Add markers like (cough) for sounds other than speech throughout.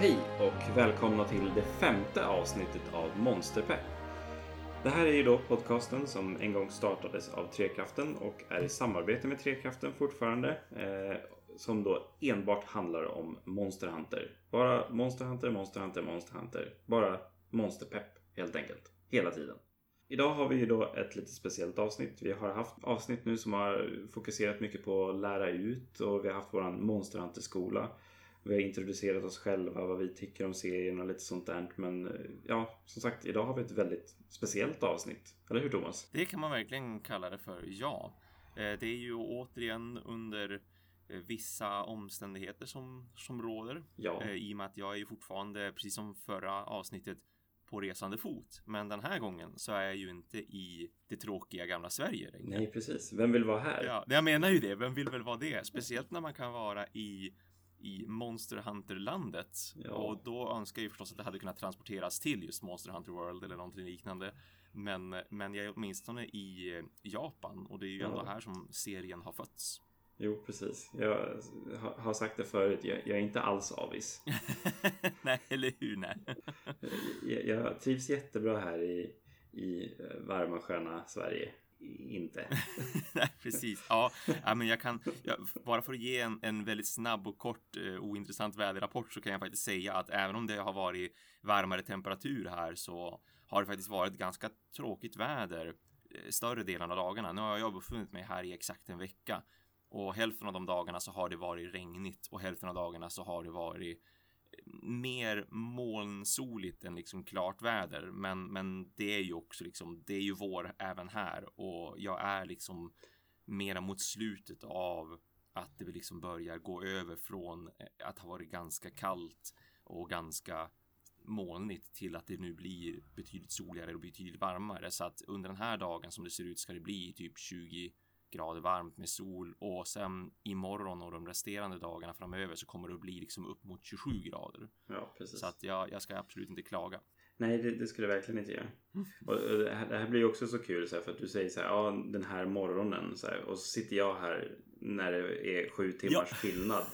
Hej och välkomna till det femte avsnittet av Monsterpepp. Det här är ju då podcasten som en gång startades av Trekraften och är i samarbete med Trekraften fortfarande. Eh, som då enbart handlar om Monsterhunter Bara Monsterhunter, Monsterhunter, Monsterhunter Bara Monsterpepp helt enkelt. Hela tiden. Idag har vi ju då ett lite speciellt avsnitt. Vi har haft avsnitt nu som har fokuserat mycket på att lära ut och vi har haft våran monsterhunterskola. skola vi har introducerat oss själva, vad vi tycker om serien och lite sånt där. Men eh, ja, som sagt, idag har vi ett väldigt speciellt avsnitt. Eller hur Thomas? Det kan man verkligen kalla det för, ja. Eh, det är ju återigen under eh, vissa omständigheter som, som råder. Ja. I och med att jag är ju fortfarande, precis som förra avsnittet, på resande fot. Men den här gången så är jag ju inte i det tråkiga gamla Sverige längre. Nej, precis. Vem vill vara här? Ja, jag menar ju det. Vem vill väl vara det? Speciellt när man kan vara i i Monster Hunter-landet. Ja. Och då önskar jag förstås att det hade kunnat transporteras till just Monster Hunter World eller någonting liknande. Men, men jag är åtminstone i Japan och det är ju ändå Ja. här som serien har fötts. Jo, precis. Jag ha- har sagt det förut. Jag, jag är inte alls avis. (laughs) nej, eller hur? Nej. (laughs) Jag, jag trivs jättebra här i, i eh, varma sköna Sverige. Inte. (laughs) nej, precis. Ja, ja, men jag kan ja, bara för att ge en, en väldigt snabb och kort eh, ointressant väderrapport så kan jag faktiskt säga att även om det har varit varmare temperatur här så har det faktiskt varit ganska tråkigt väder eh, större delen av dagarna. Nu har jag befunnit mig här i exakt en vecka och hälften av de dagarna så har det varit regnigt och hälften av dagarna så har det varit mer molnsoligt än liksom klart väder. Men, men det är ju också liksom, det är ju vår även här och jag är liksom mera mot slutet av att det liksom börjar gå över från eh, att ha varit ganska kallt och ganska molnigt till att det nu blir betydligt soligare och betydligt varmare. Så att under den här dagen som det ser ut ska det bli typ 20 grader varmt med sol och sen imorgon och de resterande dagarna framöver så kommer det att bli liksom upp mot 27 grader. Ja, precis. Så att jag, jag ska absolut inte klaga. Nej, det, det skulle jag verkligen inte göra. Och, och det, här, det här blir också så kul så här, för att du säger så här, ja den här morgonen så här, och så sitter jag här när det är sju timmars Ja. skillnad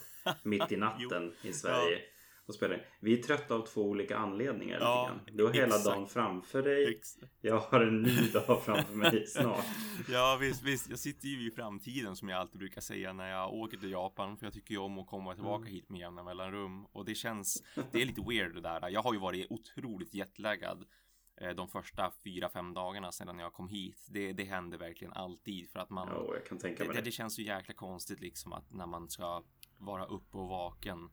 mitt i (laughs) natten i Sverige och spelar. Vi är trötta av två olika anledningar. Ja. Du har hela exakt. dagen framför dig. Ex- Jag har en ny (laughs) dag framför mig snart. Ja visst, visst. Jag sitter ju i framtiden som jag alltid brukar säga när jag åker till Japan. För jag tycker ju om att komma tillbaka hit med jämna mellanrum. Och det känns, det är lite weird det där. Jag har ju varit otroligt jetlaggad eh, de första fyra, fem dagarna sedan jag kom hit. Det, det händer verkligen alltid för att man mig det, det. det känns så jäkla konstigt liksom att när man ska vara uppe och vaken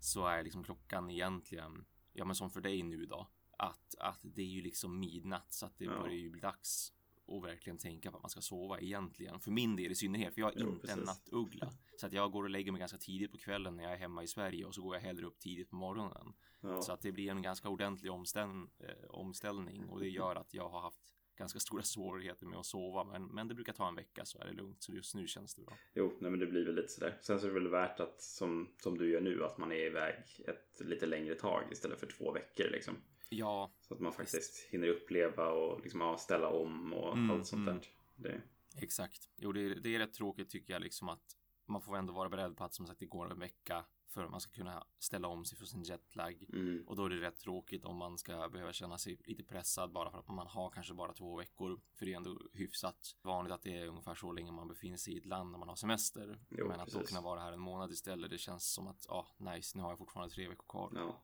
så är liksom klockan egentligen, ja men som för dig nu då, att, att det är ju liksom midnatt så att det Ja. börjar ju bli dags och verkligen tänka på att man ska sova egentligen. För min del i synnerhet, för jag är Jo, inte en precis. nattuggla. (laughs) Så att jag går och lägger mig ganska tidigt på kvällen när jag är hemma i Sverige och så går jag hellre upp tidigt på morgonen. Ja. Så att det blir en ganska ordentlig omställ, eh, omställning och det gör att jag har haft ganska stora svårigheter med att sova. Men, men det brukar ta en vecka så är det lugnt. Så just nu känns det bra. Jo, nej, men det blir väl lite sådär. Sen så är det väl värt att som, som du gör nu att man är iväg ett lite längre tag istället för två veckor liksom. Ja, Så att man faktiskt hinner uppleva och liksom, ja, ställa om och Mm, allt sånt mm. där. Det, exakt. Jo, det, det är rätt tråkigt tycker jag liksom att man får ändå vara beredd på att som sagt det går en vecka för att man ska kunna ställa om sig för sin jetlag. mm, Och då är det rätt tråkigt om man ska behöva känna sig lite pressad bara för att man har kanske bara två veckor. För det är ändå hyfsat vanligt att det är ungefär så länge man befinner sig i ett land när man har semester. Jo, Men att då precis. kunna vara här en månad istället, det känns som att, ja, nice, nu har jag fortfarande tre veckor kvar. ja.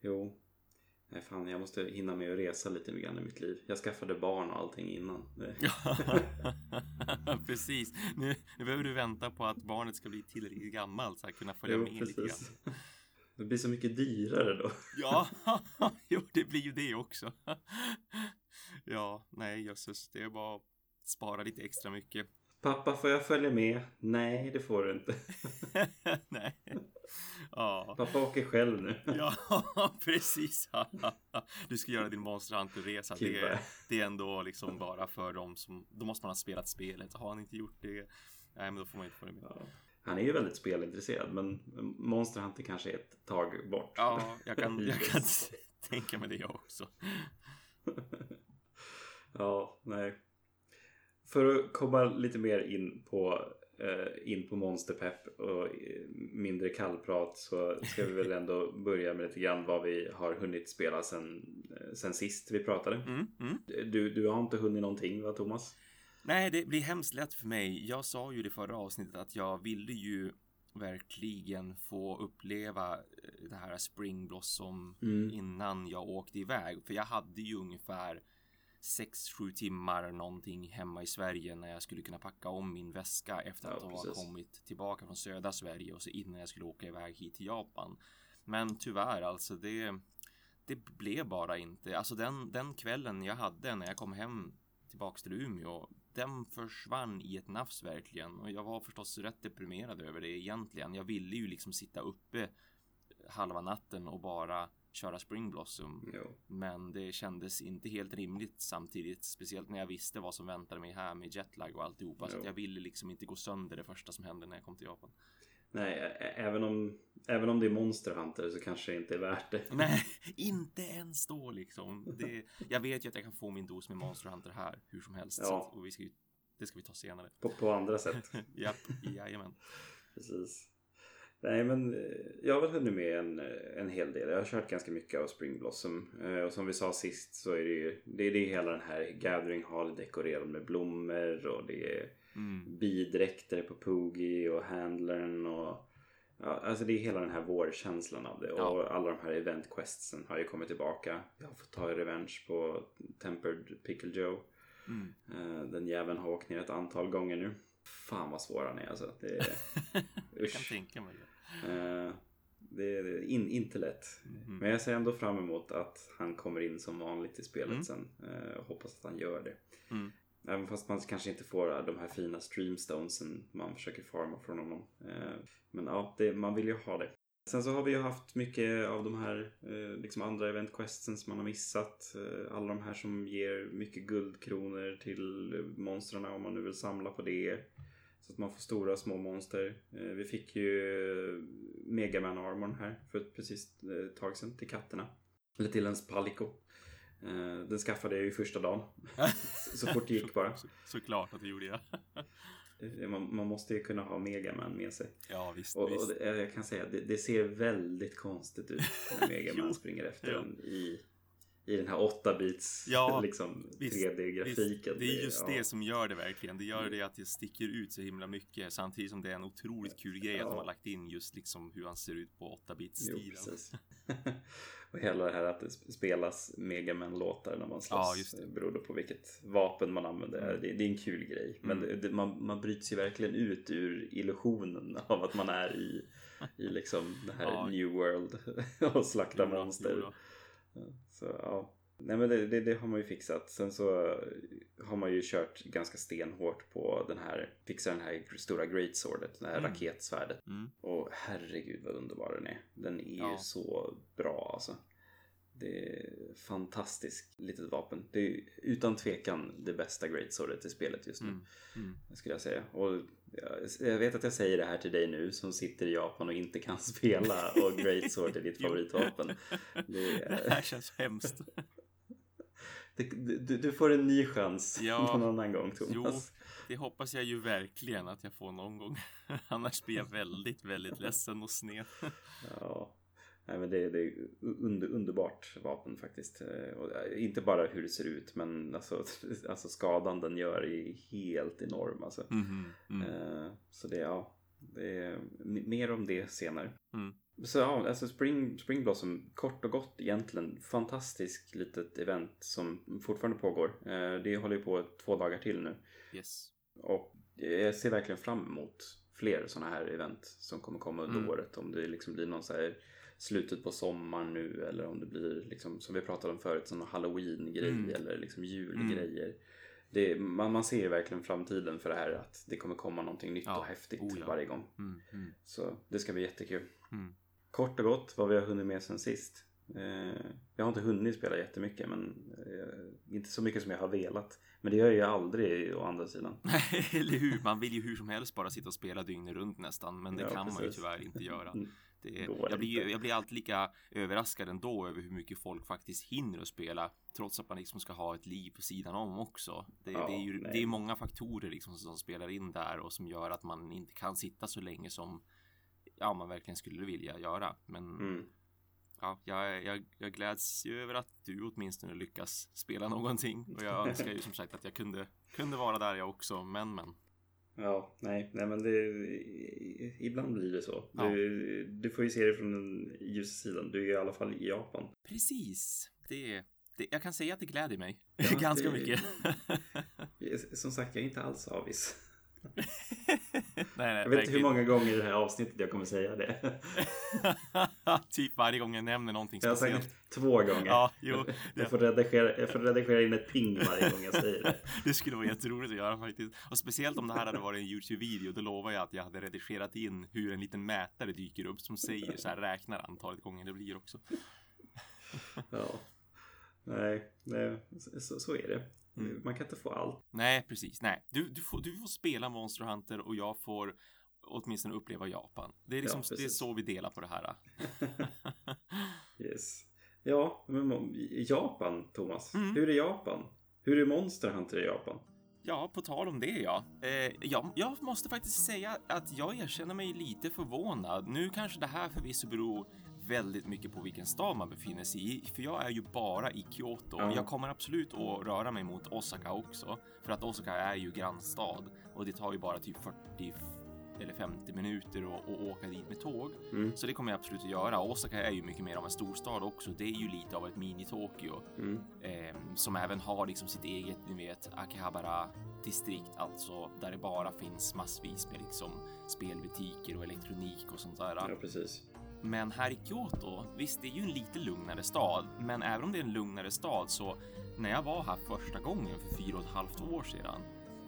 Jo. Nej fan, jag måste hinna med att resa lite grann i mitt liv. Jag skaffade barn och allting innan. (laughs) Precis. Nu, nu behöver du vänta på att barnet ska bli tillräckligt gammalt så att kunna följa jo, med lite precis. grann. (laughs) Det blir så mycket dyrare då. (laughs) Ja, jo, det blir ju det också. Ja, nej jösses, det är bara att spara lite extra mycket. Pappa, får jag följa med? Nej, det får du inte. (laughs) nej. Ja. Pappa åker själv nu. (laughs) Ja, precis. (laughs) Du ska göra din Monster Hunter-resa. Det, är- det är ändå liksom bara för dem som... Då måste man ha spelat spelet. Har han inte gjort det, nej men då får man inte följa med. Ja. Han är ju väldigt spelintresserad men Monster Hunter kanske är ett tag bort. Ja, jag kan, jag kan tänka mig det också. Ja, nej. För att komma lite mer in på eh, in på monsterpepp och eh, mindre kallprat så ska vi väl ändå (laughs) börja med lite grann vad vi har hunnit spela sen, eh, sen sist vi pratade. Mm, mm. Du, du har inte hunnit någonting va Thomas? Nej, det blir hemskt lätt för mig. Jag sa ju i det förra avsnittet att jag ville ju verkligen få uppleva eh, det här Spring Blossom Mm. innan jag åkte iväg. För jag hade ju ungefär 6-7 timmar någonting hemma i Sverige när jag skulle kunna packa om min väska efter Ja, att ha precis. kommit tillbaka från södra Sverige och så innan jag skulle åka iväg hit till Japan. Men tyvärr alltså det det blev bara inte. Alltså den, den kvällen jag hade när jag kom hem tillbaks till Umeå. Den försvann i ett nafs verkligen och jag var förstås rätt deprimerad över det egentligen. Jag ville ju liksom sitta uppe halva natten och bara köra Spring Blossom. Jo. Men det kändes inte helt rimligt samtidigt, speciellt när jag visste vad som väntade mig här med jetlag och alltihopa. Så Jo. att jag ville liksom inte gå sönder det första som hände när jag kom till Japan. Nej, även om, även om det är Monster Hunter så kanske det inte är värt det. (laughs) Nej, inte ens då liksom. Det, jag vet ju att jag kan få min dos med Monster Hunter här hur som helst. Ja. Så att, och vi ska, ju- det ska vi ta senare. På, på andra sätt. (laughs) Japp, jajamän. Precis. Nej men eh, jag har väl hunnit med en, eh, en hel del. Jag har kört ganska mycket av Spring Blossom. Eh, Och som vi sa sist så är det ju det är det hela den här Gathering Hall dekorerad med blommor och det är Mm. bidräkter på Poogie och Handlern och ja, alltså det är hela den här vårkänslan av det. Ja. Och alla de här event questsen har ju kommit tillbaka. Jag har fått ta revenge på Tempered Pickle Joe. Mm. Den jäveln har åkt ner ett antal gånger nu. Fan vad svår han är alltså. Det är, (laughs) jag kan tänka mig det. Eh, det är in, inte lätt. Mhm. Men jag ser ändå fram emot att han kommer in som vanligt i spelet Mm. sen. Eh, och hoppas att han gör det. Mm. Även fast man kanske inte får de här fina streamstonesen man försöker farma från honom. Eh, men ja, det, man vill ju ha det. Sen så har vi ju haft mycket av de här liksom andra event questsen som man har missat. Alla de här som ger mycket guldkronor till monstren om man nu vill samla på det. Så att man får stora och små monster. Eh, vi fick ju Megaman armorn här för ett precis eh, ett tag sedan till katterna. Eller till ens Palico. Eh, den skaffade jag ju första dagen. (laughs) Så fort det gick bara. Så, såklart att det gjorde. Eh, Man, man måste ju kunna ha Megaman med sig. Ja, visst. Och, och visst. det, jag kan säga, det, det ser väldigt konstigt ut när (laughs) Megaman springer efter en i, i den här 8-bits Ja, (laughs) liksom, visst, 3D-grafiken. det är just ja. det som gör det verkligen. Det gör det att det sticker ut så himla mycket samtidigt som det är en otroligt kul grej att Ja. de har lagt in just liksom hur han ser ut på 8-bits Jo, stilen. precis. (laughs) och hela det här att det sp- spelas Megaman-låtar när man slåss. Ja, det. Beroende på vilket vapen man använder. Mm. Det, det är en kul grej. Men Mm. det, man, man bryts ju verkligen ut ur illusionen (laughs) av att man är i, i liksom det här Ja. New World och slaktar monster. Så ja. Nej men det, det, det har man ju fixat. Sen så har man ju kört ganska stenhårt på den här, fixa den här stora great swordet, det här Mm. raketsvärdet. Mm. Och herregud vad underbar den är. Den är ju Ja. så bra alltså. Det är fantastiskt litet vapen. Det är utan tvekan det bästa great swordet i spelet just nu. Mm. Mm. Skulle jag säga. Och jag- vet att jag säger det här till dig nu som sitter i Japan och inte kan (laughs) spela och great sword är ditt (laughs) Jo. favoritvapen. Det (laughs) är, Det här känns hemskt. Det, du, du får en ny chans Ja. någon annan gång Thomas. Det hoppas jag ju verkligen att jag får någon gång. Annars blir jag väldigt, väldigt ledsen och sned. Ja. Nej, men det, det är under, underbart vapen faktiskt. Eh, Och eh, inte bara hur det ser ut men alltså, (laughs) alltså skadan den gör är helt enorm. Alltså. Mhm, mm. Eh, Så det, ja, det är mer om det senare. Mm. Så ja, alltså Spring, Spring Blossom, kort och gott egentligen, fantastiskt litet event som fortfarande pågår. Det håller ju på två dagar till nu. Yes. Och jag ser verkligen fram emot fler sådana här event som kommer komma under Mm. året. Om det liksom blir någon så här slutet på sommaren nu eller om det blir liksom som vi pratade om förut, sån halloween-grej Mm. eller liksom julgrejer. Det, man, man ser verkligen framtiden för det här att det kommer komma någonting nytt Ja. och häftigt Oh, ja. varje gång. Mm. Mm. Så det ska bli jättekul. Mm. Kort och gott vad vi har hunnit med sen sist. Eh, jag har inte hunnit spela jättemycket men eh, inte så mycket som jag har velat. Men det gör jag ju aldrig å andra sidan. (laughs) Eller hur? Man vill ju hur som helst bara sitta och spela dygnet runt nästan. Men det Ja, kan man ju precis. tyvärr inte göra. Det, Går jag, blir, jag blir alltid lika överraskad ändå över hur mycket folk faktiskt hinner att spela trots att man liksom ska ha ett liv på sidan om också. Det, Ja, det är ju nej. det är många faktorer liksom som spelar in där och som gör att man inte kan sitta så länge som ja, man verkligen skulle vilja göra. Men Mm. ja, jag, jag, jag gläds ju över att du åtminstone lyckas spela någonting och jag önskar ju som sagt att jag kunde, kunde vara där jag också, men men. Ja, nej, nej men det, ibland blir det så. Ja. Du, du får ju se det från den ljusa sidan. Du är i alla fall i Japan. Precis, det, det jag kan säga att det gläder mig Ja, (laughs) ganska det- mycket. (laughs) Som sagt, jag är inte alls avis. (laughs) nej, nej, Jag vet inte hur många gånger i det här avsnittet jag kommer säga det. (laughs) typ varje gång jag nämner någonting Jag har speciellt. sagt det två gånger. Ja, jo, (laughs) Jag får, redigera, jag får redigera in ett ping varje gång jag säger det. (laughs) det skulle vara jätteroligt att göra faktiskt. Och speciellt om det här hade varit en YouTube-video, då lovar jag att jag hade redigerat in hur en liten mätare dyker upp som säger så här, räknar antalet gånger det blir också. Ja. Nej, nej så, så är det. Mm. Man kan inte få allt. Nej, precis. Nej, du, du, får, du får spela Monster Hunter och jag får åtminstone uppleva Japan. Det är liksom Ja, det är så vi delar på det här. (laughs) Yes. Ja, men Japan, Thomas. Mm. Hur är Japan? Hur är Monster Hunter i Japan? Ja, på tal om det ja. Eh, jag, jag måste faktiskt säga att jag erkänner mig lite förvånad. Nu kanske det här förvisso beror väldigt mycket på vilken stad man befinner sig i, för jag är ju bara i Kyoto. Ja. Jag kommer absolut att röra mig mot Osaka också, för att Osaka är ju grannstad och det tar ju bara typ 40 eller 50 minuter att att åka dit med tåg. Mm. Så det kommer jag absolut att göra. Osaka är ju mycket mer av en storstad också. Det är ju lite av ett mini-Tokyo Mm. eh, som även har liksom sitt eget, ni vet, Akihabara distrikt, alltså där det bara finns massvis med liksom spelbutiker och elektronik och sånt där. Ja, precis. Men här i Kyoto, visst, det är ju en lite lugnare stad, men även om det är en lugnare stad så när jag var här första gången för fyra och ett halvt år sedan,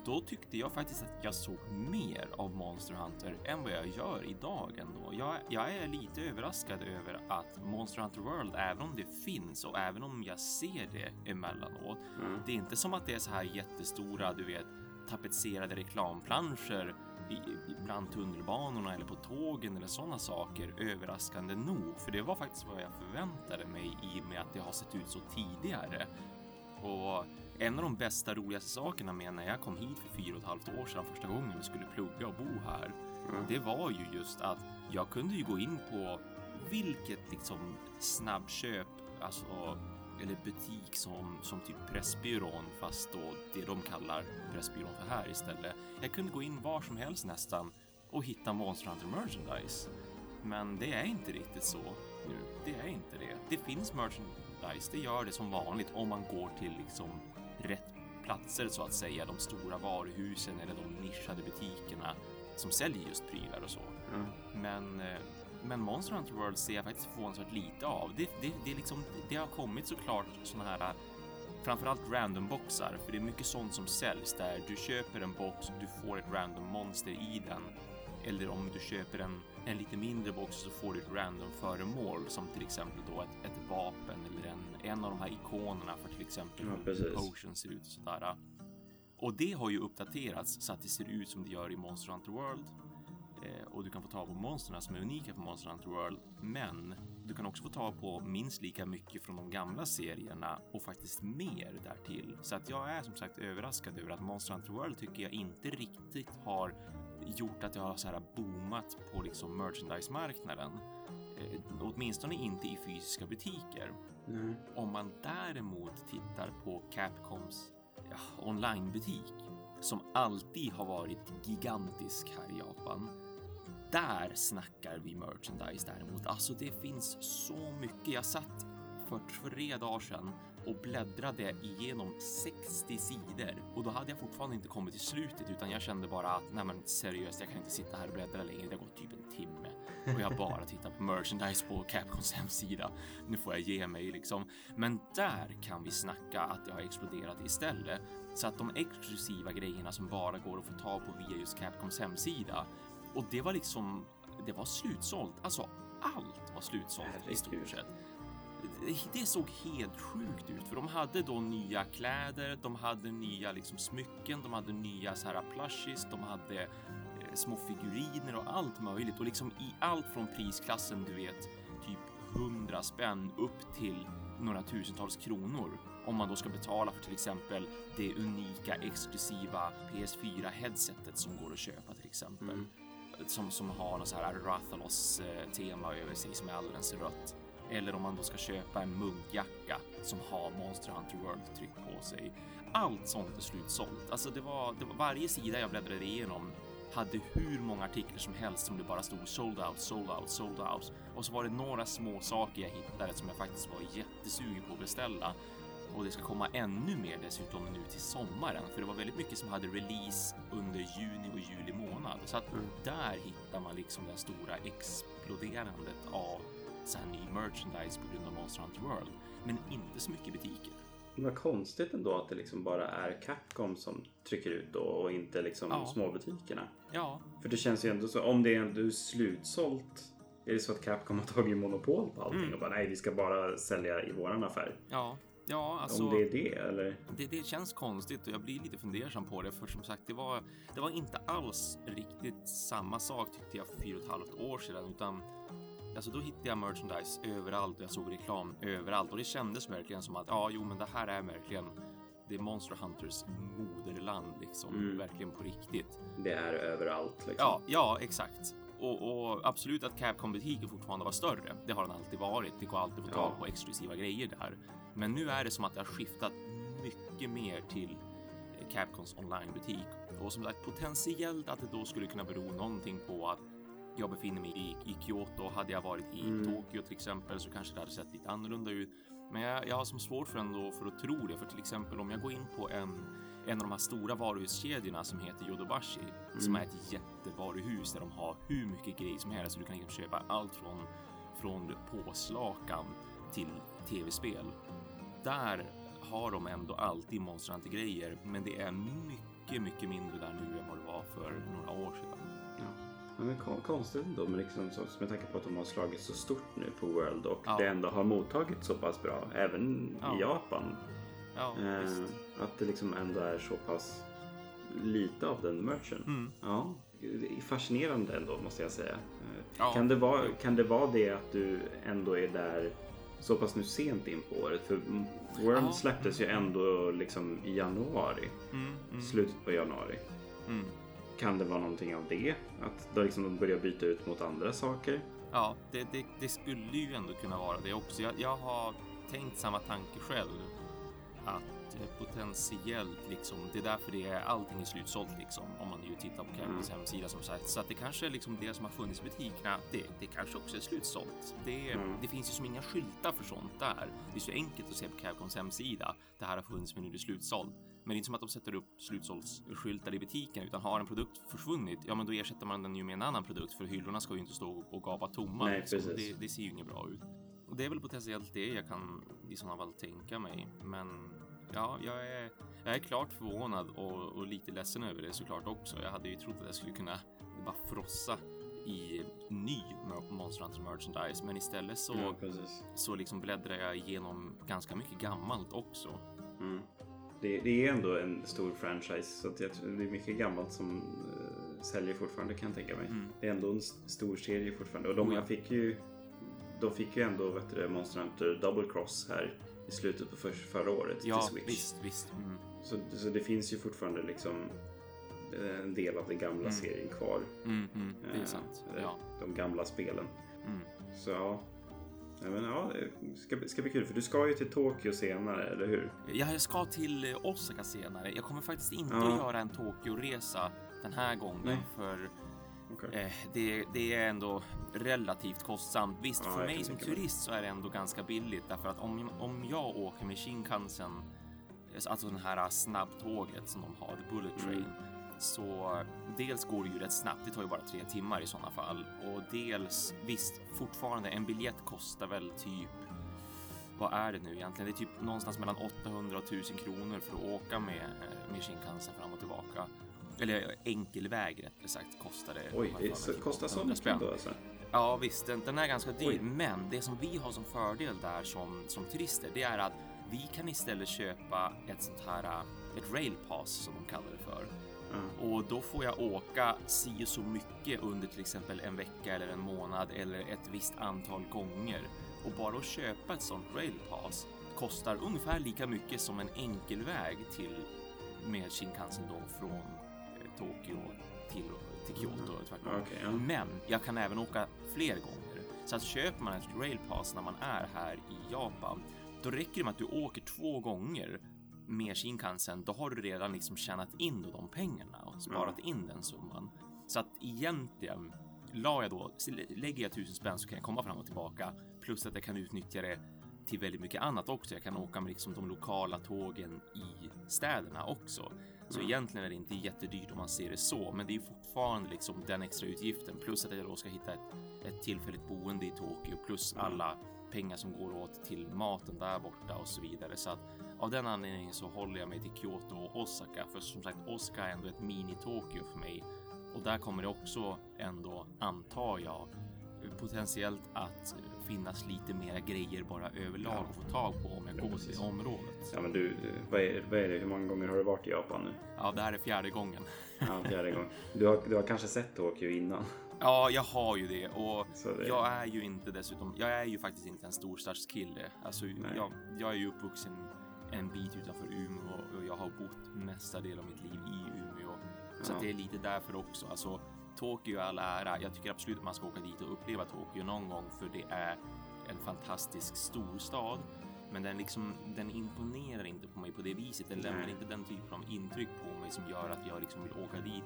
då tyckte jag faktiskt att jag såg mer av Monster Hunter än vad jag gör idag ändå. Jag, jag är lite överraskad över att Monster Hunter World, även om det finns och även om jag ser det emellanåt, Mm. det är inte som att det är så här jättestora, du vet, tapetserade reklamplanscher i, bland tunnelbanorna eller på tågen eller sådana saker överraskande nog. För det var faktiskt vad jag förväntade mig i och med att det har sett ut så tidigare. Och en av de bästa, roligaste sakerna med när jag kom hit för fyra och ett halvt år sedan första gången och skulle plugga och bo här, Mm. det var ju just att jag kunde ju gå in på vilket liksom snabbköp, alltså eller butik som, som typ Pressbyrån fast då det de kallar Pressbyrån för här istället. Jag kunde gå in var som helst nästan och hitta Monster Hunter merchandise. Men det är inte riktigt så nu. Det är inte det. Det finns merchandise, det gör det som vanligt om man går till liksom rätt platser så att säga, de stora varuhusen eller de nischade butikerna som säljer just prylar och så. Ja. Men, eh, men Monster Hunter World ser jag faktiskt förvånansvärt lite av. Det, det, det, är liksom, det har kommit såklart såna här framförallt random boxar, för det är mycket sånt som säljs där du köper en box, du får ett random monster i den. Eller om du köper en, en lite mindre box så får du ett random föremål som till exempel då ett, ett vapen eller en, en av de här ikonerna för till exempel Ja, hur potion ser ut och sådär. Och det har ju uppdaterats så att det ser ut som det gör i Monster Hunter World. Eh, och du kan få tag på monstren som är unika för Monster Hunter World. Men du kan också få tag på minst lika mycket från de gamla serierna och faktiskt mer därtill. Så att jag är som sagt överraskad över att Monster Hunter World tycker jag inte riktigt har gjort att jag har så här boomat på liksom merchandise-marknaden. Eh, åtminstone inte i fysiska butiker. Nej. Om man däremot tittar på Capcoms ja, onlinebutik som alltid har varit gigantisk här i Japan. Där snackar vi merchandise däremot. Alltså det finns så mycket. Jag satt för tre dagar sedan och bläddrade igenom 60 sidor och då hade jag fortfarande inte kommit till slutet utan jag kände bara att nej men seriöst, jag kan inte sitta här och bläddra längre. Det har gått typ en timme och jag bara (laughs) tittar på merchandise på Capcoms hemsida. Nu får jag ge mig liksom. Men där kan vi snacka att det har exploderat istället så att de exklusiva grejerna som bara går att få tag på via just Capcoms hemsida och det var liksom, det var slutsålt. Alltså allt var slutsålt i Herregud. stort sett. Det- såg helt sjukt ut för de hade då nya kläder, de hade nya liksom smycken, de hade nya så här plushies, de hade eh, små figuriner och allt möjligt och liksom i allt från prisklassen, du vet, typ 100 spänn upp till några tusentals kronor om man då ska betala för till exempel det unika exklusiva PS4 headsetet som går att köpa till exempel. Mm. Som, som har något så här Rathalos eh, tema över sig som är alldeles rött. Eller om man då ska köpa en muggjacka som har Monster Hunter World tryck på sig. Allt sånt är slutsålt. Alltså det var, det var varje sida jag bläddrade igenom hade hur många artiklar som helst som det bara stod sold out, sold out, sold out. Och så var det några små saker jag hittade som jag faktiskt var jättesugen på att beställa. Och det ska komma ännu mer dessutom nu till sommaren, för det var väldigt mycket som hade release under juni och juli månad. Så att mm. där hittar man liksom det stora exploderandet av så här ny merchandise på grund av Monster Hunter World. Men inte så mycket butiker. Vad konstigt ändå att det liksom bara är Capcom som trycker ut då och inte liksom ja. småbutikerna. Ja. För det känns ju ändå så, om det är ändå slutsålt, är det så att Capcom har tagit monopol på allting mm. och bara nej, vi ska bara sälja i våran affär? Ja. Ja, alltså. Om det är det eller? Det, det känns konstigt och jag blir lite fundersam på det. För som sagt, det var, det var inte alls riktigt samma sak tyckte jag för fyra och ett halvt år sedan, utan Alltså då hittade jag merchandise överallt och jag såg reklam överallt och det kändes verkligen som att ja, jo, men det här är verkligen det är Monster Hunters moderland liksom, mm. verkligen på riktigt. Det är överallt liksom. Ja, ja, exakt. Och, och absolut att Capcom butiken fortfarande var större. Det har den alltid varit. Det går alltid att få tag på exklusiva grejer där. Men nu är det som att det har skiftat mycket mer till Capcoms onlinebutik och som sagt potentiellt att det då skulle kunna bero någonting på att jag befinner mig i, i Kyoto. Hade jag varit i mm. Tokyo till exempel så kanske det hade sett lite annorlunda ut. Men jag, jag har som svårt för ändå för att tro det. För till exempel om jag går in på en, en av de här stora varuhuskedjorna som heter Yodobashi, mm. som är ett jättevaruhus där de har hur mycket grejer som helst. Så du kan liksom köpa allt från, från påslakan till tv-spel. Där har de ändå alltid monstrante grejer, men det är mycket, mycket mindre där nu än vad det var för några år sedan. Ja, men konstigt ändå, men liksom, så, med tanke på att de har slagit så stort nu på World och ja. det ändå har mottagits så pass bra, även ja. i Japan. Ja, eh, att det liksom ändå är så pass lite av den merchen. Mm. Ja, det är fascinerande ändå måste jag säga. Eh, kan, det vara, kan det vara det att du ändå är där så pass nu sent in på året? För World släpptes ju ändå liksom i januari. Mm, mm. Slutet på januari. Kan det vara någonting av det? Att liksom de börjar byta ut mot andra saker? Ja, det, det, det skulle ju ändå kunna vara det också. Jag, jag har tänkt samma tanke själv. Att eh, potentiellt liksom, det är därför det är allting är slutsålt liksom. Om man ju tittar på Capcoms mm. hemsida som sagt. Så att det kanske är liksom det som har funnits i butikerna. Det, det kanske också är slutsålt. Det, mm. det finns ju som inga skyltar för sånt där. Det är så enkelt att se på Capcoms hemsida. Det här har funnits men nu är det slutsålt. Men det är inte som att de sätter upp slutsålsskyltar i butiken utan har en produkt försvunnit, ja men då ersätter man den ju med en annan produkt för hyllorna ska ju inte stå och gapa tomma. Nej, liksom. det, det, ser ju inget bra ut. Och det är väl potentiellt det jag kan i sådana fall tänka mig. Men ja, jag är, jag är klart förvånad och, och lite ledsen över det såklart också. Jag hade ju trott att jag skulle kunna bara frossa i ny Monster Hunter merchandise, men istället så, ja, så liksom bläddrar jag igenom ganska mycket gammalt också. Mm det, det, är ändå en stor franchise så att jag det är mycket gammalt som uh, säljer fortfarande kan jag tänka mig. Mm. Det är ändå en stor serie fortfarande och de jag fick ju de fick ju ändå vet du, Monster Hunter Double Cross här i slutet på för, förra året ja, till Switch. Visst, visst. Mm. Så, så det finns ju fortfarande liksom eh, en del av den gamla mm. serien kvar. Mm, mm. det är sant. Uh, ja. De gamla spelen. Mm. Så ja, Ja, men ja, det ska, ska bli kul för du ska ju till Tokyo senare, eller hur? Ja, jag ska till eh, Osaka senare. Jag kommer faktiskt inte ja. att göra en Tokyo-resa den här gången Nej. för okay. eh, det, det, är ändå relativt kostsamt. Visst, ja, för mig som turist så är det ändå ganska billigt därför att om, om jag åker med Shinkansen, alltså den här snabbtåget som de har, Bullet Train, mm så dels går det ju rätt snabbt. Det tar ju bara tre timmar i sådana fall och dels visst, fortfarande en biljett kostar väl typ vad är det nu egentligen? Det är typ någonstans mellan 800 och 1000 kronor för att åka med, med Shinkansen fram och tillbaka. Eller enkelväg rättare sagt kostar det. Oj, det så, kostar så mycket då alltså? Ja visst, den, den är ganska dyr. Oj. Men det som vi har som fördel där som, som turister, det är att vi kan istället köpa ett sånt här, ett railpass som de kallar det för Mm. Och då får jag åka si så mycket under till exempel en vecka eller en månad eller ett visst antal gånger. Och bara att köpa ett sånt railpass kostar ungefär lika mycket som en enkelväg till med Shinkansen då från eh, Tokyo till, till Kyoto. Mm. Okay, ja. Men jag kan även åka fler gånger. Så att köper man ett railpass när man är här i Japan, då räcker det med att du åker två gånger med Shinkansen, då har du redan liksom tjänat in då de pengarna och sparat mm. in den summan. Så att egentligen la jag då, lägger jag tusen spänn så kan jag komma fram och tillbaka plus att jag kan utnyttja det till väldigt mycket annat också. Jag kan åka med liksom de lokala tågen i städerna också. Så mm. egentligen är det inte jättedyrt om man ser det så, men det är fortfarande liksom den extra utgiften plus att jag då ska hitta ett, ett tillfälligt boende i Tokyo plus mm. alla pengar som går åt till maten där borta och så vidare. Så att av den anledningen så håller jag mig till Kyoto och Osaka, för som sagt Osaka är ändå ett mini-Tokyo för mig och där kommer det också ändå, antar jag, potentiellt att finnas lite mera grejer bara överlag att få tag på om jag går till området. Ja, men du, vad är, vad är det? Hur många gånger har du varit i Japan nu? Ja, det här är fjärde gången. Ja, fjärde gången. Du har, du har kanske sett Tokyo innan? Ja, jag har ju det och det... jag är ju inte dessutom. Jag är ju faktiskt inte en storstadskille. Alltså, jag, jag, är ju uppvuxen en bit utanför Umeå och jag har bott mesta delen av mitt liv i Umeå. Så ja. det är lite därför också. Alltså, Tokyo all ära. Jag tycker absolut att man ska åka dit och uppleva Tokyo någon gång för det är en fantastisk storstad. Men den, liksom, den imponerar inte på mig på det viset. Den lämnar inte den typen av intryck på mig som gör att jag liksom vill åka dit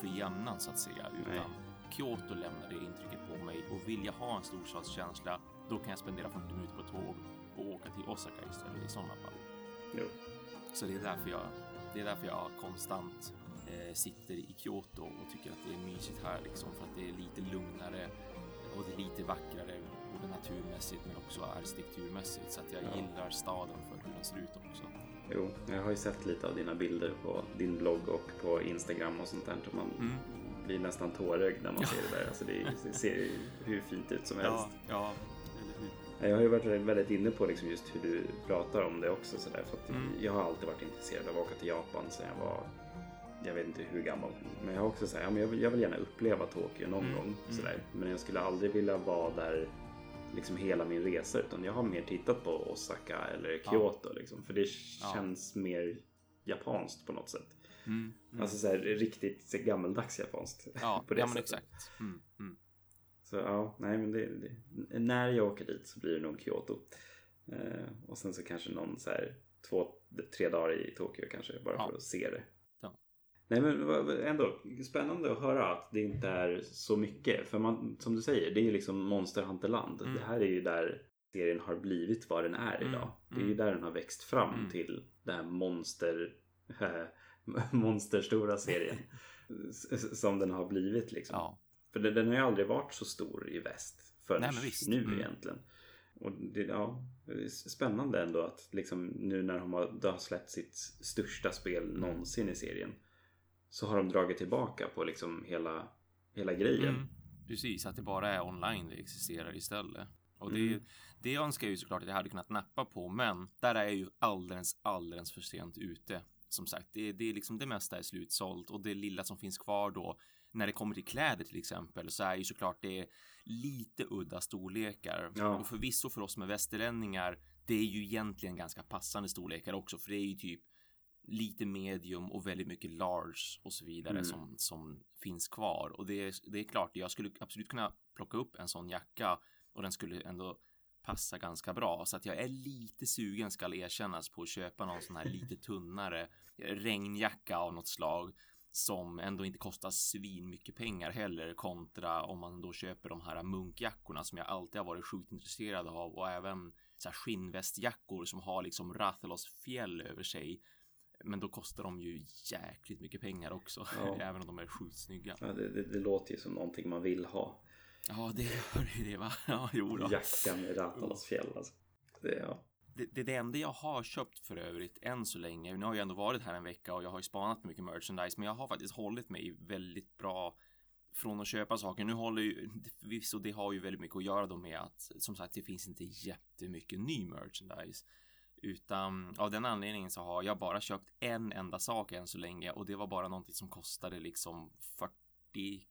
för jämnan så att säga. Utan Nej. Kyoto lämnar det intrycket på mig och vill jag ha en storstadskänsla då kan jag spendera 40 minuter på tåg och åka till Osaka istället i sådana fall. Jo. Så det är därför jag, det är därför jag konstant eh, sitter i Kyoto och tycker att det är mysigt här liksom för att det är lite lugnare och det är lite vackrare både naturmässigt men också arkitekturmässigt så att jag ja. gillar staden för hur den ser ut också. Jo, jag har ju sett lite av dina bilder på din blogg och på Instagram och sånt där. Så man mm. Blir nästan tårögd när man ser det där. Alltså det, det ser hur fint ut som helst. Ja, ja. Jag har ju varit väldigt inne på liksom just hur du pratar om det också. Så där, för att mm. Jag har alltid varit intresserad av att åka till Japan sedan jag var jag vet inte hur gammal. Men jag har också sagt, ja, jag, vill, jag vill gärna uppleva Tokyo någon mm. gång. Mm. Sådär. Men jag skulle aldrig vilja vara där liksom hela min resa. Utan jag har mer tittat på Osaka eller Kyoto. Ja. Liksom, för det känns ja. mer japanskt på något sätt. Mm. Mm. Alltså så riktigt gammaldags japanskt. Ja, (laughs) på det ja men exakt. Mm, mm. Så ja, nej men det, det, när jag åker dit så blir det nog Kyoto. Eh, och sen så kanske någon så här två, tre dagar i Tokyo kanske bara ja. för att se det. Nej men ändå spännande att höra att det inte är så mycket. För man, som du säger, det är ju liksom Monster Hunter-land. Mm. Det här är ju där serien har blivit vad den är mm. idag. Mm. Det är ju där den har växt fram mm. till den här monster, äh, (laughs) (laughs) monsterstora serien. som den har blivit liksom. Ja. För den, den, har ju aldrig varit så stor i väst förrän Nej, nu mm. egentligen. Och det, ja, det är spännande ändå att liksom nu när de har, de har släppt sitt största spel mm. någonsin i serien så har de dragit tillbaka på liksom hela, hela grejen. Mm, precis, att det bara är online det existerar istället. Och det, mm. det önskar jag ju såklart att jag hade kunnat nappa på, men där är jag ju alldeles, alldeles för sent ute. Som sagt, det, det är liksom det mesta är slutsålt och det lilla som finns kvar då när det kommer till kläder till exempel så är ju såklart det lite udda storlekar ja. och förvisso för oss med västerlänningar. Det är ju egentligen ganska passande storlekar också, för det är ju typ lite medium och väldigt mycket large och så vidare mm. som, som finns kvar. Och det är, det är klart, jag skulle absolut kunna plocka upp en sån jacka och den skulle ändå passa ganska bra. Så att jag är lite sugen ska erkännas på att köpa någon sån här (laughs) lite tunnare regnjacka av något slag som ändå inte kostar svin mycket pengar heller kontra om man då köper de här munkjackorna som jag alltid har varit sjukt intresserad av och även så här skinnvästjackor som har liksom Rathalos fjäll över sig men då kostar de ju jäkligt mycket pengar också. Ja. (laughs) Även om de är sjukt snygga. Ja, det, det, det, låter ju som någonting man vill ha. Ja, det gör ju det va? (laughs) Ja, jo då. Jackan med Ratalas fjäll alltså. Det, ja. Det, det, det enda jag har köpt för övrigt än så länge. Nu har jag ändå varit här en vecka och jag har ju spanat mycket merchandise. Men jag har faktiskt hållit mig väldigt bra från att köpa saker. Nu håller ju förvisso det har ju väldigt mycket att göra då med att som sagt det finns inte jättemycket ny merchandise. Utan av den anledningen så har jag bara köpt en enda sak än så länge och det var bara någonting som kostade liksom 40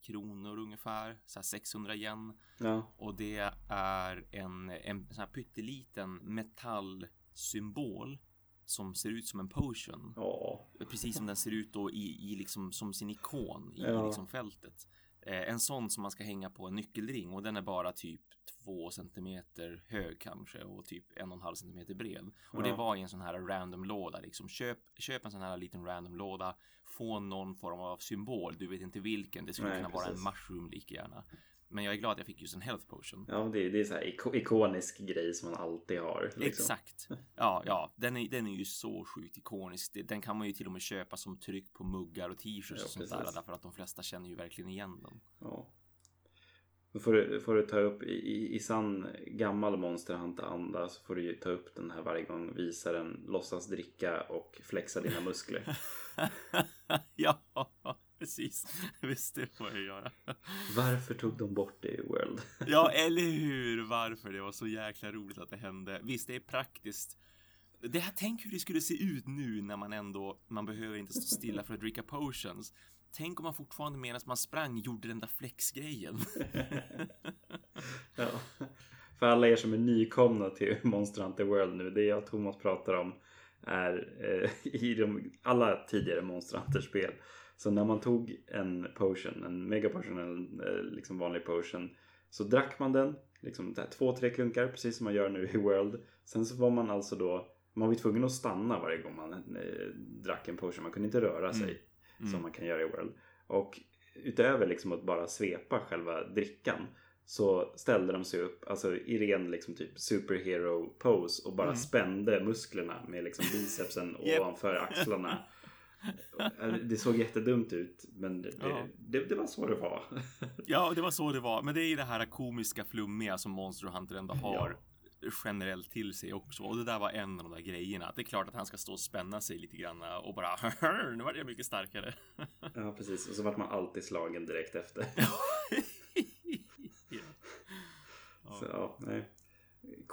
kronor ungefär, så här 600 yen. Ja. Och det är en, en sån här pytteliten metallsymbol som ser ut som en potion. Ja. Precis som den ser ut då i, i liksom som sin ikon i Ja. liksom fältet. Eh, en sån som man ska hänga på en nyckelring och den är bara typ två centimeter hög kanske och typ en och en halv centimeter bred. Och det Ja. var i en sån här random låda liksom. Köp, köp en sån här liten random låda. Få någon form av symbol. Du vet inte vilken. Det skulle Nej, kunna vara en precis. mushroom lika gärna. Men jag är glad att jag fick just en health potion. Ja, det, det är så här iko- ikonisk grej som man alltid har. Liksom. Exakt. Ja, ja, den är, den är ju så sjukt ikonisk. Den kan man ju till och med köpa som tryck på muggar och t-shirts Ja, och sånt där. precis. Därför att de flesta känner ju verkligen igen den. Ja. Då får du, får du ta upp i, i, i sann gammal Monster Hunter-anda så får du ju ta upp den här varje gång, visa den, låtsas dricka och flexa dina muskler. (laughs) ja, precis. (laughs) Visst, det får jag göra. Varför tog de bort det i World? (laughs) Ja, eller hur? Varför? Det var så jäkla roligt att det hände. Visst, det är praktiskt. Det här, tänk hur det skulle se ut nu när man ändå, man behöver inte stå stilla för att dricka potions. Tänk om man fortfarande medan man sprang gjorde den där flexgrejen. (laughs) ja. För alla er som är nykomna till Monster Hunter World nu, det jag och Thomas pratar om är eh, i de, alla tidigare Monster Hunter-spel. Så när man tog en potion, en mega potion eller en eh, liksom vanlig potion, så drack man den, liksom där, två, tre klunkar, precis som man gör nu i World. Sen så var man alltså då, man var tvungen att stanna varje gång man eh, drack en potion, man kunde inte röra sig Mm. som man kan göra i World. Och utöver liksom att bara svepa själva drickan så ställde de sig upp alltså i ren liksom typ superhero pose och bara Mm. spände musklerna med liksom bicepsen (laughs) ovanför axlarna. Det såg jättedumt ut men det, Ja. det, det var så det var. (laughs) Ja, det var så det var. Men det är ju det här komiska, flummiga som Monster Hunter ändå har generellt till sig också. Och det där var en av de där grejerna. Det är klart att han ska stå och spänna sig lite grann och bara (laughs) nu var jag mycket starkare. (laughs) Ja precis och så vart man alltid slagen direkt efter. ja. Så ja, nej.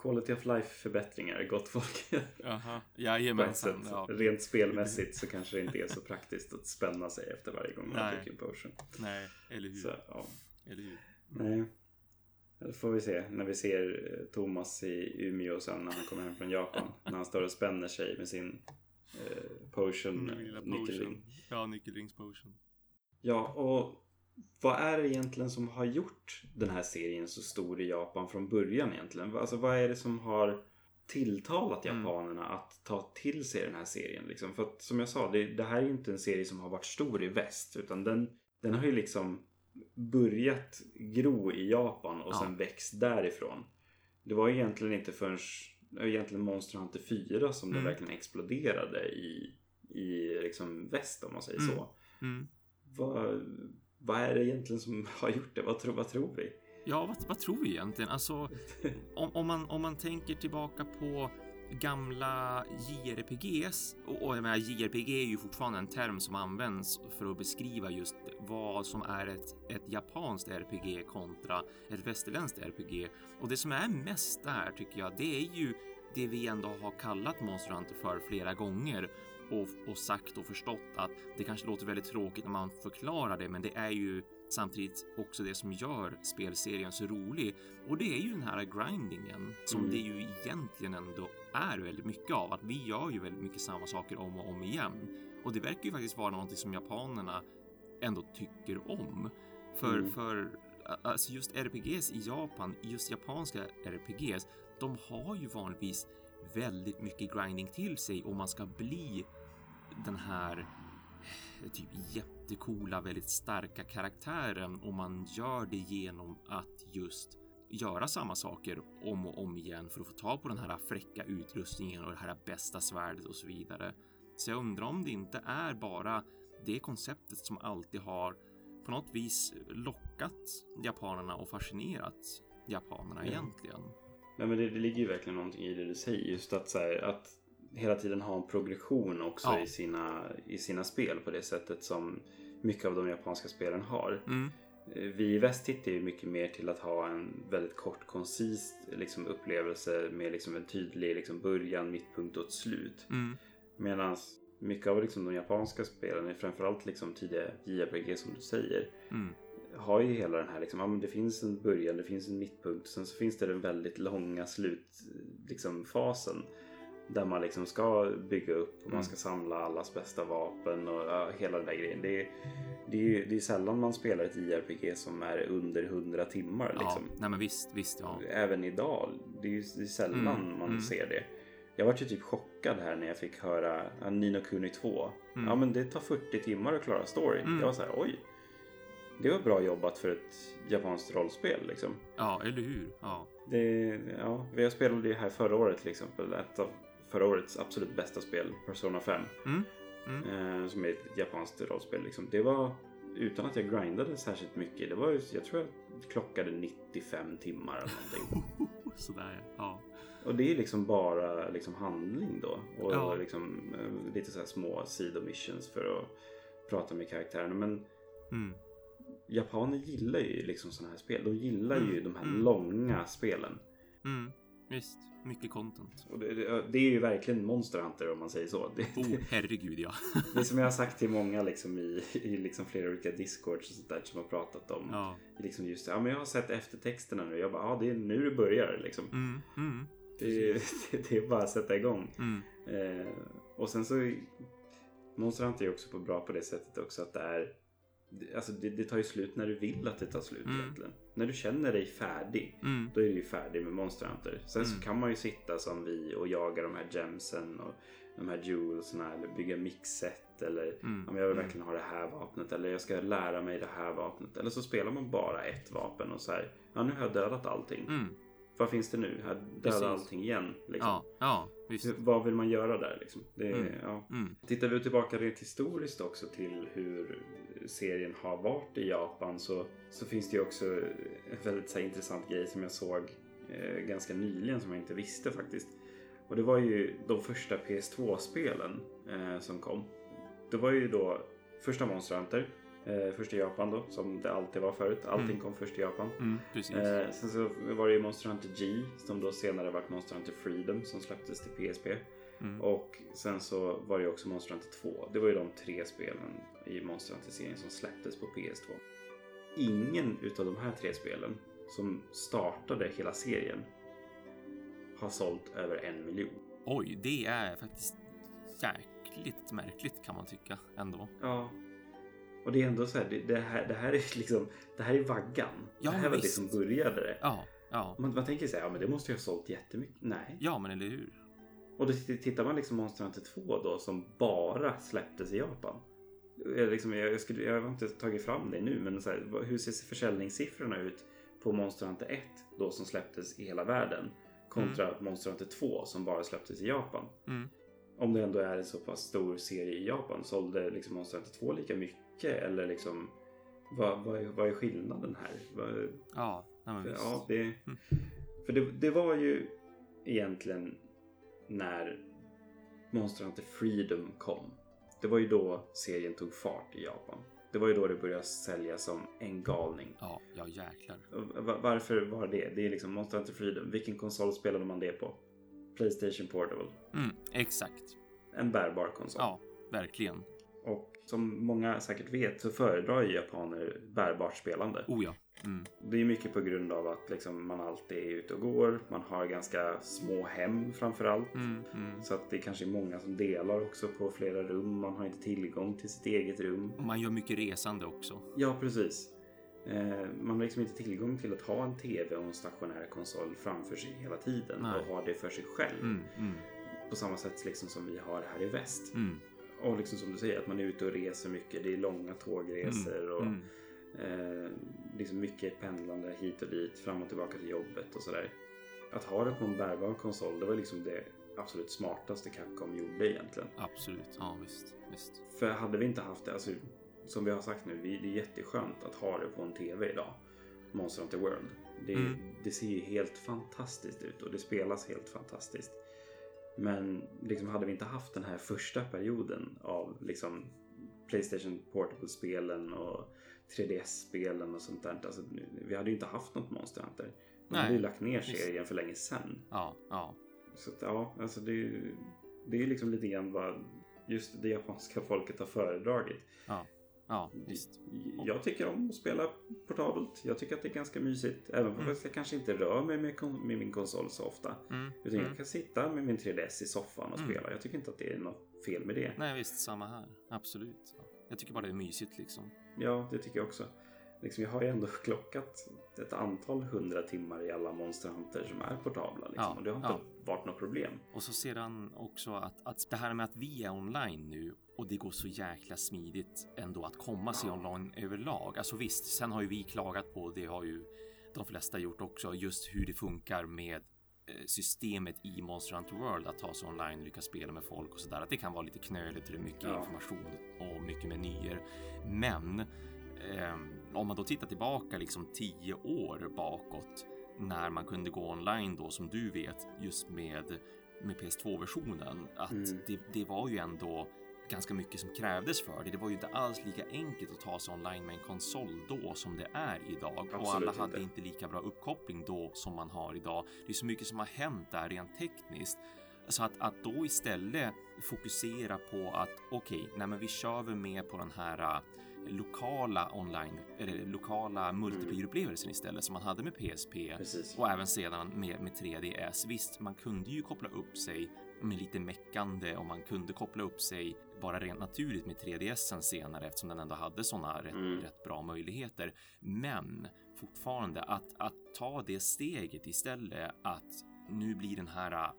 Quality of life förbättringar, gott folk. (laughs) Jaha, jajamensan. Ja. Rent spelmässigt så kanske det inte är så praktiskt att spänna sig efter varje gång man dricker en potion. Nej, eller hur? Så, ja. Eller hur? Nej. Det får vi se när vi ser eh, Thomas i Umeå sen när han kommer hem från Japan. (laughs) när han står och spänner sig med sin eh, potion lilla nyckelring. Ja, nyckelringspotion. Ja, och vad är det egentligen som har gjort den här serien så stor i Japan från början egentligen? Alltså vad är det som har tilltalat Mm. japanerna att ta till sig den här serien? Liksom? För att som jag sa, det, det här är ju inte en serie som har varit stor i väst utan den, den har ju liksom börjat gro i Japan och Ja. sen växt därifrån. Det var egentligen inte förrän det egentligen Monster Hunter 4 som det Mm. verkligen exploderade i, i liksom väst om man säger Mm. så. Mm. Vad, vad är det egentligen som (laughs) har gjort det? Vad, tro, vad tror vi? Ja, vad, vad tror vi egentligen? Alltså, (laughs) om, om, man, om man tänker tillbaka på gamla JRPGs och, och jag menar JRPG är ju fortfarande en term som används för att beskriva just vad som är ett, ett japanskt RPG kontra ett västerländskt RPG. Och det som är mest där tycker jag, det är ju det vi ändå har kallat Monster Hunter för flera gånger och, och sagt och förstått att det kanske låter väldigt tråkigt när man förklarar det, men det är ju samtidigt också det som gör spelserien så rolig. Och det är ju den här grindingen som Mm. det ju egentligen ändå är väldigt mycket av. Att vi gör ju väldigt mycket samma saker om och om igen. Och det verkar ju faktiskt vara någonting som japanerna ändå tycker om. För, Mm. för alltså just RPGs i Japan, just japanska RPGs, de har ju vanligtvis väldigt mycket grinding till sig om man ska bli den här eh, typ jättekola, väldigt starka karaktären och man gör det genom att just göra samma saker om och om igen för att få tag på den här fräcka utrustningen och det här bästa svärdet och så vidare. Så jag undrar om det inte är bara det konceptet som alltid har på något vis lockat japanerna och fascinerat japanerna Ja. egentligen. Nej, men det, det ligger ju verkligen någonting i det du säger. Just att, så här, att hela tiden ha en progression också Ja. i, sina, i sina spel på det sättet som mycket av de japanska spelen har. Mm. eh, vi i väst tittar ju mycket mer till att ha en väldigt kort koncis liksom, upplevelse med liksom, en tydlig liksom, början, mittpunkt och ett slut. Mm. Medan mycket av liksom, de japanska spelen, framförallt liksom, tidiga JRPG som du säger, Mm. har ju hela den här liksom, ja, men det finns en början, det finns en mittpunkt, sen så finns det den väldigt långa slutfasen. Liksom, fasen. Där man liksom ska bygga upp och Mm. man ska samla allas bästa vapen och ja, hela den där grejen. Det är, det är ju det är sällan man spelar ett JRPG som är under 100 timmar. Ja, Liksom. nej men visst, visst ja. Även idag. Det är ju det är sällan Mm, man mm. ser det. Jag var ju typ chockad här när jag fick höra ja, Nino Kuni 2. Mm. Ja men det tar 40 timmar att klara storyn. Mm. Jag var så här, oj. Det var bra jobbat för ett japanskt rollspel liksom. Ja, eller hur? Ja. Det, ja, jag spelade ju här förra året till exempel. Ett av förra årets absolut bästa spel, Persona 5. Mm. Mm. Eh, som är ett japanskt rollspel. Liksom. Det var utan att jag grindade särskilt mycket. Det var, jag tror jag klockade 95 timmar eller någonting. (laughs) Sådär ja. Och det är liksom bara liksom handling då. Och Ja. liksom, eh, lite så små sidomissions för att prata med karaktärerna. Men Mm. japaner gillar ju liksom sådana här spel. De gillar ju Mm, de här mm. långa spelen. Visst, mycket content. Och det, det, det är ju verkligen Monster Hunter om man säger så. Det, Oh, herregud ja. (laughs) det är som jag har sagt till många liksom i, i liksom flera olika discords och sånt där som har pratat om. Ja. Liksom just det, ja men jag har sett eftertexterna nu. Jag bara, ja det är nu det börjar liksom. Mm. Mm. Det, är- (laughs) det är bara att sätta igång. Mm. Eh, och sen så Monster Hunter är också på bra på det sättet också att det är Alltså det, det tar ju slut när du vill att det tar slut Mm. egentligen. När du känner dig färdig Mm. då är du ju färdig med Monster Hunter. Sen så Mm. kan man ju sitta som vi och jaga de här gemsen och de här jewelsna eller bygga mixset eller Mm. jag vill Mm. verkligen ha det här vapnet eller jag ska lära mig det här vapnet. Eller så spelar man bara ett vapen och så här, ja nu har jag dödat allting. Mm. Vad finns det nu? Jag dödar Precis. allting igen. Liksom. Ja, ja, visst. Vad vill man göra där liksom? Det, Mm. ja. Mm. Tittar vi tillbaka rent historiskt också till hur serien har varit i Japan så, så finns det ju också en väldigt här, intressant grej som jag såg eh, ganska nyligen som jag inte visste faktiskt. Och det var ju de första PS2-spelen eh, som kom. Det var ju då första Monster Hunter, eh, först i Japan då, som det alltid var förut. Allting Mm. kom först i Japan. Mm. Eh, sen så var det ju Monster Hunter G som då senare vart Monster Hunter Freedom som släpptes till PSP. Mm. Och sen så var det ju också Monster Hunter 2. Det var ju de tre spelen i Monster Hunter-serien som släpptes på PS2. Ingen utav de här tre spelen som startade hela serien har sålt över en miljon. Oj, det är faktiskt jäkligt märkligt kan man tycka ändå. Ja. Och det är ändå så här, det, det här, det här är liksom, det här är vaggan. Ja, det här var det visst. som började det. Ja, ja. Man, man tänker sig, ja men det måste ju ha sålt jättemycket. Nej. Ja, men eller hur? Och då tittar man liksom Monster Hunter 2 då som bara släpptes i Japan. Jag, liksom, jag, skulle, jag har inte tagit fram det nu men så här, hur ser försäljningssiffrorna ut på Monster Hunter 1 då som släpptes i hela världen kontra Monster Hunter 2 som bara släpptes i Japan. Mm. Om det ändå är en så pass stor serie i Japan sålde liksom Monster Hunter 2 lika mycket eller liksom vad, vad, är, vad är skillnaden här? Vad, Ja, för, ja, det, Mm. för det, det var ju egentligen när Monster Hunter Freedom kom. Det var ju då serien tog fart i Japan. Det var ju då det började säljas som en galning. Ja, ja jäklar. Varför var det? Det är liksom Monster Hunter Freedom. Vilken konsol spelade man det på? Playstation Portable. Mm, exakt. En bärbar konsol. Ja, verkligen. Och som många säkert vet så föredrar ju japaner bärbart spelande. Oh ja. Mm. Det är mycket på grund av att liksom man alltid är ute och går. Man har ganska små hem framförallt. Mm, mm. Så att det kanske är många som delar också på flera rum. Man har inte tillgång till sitt eget rum. Och man gör mycket resande också. Ja, precis. Eh, man har liksom inte tillgång till att ha en tv och en stationär konsol framför sig hela tiden Nej. och ha det för sig själv. Mm, mm, På samma sätt liksom som vi har här i väst. mm, Och liksom som du säger, att man är ute och reser mycket. Det är långa tågresor och mm. Eh, liksom mycket pendlande hit och dit, fram och tillbaka till jobbet och sådär. Att ha det på en bärbar konsol, det var liksom det absolut smartaste Capcom gjorde egentligen. Absolut. Ja, visst. visst. För hade vi inte haft det, alltså, som vi har sagt nu, det är jätteskönt att ha det på en TV idag. Monster Hunter World. Det, Mm. det ser ju helt fantastiskt ut och det spelas helt fantastiskt. Men liksom hade vi inte haft den här första perioden av liksom Playstation Portable-spelen och 3DS-spelen och sånt där. Alltså, vi hade ju inte haft något Monster Hunter. Nej, hade ju lagt ner serien för länge sedan. Ja, ja. Så att, ja, alltså det, är ju- det är liksom lite grann vad just det japanska folket har föredragit. Ja, visst. Jag tycker om att spela portabelt. Jag tycker att det är ganska mysigt. Även Mm. fast jag kanske inte rör mig med, kon- med min konsol så ofta. Mm. Utan Mm. jag kan sitta med min 3DS i soffan och Mm. spela. Jag tycker inte att det är något fel med det. Nej, visst, samma här. Absolut. Ja. Jag tycker bara det är mysigt liksom. Ja, det tycker jag också. Liksom, jag har ju ändå (laughs) klockat ett antal hundra timmar i alla Monster Hunter som är portabla. Liksom, Ja, och det har inte ja. varit något problem. Och så sedan också att, att det här med att vi är online nu och det går så jäkla smidigt ändå att komma sig online överlag. Alltså visst, sen har ju vi klagat på, det har ju de flesta gjort också, just hur det funkar med systemet i Monster Hunter World att ta sig online, lyckas spela med folk och sådär. Att det kan vara lite knöligt och det är mycket Ja. information och mycket menyer. Men ehm, om man då tittar tillbaka liksom tio år bakåt när man kunde gå online då som du vet just med med PS2-versionen att Mm. det, det var ju ändå ganska mycket som krävdes för det. Det var ju inte alls lika enkelt att ta sig online med en konsol då som det är idag och Absolut alla hade inte. inte lika bra uppkoppling då som man har idag. Det är så mycket som har hänt där rent tekniskt. Så att, att då istället fokusera på att okej, nej men vi kör väl med på den här äh, lokala online eller lokala multiplayer-upplevelsen istället som man hade med PSP Precis. och även sedan med, med 3DS. Visst, man kunde ju koppla upp sig med lite meckande och man kunde koppla upp sig bara rent naturligt med 3DSen senare eftersom den ändå hade sådana rätt, Mm. rätt bra möjligheter. Men fortfarande att, att ta det steget istället att nu blir den här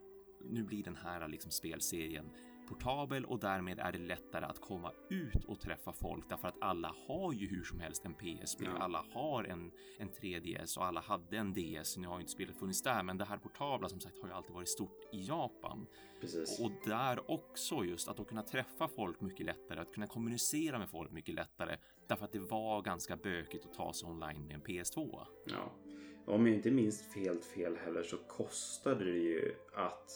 nu blir den här liksom spelserien portabel och därmed är det lättare att komma ut och träffa folk därför att alla har ju hur som helst en PSP, Ja. alla har en, en 3DS och alla hade en DS. Nu har ju inte spelet funnits där, men det här portabla som sagt har ju alltid varit stort i Japan Precis. och där också just att då kunna träffa folk mycket lättare, att kunna kommunicera med folk mycket lättare därför att det var ganska bökigt att ta sig online med en PS2. Ja. Om jag inte minns helt fel heller så kostade det ju att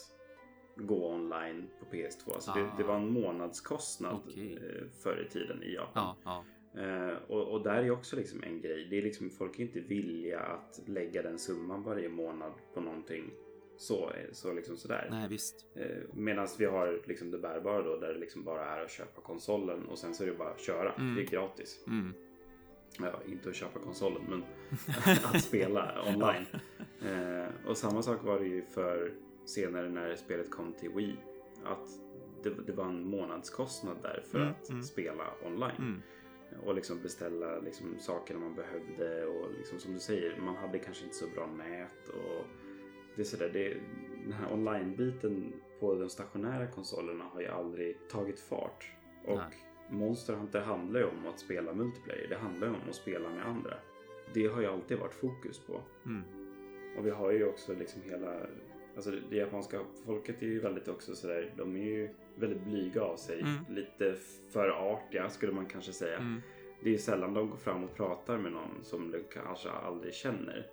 gå online på PS2. Alltså det, Ah. det var en månadskostnad Okej. eh, förr i tiden i Japan. Ja, ja, Eh, och, och där är också liksom en grej. Det är liksom, folk är inte villiga att lägga den summan varje månad på någonting så, eh, så liksom sådär. nej visst. Eh, Medan vi har liksom det bärbara då där det liksom bara är att köpa konsolen och sen så är det bara att köra. Mm. Det är gratis. Mm. Ja, inte att köpa konsolen men (laughs) att spela online. Eh, och samma sak var det ju för senare när spelet kom till Wii. Att det, det var en månadskostnad där för Mm, att mm. spela online. Mm. Och liksom beställa liksom sakerna man behövde och liksom som du säger, man hade kanske inte så bra nät och det är sådär, det, den här online-biten på de stationära konsolerna har ju aldrig tagit fart. Och Nej. Monster Hunter handlar ju om att spela multiplayer, det handlar ju om att spela med andra. Det har ju alltid varit fokus på. Mm. Och vi har ju också liksom hela, alltså det japanska folket är ju väldigt också sådär, de är ju väldigt blyga av sig. Mm. Lite för artiga skulle man kanske säga. Mm. Det är sällan de går fram och pratar med någon som de kanske aldrig känner.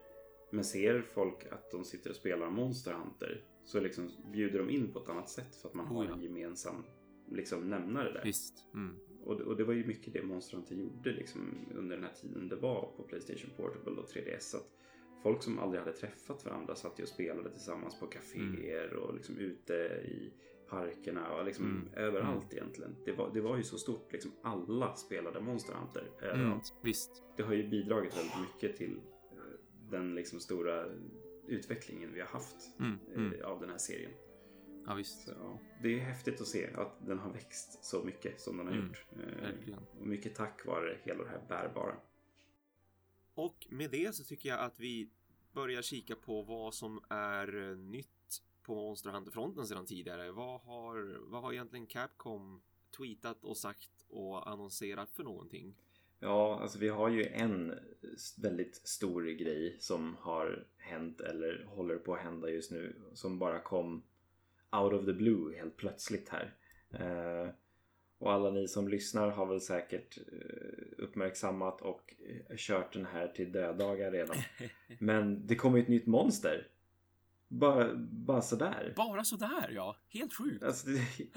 Men ser folk att de sitter och spelar Monster Hunter så liksom bjuder de in på ett annat sätt för att man har Oh ja. en gemensam liksom, nämnare där. Visst. Mm. Och, och det var ju mycket det Monster Hunter gjorde liksom, under den här tiden det var på Playstation Portable och 3DS. Att folk som aldrig hade träffat varandra satt ju och spelade tillsammans på kaféer och liksom ute i parkerna och liksom Mm. överallt egentligen. Det var, det var ju så stort. Liksom alla spelade Monster Hunter Mm. överallt. Visst. Det har ju bidragit väldigt mycket till eh, den liksom stora utvecklingen vi har haft Mm. eh, Mm. av den här serien. Ja, visst. Så, ja, det är häftigt att se att den har växt så mycket som den har Mm, gjort. Eh, verkligen. och mycket tack vare hela det här bärbara. Och med det så tycker jag att vi börjar kika på vad som är eh, nytt på Monster Hunter-fronten sedan tidigare. Vad har, vad har egentligen Capcom tweetat och sagt och annonserat för någonting? Ja, alltså vi har ju en väldigt stor grej som har hänt eller håller på att hända just nu som bara kom out of the blue helt plötsligt här. Eh, och alla ni som lyssnar har väl säkert eh, uppmärksammat och eh, kört den här till döddagar redan. (laughs) Men det kommer ju ett nytt monster. Bara, bara sådär. Bara sådär ja, helt sjukt. Alltså,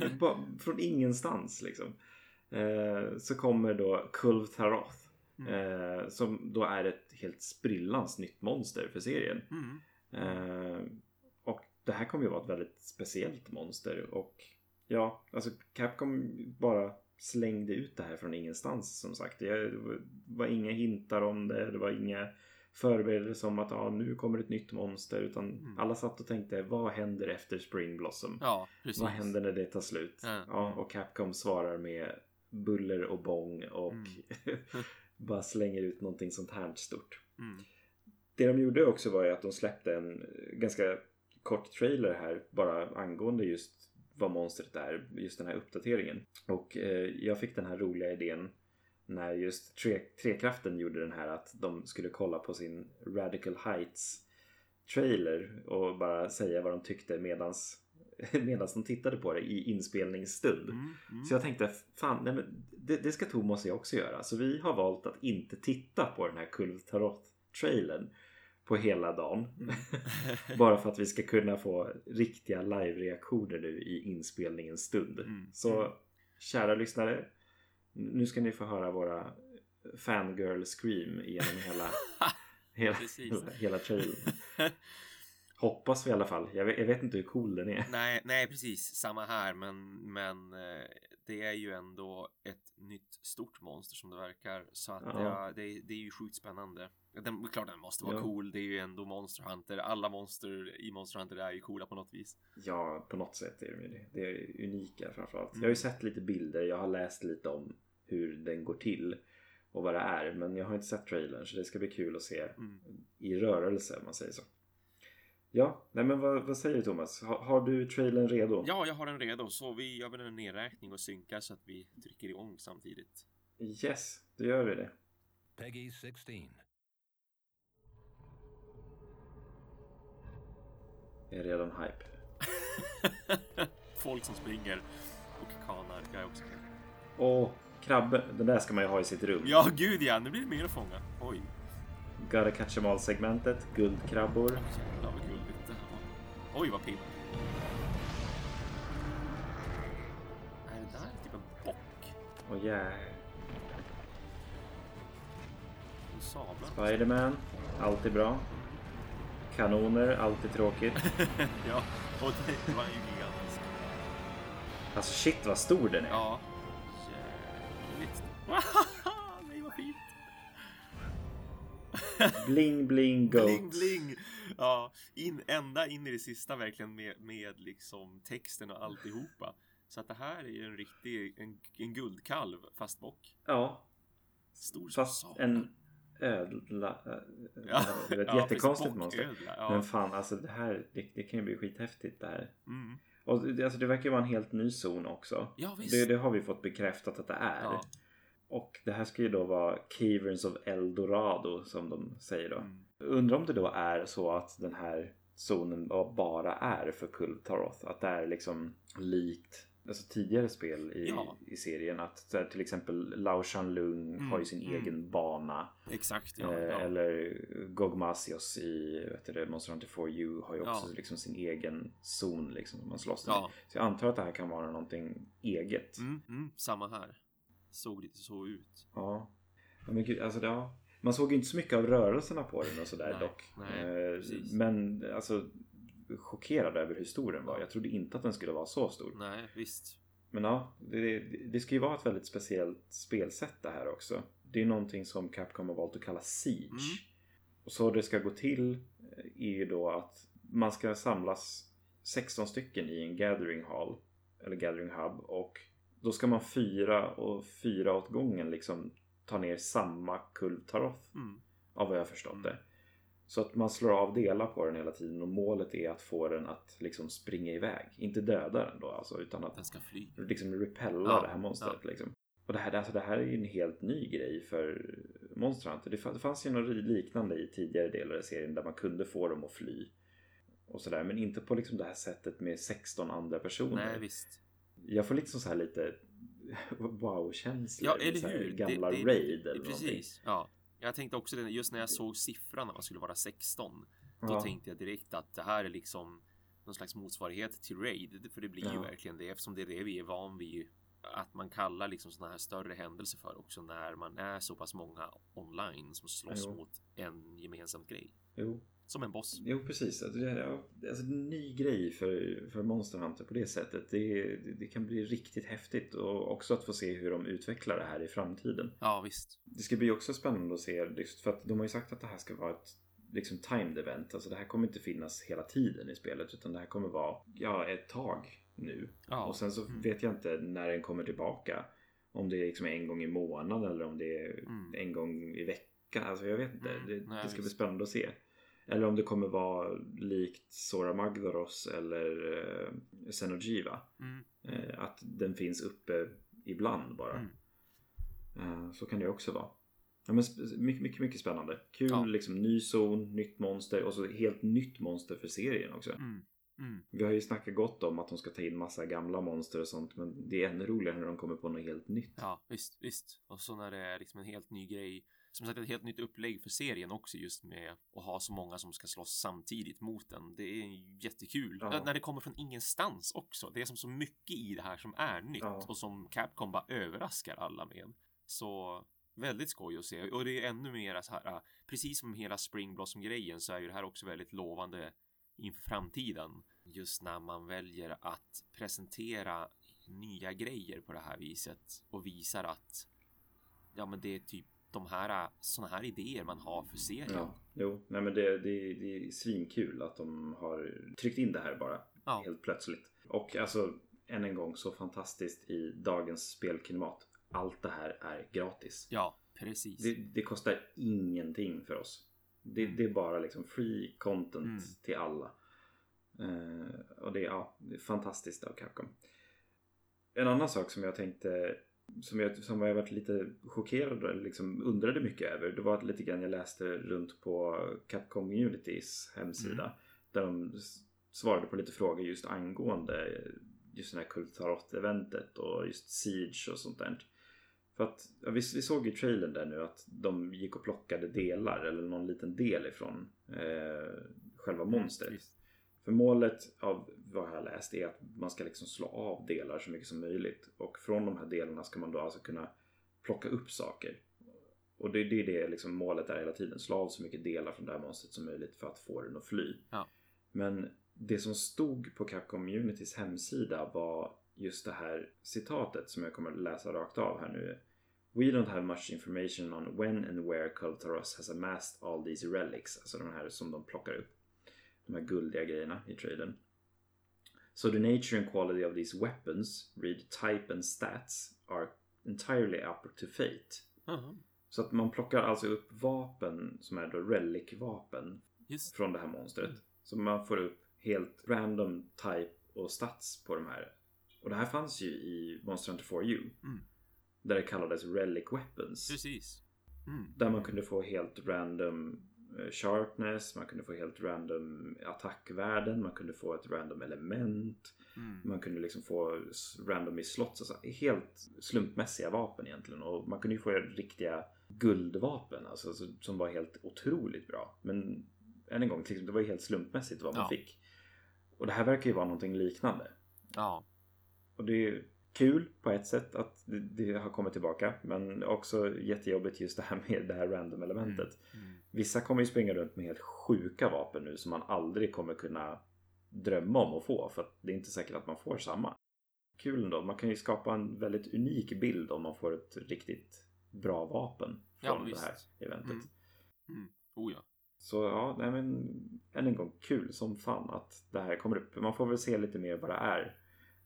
(laughs) från ingenstans liksom. Eh, så kommer då Kulv Taroth. Mm. Eh, som då är ett helt sprillans nytt monster för serien. Mm. Eh, och det här kommer ju vara ett väldigt speciellt monster. Och ja, alltså Capcom bara slängde ut det här från ingenstans som sagt. Det var inga hintar om det. Det var inga förberedelser om att ah, nu kommer ett nytt monster. Utan Mm. alla satt och tänkte vad händer efter Spring Blossom? Ja, precis. Vad händer när det tar slut? Ja. Ja, och Capcom svarar med buller och bång och Mm. (laughs) bara slänger ut någonting sånt här stort. Mm. Det de gjorde också var ju att de släppte en ganska kort trailer här bara angående just vad monstret är, just den här uppdateringen. Och eh, jag fick den här roliga idén när just tre, Trekraften gjorde den här att de skulle kolla på sin Radical Heights trailer och bara säga vad de tyckte medans, (laughs) medans de tittade på det i inspelningsstund. Mm. Mm. Så jag tänkte, fan, nej men det, det ska Thomas och jag också göra. Så vi har valt att inte titta på den här Kulvtarot-trailern på hela dagen. Mm. (laughs) Bara för att vi ska kunna få riktiga live-reaktioner nu i inspelningens stund. Mm. Så kära lyssnare, nu ska ni få höra våra fangirl scream genom hela, (laughs) hela, hela, (laughs) hela trailern. Hoppas vi i alla fall. Jag vet, jag vet inte hur cool den är. nej, nej, precis samma här, men, men eh, det är ju ändå ett nytt stort monster som det verkar. Så att Ja. ja, det, det är ju sjukt spännande. Den, klart den måste vara Ja. cool. Det är ju ändå Monster Hunter. Alla monster i Monster Hunter är ju coola på något vis. Ja, på något sätt är de ju det. Det är unika framförallt. Mm. Jag har ju sett lite bilder, jag har läst lite om hur den går till och vad det är. Men jag har inte sett trailern så det ska bli kul att se Mm. i rörelse om man säger så. Ja, nej men vad, vad säger du Thomas? Har, har du trailern redo? Ja, jag har den redo, så vi gör väl en nedräkning och synkar så att vi trycker igång samtidigt. Yes, då gör vi det. Peggy 16. Jag är redan hype. (laughs) Folk som springer och kanar. Jag är också. Åh, krabbe. Den där ska man ju ha i sitt rum. Ja, gud ja, nu blir det mer att fånga. Oj, Gotta catch em all segmentet. Guldkrabbor. jävlar Oj, vad pimp. Är det där typ en bock? Och yeah. En sablar? Spiderman. Alltid bra. Kanoner. Alltid tråkigt. (laughs) ja, och det var ju gigantisk. Alltså shit vad stor den är. Ja, jävligt. (laughs) Nej, vad fint. Bling bling goats. Bling bling! Ja, in, ända in i det sista verkligen med, med liksom texten och alltihopa. Så att det här är ju en riktig, en, en guldkalv fast bock. Ja, Stor som fast satan. en ödla. äh, Ja, Det ett ja, jättekonstigt monster. bocködla, Ja. Men fan alltså det här, det, det kan ju bli skithäftigt det här. Mm. Och det, alltså, det verkar vara en helt ny zon också. Ja, visst. Det, det har vi fått bekräftat att det är. Ja. Och det här ska ju då vara Caverns of Eldorado som de säger då. Mm. Undrar om det då är så att den här zonen bara är för Kultaroth. Att det är liksom likt alltså tidigare spel i, Ja. i serien. Att här, till exempel Lao Shanlung Mm, har ju sin mm. egen bana. Exakt, ja. eh, ja. Eller Gogmasios i vet det, Monster Hunter 4U har ju också liksom sin egen zon liksom, som man slåss. Ja. Så jag antar att det här kan vara någonting eget. Mm, mm, samma här. Såg lite så ut. Ja. men gud, alltså, ja. Man såg ju inte så mycket av rörelserna på den och sådär dock. nej, Eh, precis. men alltså chockerad över hur stor den var. Jag trodde inte att den skulle vara så stor. Nej, visst. Men ja, det, det ska ju vara ett väldigt speciellt spelsätt det här också. Det är någonting som Capcom har valt att kalla Siege. Mm. Och så det ska gå till är ju då att man ska samlas 16 stycken i en gathering hall. Eller gathering hub. Och då ska man fyra och fyra åt gången liksom ta ner samma kultaroth. Mm. Av vad jag förstått Mm. det. Så att man slår av delar på den hela tiden och målet är att få den att liksom springa iväg. Inte döda den då alltså utan att Den ska fly. liksom repella Ja, det här monstret. Liksom. Och det här, alltså, det här är ju en helt ny grej för Monster Hunter. Det fa- det fanns ju något liknande i tidigare delar av serien där man kunde få dem att fly. Och sådär, men inte på liksom det här sättet med 16 andra personer. Nej, visst. Jag får liksom så här lite wow-känslor. Ja, eller hur? Gamla Det- det- Raid eller någonting. Precis. Ja. Jag tänkte också det, just när jag såg siffran när man skulle vara 16. Då Ja. tänkte jag direkt att det här är liksom någon slags motsvarighet till Raid. För det blir ju Ja. verkligen det eftersom det är det vi är van vid att man kallar liksom sådana här större händelser för också när man är så pass många online som slåss Jo. mot en gemensam grej. Jo, Som en boss. jo precis. Alltså, det är, ja, alltså, en ny grej för, för Monster Hunter på det sättet. Det, det, kan bli riktigt häftigt och också att få se hur de utvecklar det här i framtiden. Ja, visst. Det ska bli också spännande att se just för att de har ju sagt att det här ska vara ett liksom timed event. Alltså det här kommer inte finnas hela tiden i spelet utan det här kommer vara ja, ett tag nu. Ja. Och sen så Mm. vet jag inte när den kommer tillbaka. Om det är liksom en gång i månaden eller om det är Mm. en gång i veckan. Alltså jag vet inte. Mm. Det, Nej, det ska bli visst. spännande att se. Eller om det kommer vara likt Sora Magdaros eller eh, Xenogiva. Mm. Eh, att den finns uppe ibland bara. Mm. Eh, så kan det också vara. Ja, men mycket, mycket, mycket spännande. Kul Ja. liksom ny zon, nytt monster och så helt nytt monster för serien också. Mm. Mm. Vi har ju snackat gott om att de ska ta in massa gamla monster och sånt men det är ännu roligare när de kommer på något helt nytt. Ja, visst, visst. Och så när det är liksom en helt ny grej. Som sagt, ett helt nytt upplägg för serien också just med att ha så många som ska slåss samtidigt mot den. Det är jättekul. Ja. När det kommer från ingenstans också. Det är som så mycket i det här som är nytt Ja. och som Capcom bara överraskar alla med. Så väldigt skoj att se. Och det är ännu mer så här, precis som hela Spring Blossom-grejen så är ju det här också väldigt lovande inför framtiden. Just när man väljer att presentera nya grejer på det här viset och visar att ja, men det är typ de här såna här idéer man har för serien. Ja, jo, nej men det, det, det är svinkul att de har tryckt in det här bara Ja. helt plötsligt. Och alltså än en gång så fantastiskt i dagens spelklimat. Allt det här är gratis. Ja, precis. Det, det kostar ingenting för oss. Det, det är bara liksom free content Mm. till alla. Eh, och det, ja, det är fantastiskt av Capcom. En annan sak som jag tänkte som jag, som jag varit lite chockerad och liksom undrade mycket över. Det var lite grann jag läste runt på Capcom Communities hemsida. Mm. Där de svarade på lite frågor just angående just det här Kultarot-eventet och just Siege och sånt där. För att ja, vi, vi såg i trailern där nu att de gick och plockade delar eller någon liten del ifrån eh, själva monstret. Mm. För målet av vad jag har läst är att man ska liksom slå av delar så mycket som möjligt. Och från de här delarna ska man då alltså kunna plocka upp saker. Och det, det är det liksom målet är hela tiden. Slå av så mycket delar från det här monstret som möjligt för att få den att fly. Ja. Men det som stod på Capcom Communities hemsida var just det här citatet som jag kommer att läsa rakt av här nu. We don't have much information on when and where Kultaros has amassed all these relics. Alltså de här som de plockar upp. De här guldiga grejerna i traden. So the nature and quality of these weapons, read type and stats, are entirely up to fate. Jaha, Så att man plockar alltså upp vapen som är då relic-vapen Just från det här monstret. Så man får upp helt random type och stats på de här. Och det här fanns ju i Monster Hunter 4U. Mm. Där det kallades relic weapons. precis. Mm. Där man kunde få helt random sharpness, man kunde få helt random attackvärden, man kunde få ett random element. Mm. Man kunde liksom få random i slots, alltså helt slumpmässiga vapen egentligen. Och man kunde ju få riktiga guldvapen, alltså så- som var helt otroligt bra. Men än en gång, liksom, det var ju helt slumpmässigt vad man Ja. fick. Och det här verkar ju vara någonting liknande. Ja, Och det är kul på ett sätt att det, har kommit tillbaka. Men också jättejobbigt just det här med det här random elementet. mm. Vissa kommer ju springa runt med helt sjuka vapen nu som man aldrig kommer kunna drömma om att få. För att det är inte säkert att man får samma. Kul ändå. Man kan ju skapa en väldigt unik bild om man får ett riktigt bra vapen Ja, från det visst. här eventet. Mm. Mm. Oh ja. Så ja, nej men än en gång kul som fan att det här kommer upp. Man får väl se lite mer vad det är.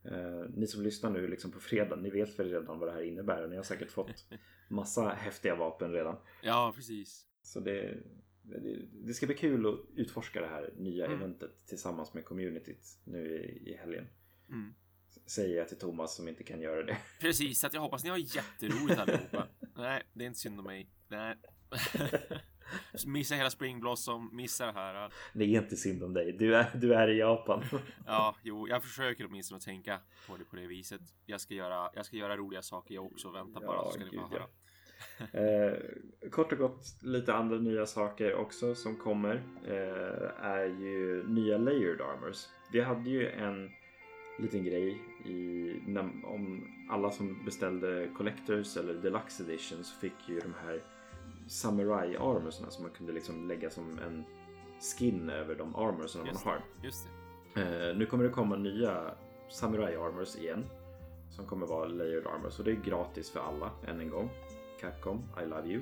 Eh, ni som lyssnar nu liksom på fredag, ni vet väl redan vad det här innebär. och Ni har säkert fått (laughs) massa häftiga vapen redan. Ja, precis. Så det, det, det ska bli kul att utforska det här nya Mm. eventet tillsammans med communityt nu i, i helgen. Mm. Säger jag till Thomas som inte kan göra det. (laughs) Precis, att jag hoppas ni har jätteroligt allihopa. (laughs) Nej, det är inte synd om mig. Nej. (laughs) Missa hela Spring Blossom, missa det här. Det är inte synd om dig. Du är, du är i Japan. Ja, jo, jag försöker åtminstone tänka på det på det viset. Jag ska göra, jag ska göra roliga saker jag också. Vänta bara så ska ni få höra. Eh, kort och gott lite andra nya saker också som kommer eh, är ju nya layered armors. Vi hade ju en liten grej i, när, om alla som beställde Collectors eller Deluxe Editions fick ju de här Samurai armorsna som man kunde liksom lägga som en skin över de armorsen man har. Just det. Eh, nu kommer det komma nya Samurai Armors igen. Som kommer vara layered armors. Och det är gratis för alla, än en gång. Capcom, I love you.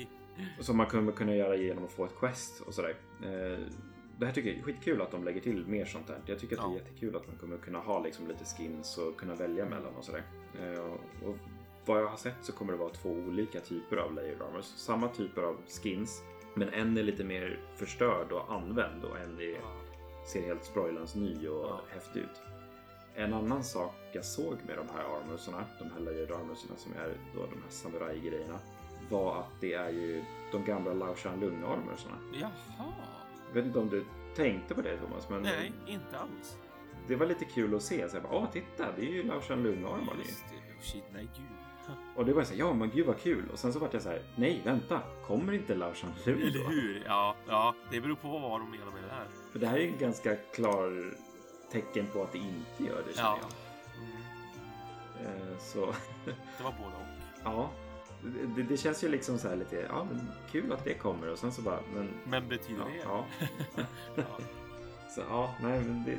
(laughs) Som man kommer kunna göra genom att få ett quest och sådär. Eh, det här tycker jag är skitkul att de lägger till mer sånt här. Jag tycker att det är jättekul att man kommer kunna ha liksom lite skins och kunna välja mellan och sådär. Eh, och vad jag har sett så kommer det vara två olika typer av layered armors. Samma typer av skins. Men en är lite mer förstörd och använd och en är ser helt sproilans ny och Ja. häftig ut. En annan sak jag såg med de här armorserna, de här layered armorserna som är då de här samurai-grejerna, var att det är ju de gamla Lao Shan Lung armorserna. Jaha. Jag vet inte om du tänkte på det Thomas, men Nej, inte alls. det var lite kul att se. Så jag bara, Åh, titta, det är ju Lao Shan Lung armor ju. Just det. Oh, shit, nej gud. (laughs) Och det var så här, ja men gud vad kul. Och sen så vart jag så här, nej vänta, kommer inte Lao Shan Lung Eller då? hur? Ja, ja, det beror på vad de menar med det här. För det här är en ganska klar tecken på att det inte gör det Ja. jag. Mm, Eh, Så (laughs) det var både och. Ja, det, det känns ju liksom så här lite, ja men kul att det kommer och sen så bara, men Men betyder ja, det? ja. (laughs) Ja. Så ja, nej men det,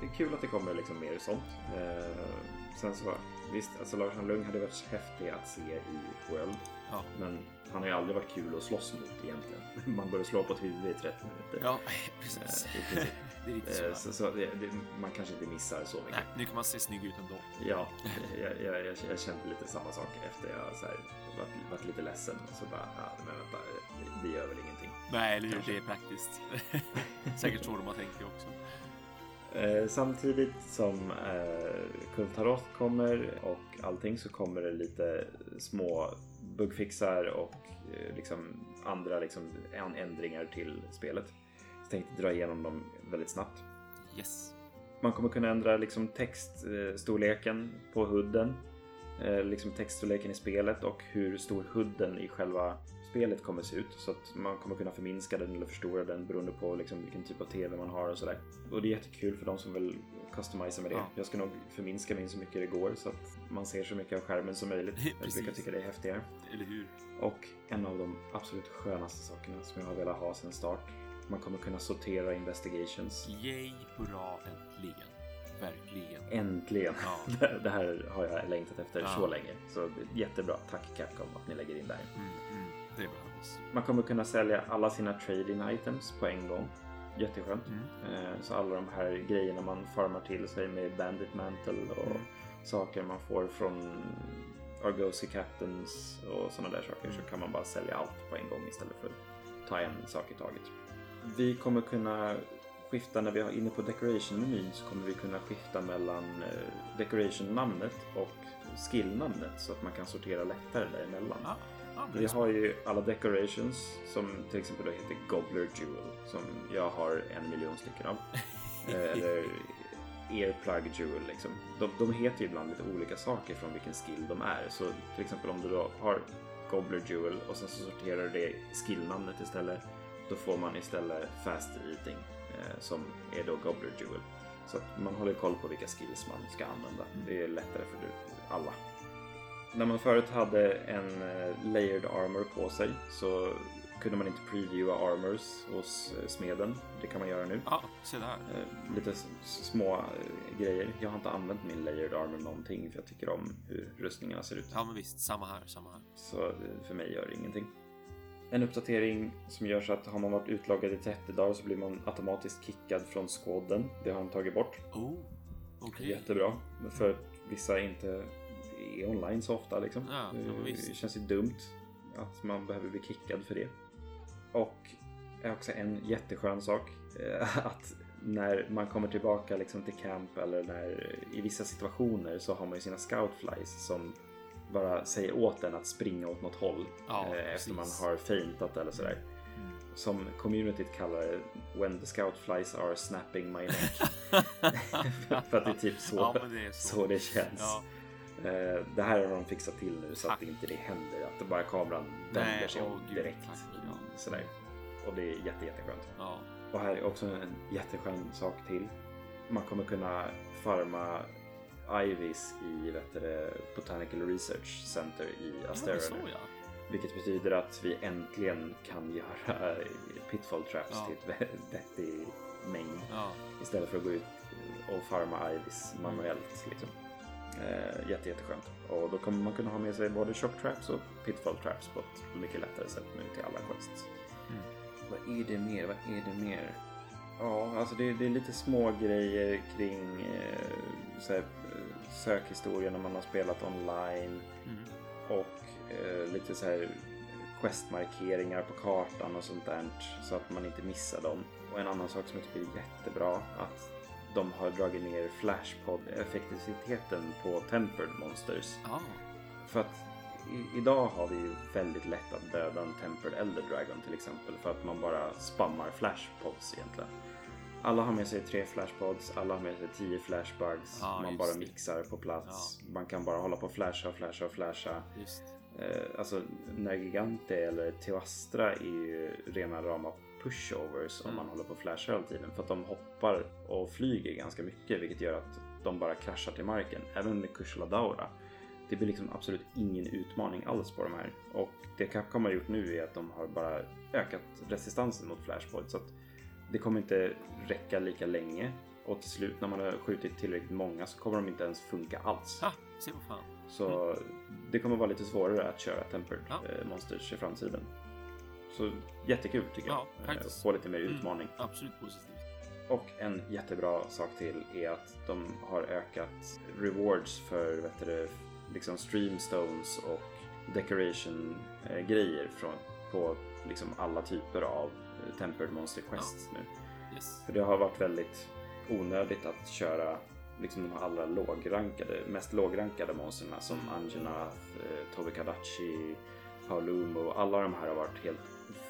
det är kul att det kommer liksom mer sånt. Eh, sen så visst, alltså Lars Lung hade varit häftig att se i World, Ja. men han har ju aldrig varit kul att slåss mot egentligen. (laughs) Man börjar slå på ett huvud i 30 minuter. ja, precis. Eh. Det är lite Eh, så. Så, det, det, man kanske inte missar så mycket. Nej, nu kan man se snygg ut ändå. Ja, jag, jag, jag, jag kände lite samma sak efter jag så här, varit, varit lite ledsen. Och så bara, ja, men vänta, det, gör väl ingenting. Nej, eller hur? Det är praktiskt. (laughs) Säkert så de har tänkt det också. Eh, samtidigt som eh, Kultarot kommer och allting så kommer det lite små bugfixar och eh, liksom andra liksom, ändringar till spelet. Tänkte dra igenom dem väldigt snabbt. Yes. Man kommer kunna ändra liksom textstorleken på hudden. Eh, liksom textstorleken i spelet och hur stor hudden i själva spelet kommer se ut. Så att man kommer kunna förminska den eller förstora den beroende på liksom vilken typ av TV man har och sådär. Och det är jättekul för de som vill customisa med det. Ja. Jag ska nog förminska min så mycket det går så att man ser så mycket av skärmen som möjligt. (laughs) Jag brukar tycka det är häftigare. Eller hur? Och en av de absolut skönaste sakerna som jag har velat ha sedan start. Man kommer kunna sortera investigations. Yay, hurra, äntligen. Verkligen. Äntligen! Ja. (laughs) Det- här har jag längtat efter Ja. så länge. Så jättebra. Tack Capcom att ni lägger in det här. Mm, mm, det behövdes. Man kommer kunna sälja alla sina trading items på en gång. Jätteskönt. Mm. Eh, Så alla de här grejerna man farmar till sig med Bandit Mantle och Mm. saker man får från Argosy Captains och sådana där saker så kan man bara sälja allt på en gång istället för att ta en sak i taget. Vi kommer kunna skifta när vi är inne på decoration-menyn så kommer vi kunna skifta mellan eh, decoration-namnet och skill-namnet så att man kan sortera lättare däremellan. Men det Vi har ju alla decorations som till exempel då heter Gobbler Jewel som jag har en miljon stycken av. (laughs) Eh, Eller Earplug Jewel liksom. De, de heter ju ibland lite olika saker från vilken skill de är. Så till exempel om du då har Gobbler Jewel och sen så sorterar du det skillnamnet istället. Då får man istället Fast Eating eh, som är då Gobbler Jewel. Så att man håller koll på vilka skills man ska använda. Det är lättare för alla. När man förut hade en eh, layered armor på sig så kunde man inte previewa armors hos eh, smeden. Det kan man göra nu. Ja, se där. Eh, Lite små grejer. Jag har inte använt min layered armor någonting för jag tycker om hur rustningarna ser ut. Ja, men visst. Samma här, samma här. Så för mig gör det ingenting. En uppdatering som gör så att har man varit utloggad i 30 dagar så blir man automatiskt kickad från skåden. Det har han tagit bort. Oh, okej. Jättebra. För att vissa inte är online så ofta liksom. Ja, men det känns ju dumt att man behöver bli kickad för det. Och är också en jätteskön sak. eh, Att när man kommer tillbaka liksom till camp eller när i vissa situationer så har man ju sina scoutflies som bara säger åt en att springa åt något håll. Ja, eh, efter man har feintat eller sådär. Mm. Som communityt kallar det When the scoutflies are snapping my neck. (laughs) för att det är typ så, Ja, det så. så det känns. Ja. Eh, Det här har de fixat till nu så att Tack. inte det händer. Att det bara kameran vänder sig om direkt. tack. Sådär. Och det är jätte, jätteskönt. Ja. Och här är också en jätteskön sak till. man kommer kunna farma Ivis i vet du, Botanical Research Center i Ja, Astera nu. ja. Vilket betyder att vi äntligen kan göra pitfall traps Ja. till ett vettig mängd. Ja. Istället för att gå ut och farma Ivis manuellt. Liksom. Eh, jätte, jätteskönt. Och då kommer man kunna ha med sig både shock traps och pitfall traps på ett mycket lättare sätt nu till alla quests. Mm. Vad är det mer? Vad är det mer? Ja, alltså det, det är lite små grejer kring eh, så här, sökhistorier när man har spelat online Mm. och eh, lite så här questmarkeringar på kartan och sånt där så att man inte missar dem. Och en annan sak som jag tycker är jättebra att de har dragit ner flashpod-effektiviteten på tempered monsters. Ja. För att i, idag har vi ju väldigt lätt att döda en tempered elder dragon till exempel för att man bara spammar flashpods egentligen. Alla har med sig tre flashpods, alla har med sig tio flashbugs. Ja, man bara det. mixar på plats. Man kan bara hålla på och flasha och flasha och flasha. Just. Eh, alltså Nergigante eller Teostra är ju rena rama pushovers om Mm. man håller på och flashar hela tiden. För att de hoppar och flyger ganska mycket vilket gör att de bara kraschar till marken. Även med Kushla Daura. Det blir liksom absolut ingen utmaning alls på de här. Och det Capcom har gjort nu är att de har bara ökat resistansen mot Flashpoint. Så att det kommer inte räcka lika länge. Och till slut när man har skjutit tillräckligt många så kommer de inte ens funka alls. Ha, se på fan. Så det kommer vara lite svårare att köra Tempered Ja. eh, Monsters i framtiden. Så jättekul tycker Ja, jag. faktiskt. Eh, Få lite mer Mm. utmaning. Absolut positivt. Och en jättebra sak till är att de har ökat rewards för vet du, liksom streamstones och decoration eh, grejer från, på liksom alla typer av Tempered Monster Quests nu. Yes. För det har varit väldigt onödigt att köra liksom de allra lågrankade, mest lågrankade monstren som Anjanath, eh, Tobikadachi, Paolumo. Alla de här har varit helt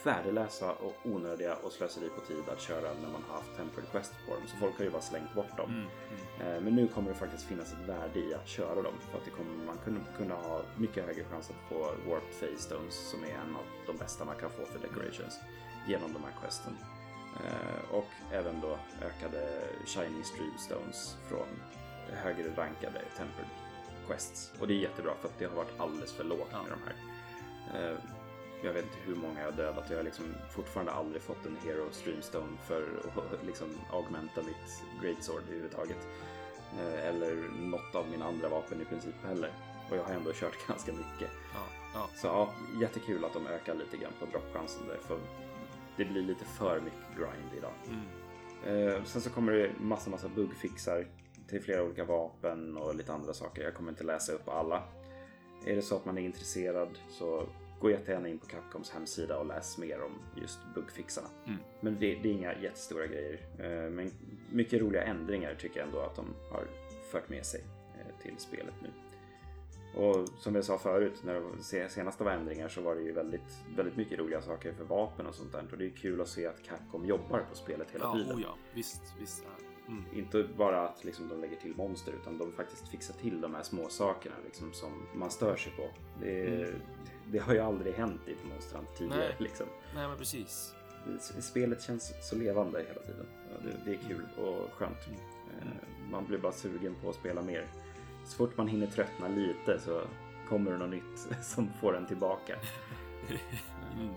värdelösa och onödiga och slöseri på tid att köra när man har haft Tempered Quest på dem. Så folk har ju bara slängt bort dem. Mm. Mm. Eh, Men nu kommer det faktiskt finnas ett värde i att köra dem. För att det kommer man kunna, kunna ha mycket högre chans att få Warped Phase Stones som är en av de bästa man kan få för decorations genom de här questen. Eh, Och även då ökade Shiny Stream Stones från högre rankade Tempered Quests. Och det är jättebra för att det har varit alldeles för lågt med de här. Eh, Jag vet inte hur många jag har dödat och jag har liksom fortfarande aldrig fått en Hero Streamstone för att (laughs) liksom augmenta mitt Greatsword överhuvudtaget. Eh, Eller något av mina andra vapen i princip heller. Och jag har ändå kört (laughs) ganska mycket. Ja. Ja. Så ja, jättekul att de ökar lite grann på droppchansen där. För det blir lite för mycket grind idag. Mm. Eh, sen så kommer det massa, massa bugfixar till flera olika vapen och lite andra saker. Jag kommer inte läsa upp alla. Är det så att man är intresserad så gå jättegärna in på Capcoms hemsida och läs mer om just bugfixarna. Mm. Men det, det är inga jättestora grejer. Eh, men mycket roliga ändringar tycker jag ändå att de har fört med sig eh, till spelet nu. Och som jag sa förut, när det senast det var ändringar så var det ju väldigt, väldigt mycket roliga saker för vapen och sånt där. Och det är kul att se att Capcom jobbar på spelet hela Ja, tiden. oh ja. Visst, visst. Mm. Inte bara att liksom, de lägger till monster utan de faktiskt fixar till de här små sakerna liksom, som man stör sig på. Det, Mm. det har ju aldrig hänt i ett Monster Hunter tidigare. Nej. Liksom. Nej, men precis. Spelet känns så levande hela tiden. Det, det är kul och skönt. Eh, Man blir bara sugen på att spela mer. Så fort man hinner tröttna lite så kommer det något nytt (laughs) som får en tillbaka. Mm.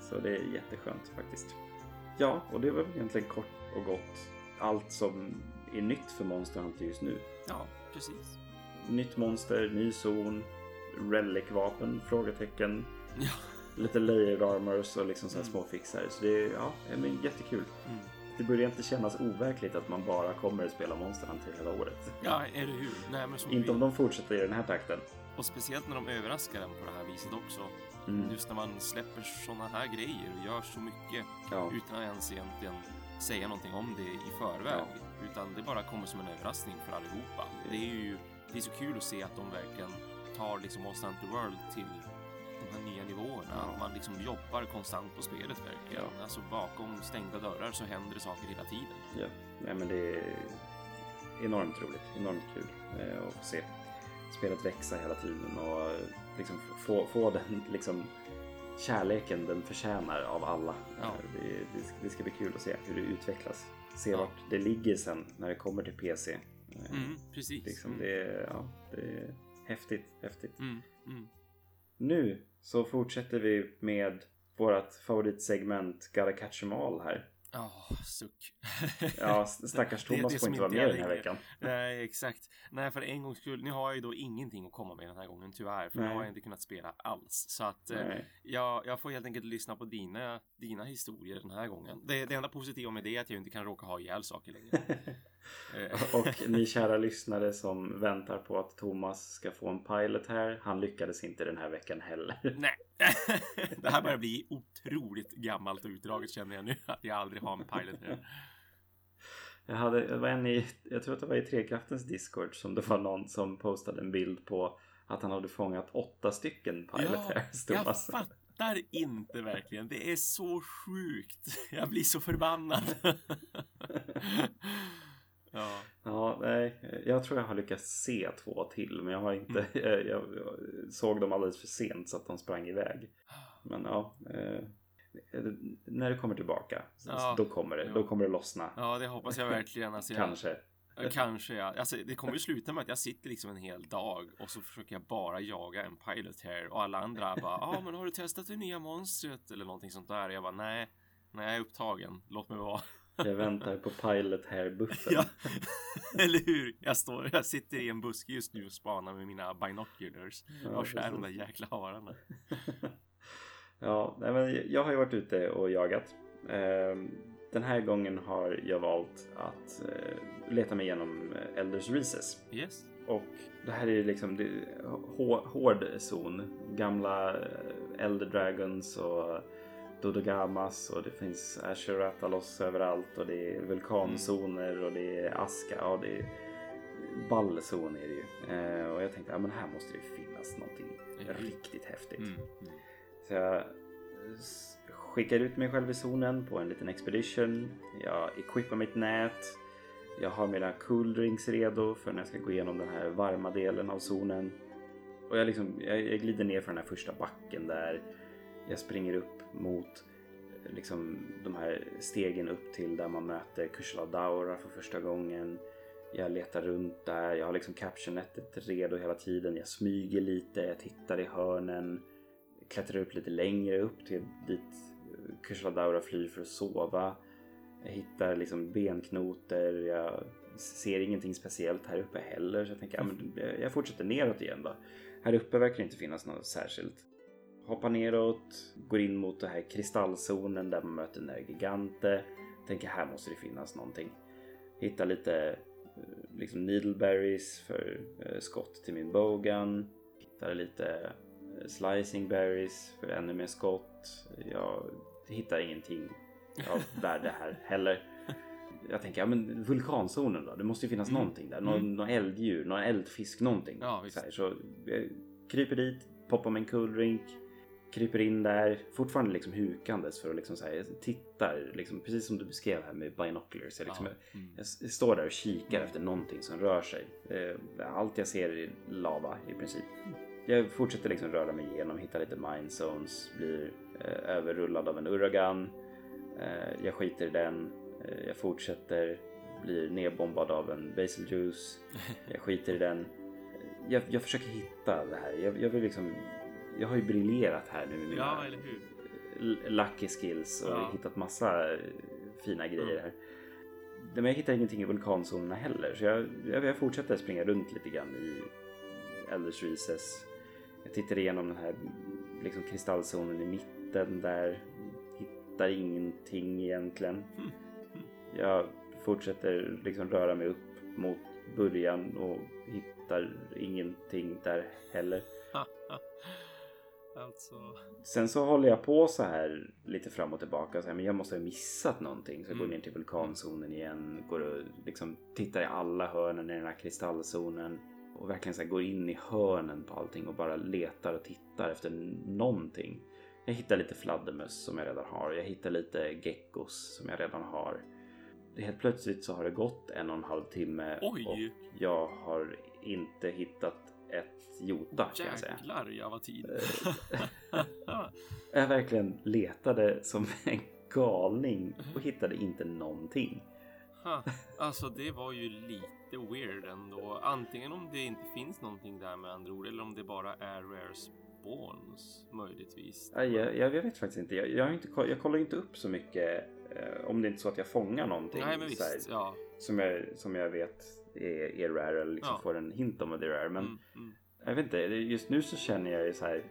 Så det är jätteskönt faktiskt. Ja, och det var väl egentligen kort och gott allt som är nytt för Monster Hunter just nu. Ja, precis. Nytt monster, ny zon, relic-vapen, frågetecken, Ja. lite layered armors och liksom så här Mm. små fixar. Så det är ja, är jättekul. Mm. Det börjar inte kännas overkligt att man bara kommer att spela Monster Hunter hela året. Ja, eller hur? Nej, men så Inte om de fortsätter i den här takten. Och speciellt när de överraskar en på det här viset också. Mm. Just när man släpper såna här grejer och gör så mycket Ja. utan att ens egentligen säga någonting om det i förväg. Utan det bara kommer som en överraskning för allihopa. Det är ju det är så kul att se att de verkligen tar liksom Monster Hunter World till de nya nivåerna. Att man liksom jobbar konstant på spelet verkligen. Ja. Alltså bakom stängda dörrar så händer det saker hela tiden. Ja, Nej, men det är enormt roligt, enormt kul eh, att få se spelet växa hela tiden och eh, liksom få, få den (laughs) liksom kärleken den förtjänar av alla. Ja. Eh, Det, det, det ska bli kul att se hur det utvecklas. se Ja. vart det ligger sen när det kommer till PC. Mm, precis. Liksom Mm. det, är- ja, det är häftigt, häftigt. Mm, mm. Nu så fortsätter vi med vårt favoritsegment Gotta Catch 'em All här. Åh, suck. (laughs) Ja, stackars Det- Thomas det får som inte vara med den här veckan. Nej, exakt. Nej, för en gångs skull. Nu har jag ju då ingenting att komma med den här gången, tyvärr. För nu Nej. har jag inte kunnat spela alls. Så att eh, jag, jag får helt enkelt lyssna på dina, dina historier den här gången. Det, det enda positiva med det är att jag inte kan råka ha ihjäl saker längre. (laughs) Eh, Och ni kära lyssnare som väntar på att Thomas ska få en pilot här. Han lyckades inte den här veckan heller. Nej, (laughs) det här börjar bli otroligt gammalt och utdraget känner jag nu. Att jag aldrig har en pilot här. Jag, hade, det var en i, jag tror att det var i Trekraftens Discord som det var någon som postade en bild på att han hade fångat åtta stycken pilot Ja, (laughs) här. jag fattar inte verkligen. Det är så sjukt. Jag blir så förbannad. (laughs) ja. Ja, nej, jag tror jag har lyckats se två till men jag har inte, Mm. (laughs) jag, jag såg dem alldeles för sent så att de sprang iväg. Men ja, eh, när det kommer tillbaka Ja, då kommer det, ja. då kommer det lossna. ja, det hoppas jag verkligen. Alltså, Kanske. Kanske ja. Alltså, det kommer ju sluta med att jag sitter liksom en hel dag och så försöker jag bara jaga en pilot här och alla andra bara ja ah, (laughs) men har du testat det nya monstret eller någonting sånt där? Jag bara nej, nej jag är upptagen. Låt mig vara. Jag väntar på pilot hair buffen. Ja, (laughs) eller hur? Jag står, jag sitter i en buske just nu och spanar med mina binoculars Ja, och skär de där jäkla hararna. (laughs) Ja, nej, men jag har ju varit ute och jagat. Ehm, Den här gången har jag valt att eh, leta mig igenom eh, Elders Recess. Yes. Och det här är liksom det, hår, hård zon. Gamla eh, Elder Dragons och Dodogamas och det finns Ashuratalos överallt och det är vulkanzoner och det är aska. Ja, det är ball zon är det ju. Eh, och jag tänkte, ja men här måste det ju finnas någonting Mhm. riktigt häftigt. Mm. Mm. Så jag skickar ut mig själv i zonen på en liten expedition. Jag equippar mitt nät. Jag har mina cool drinks redo för när jag ska gå igenom den här varma delen av zonen. Och jag, liksom, jag, jag glider ner för den här första backen där. Jag springer upp mot eh, liksom, de här stegen upp till där man möter Kushla Daura för första gången. Jag letar runt där. Jag har liksom captionnätet redo hela tiden. Jag smyger lite. Jag tittar i hörnen klättrar upp lite längre upp till dit eh, Kushla Daura flyr för att sova. Jag hittar liksom benknoter. Jag ser ingenting speciellt här uppe heller. Så jag tänker, ja, men eh, jag fortsätter neråt igen då. Här uppe verkar det inte finnas något särskilt. Hoppar neråt, går in mot den här kristallzonen där man möter Nergigante. Tänker här måste det finnas någonting. Hittar lite eh, liksom needleberries för eh, skott till min bowgun. Hittar lite eh, slicing berries för ännu mer skott. Jag hittar ingenting av (laughs) värde här heller. Jag tänker, ja men vulkanzonen då? Det måste ju finnas Mm. någonting där. Någon, Mm. någon elddjur, någon eldfisk, någonting. Ja, visst. så, här, så jag kryper dit, poppar med en cool drink. Kryper in där, fortfarande liksom hukandes för att liksom så här, jag tittar, liksom, precis som du beskrev här med binoculars. Jag, liksom, Ja. Mm. jag står där och kikar efter någonting som rör sig. Eh, Allt jag ser är lava i princip. Jag fortsätter liksom röra mig igenom, hittar lite mind zones, blir eh, överrullad av en uragan. Eh, jag skiter i den. Eh, jag fortsätter, blir nedbombad av en basil juice. (laughs) Jag skiter i den. Jag, jag försöker hitta det här. Jag, jag vill liksom... Jag har ju briljerat här nu med Ja, eller hur? lucky skills och Ja. hittat massa eh, fina grejer Mm. här. Men jag hittar ingenting i vulkanzonerna heller så jag, jag, jag fortsätter springa runt lite grann i Elders Recess. Jag tittar igenom den här liksom kristallzonen i mitten där. Hittar ingenting egentligen. (laughs) Jag fortsätter liksom röra mig upp mot början och hittar ingenting där heller. (laughs) alltså. Sen så håller jag på så här lite fram och tillbaka. Så här, men jag måste ha missat någonting. Så jag går Mm. ner till vulkanzonen igen. Går och liksom tittar i alla hörnen i den här kristallzonen. Och verkligen så här går in i hörnen på allting och bara letar och tittar efter någonting. Jag hittar lite fladdermöss som jag redan har. Jag hittar lite geckos som jag redan har. Helt plötsligt så har det gått en och en halv timme Oj. och jag har inte hittat ett jota kan jag säga. Jäklar, jag var tid. (laughs) Jag verkligen letade som (laughs) en galning och hittade inte någonting. Ha, alltså det var ju lite weird ändå. Antingen om det inte finns någonting där med andra ord eller om det bara är rare spawns möjligtvis. Nej, jag, jag vet faktiskt inte. Jag, jag, inte, jag kollar inte upp så mycket eh, om det inte är så att jag fångar någonting Nej men så här, visst, ja. som, jag, som jag vet är, är rare eller liksom Ja. får en hint om att det är rare. Men Mm, mm. jag vet inte, just nu så känner jag ju så här.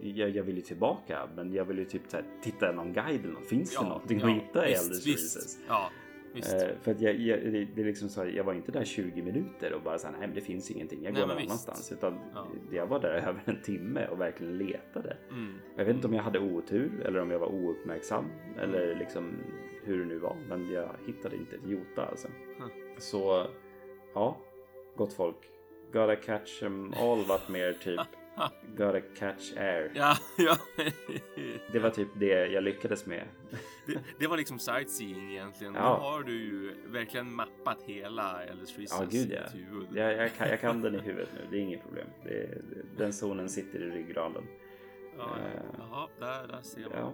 Jag, jag vill ju tillbaka men jag vill ju typ så här, titta i någon guide eller något. Finns det någonting att hitta i visst, Elders visst. Reasons? Ja, visst. Eh, för att jag, jag, det, det är liksom så jag var inte där 20 minuter och bara så här, nej men det finns ingenting, jag Nej, går någon visst. annanstans. Utan Ja. jag var där (laughs) över en timme och verkligen letade. Mm. Jag vet inte om jag hade otur eller om jag var ouppmärksam eller liksom hur det nu var. Men jag hittade inte ett jota alltså. Huh. Så ja, gott folk. Gotta catch 'em all vart mer typ (laughs) gotta catch air. Ja, ja. (laughs) Det var typ det jag lyckades med. det, det var liksom sightseeing egentligen. Ja. Nu har du ju verkligen mappat hela Elders Reasons Ja, gud ja. huvud. Jag, jag, kan, jag kan den i (laughs) huvudet nu, det är inget problem. Det, den zonen sitter i ryggraden. Ja, ja. Eh, Jaha, där, där ser man. Ja.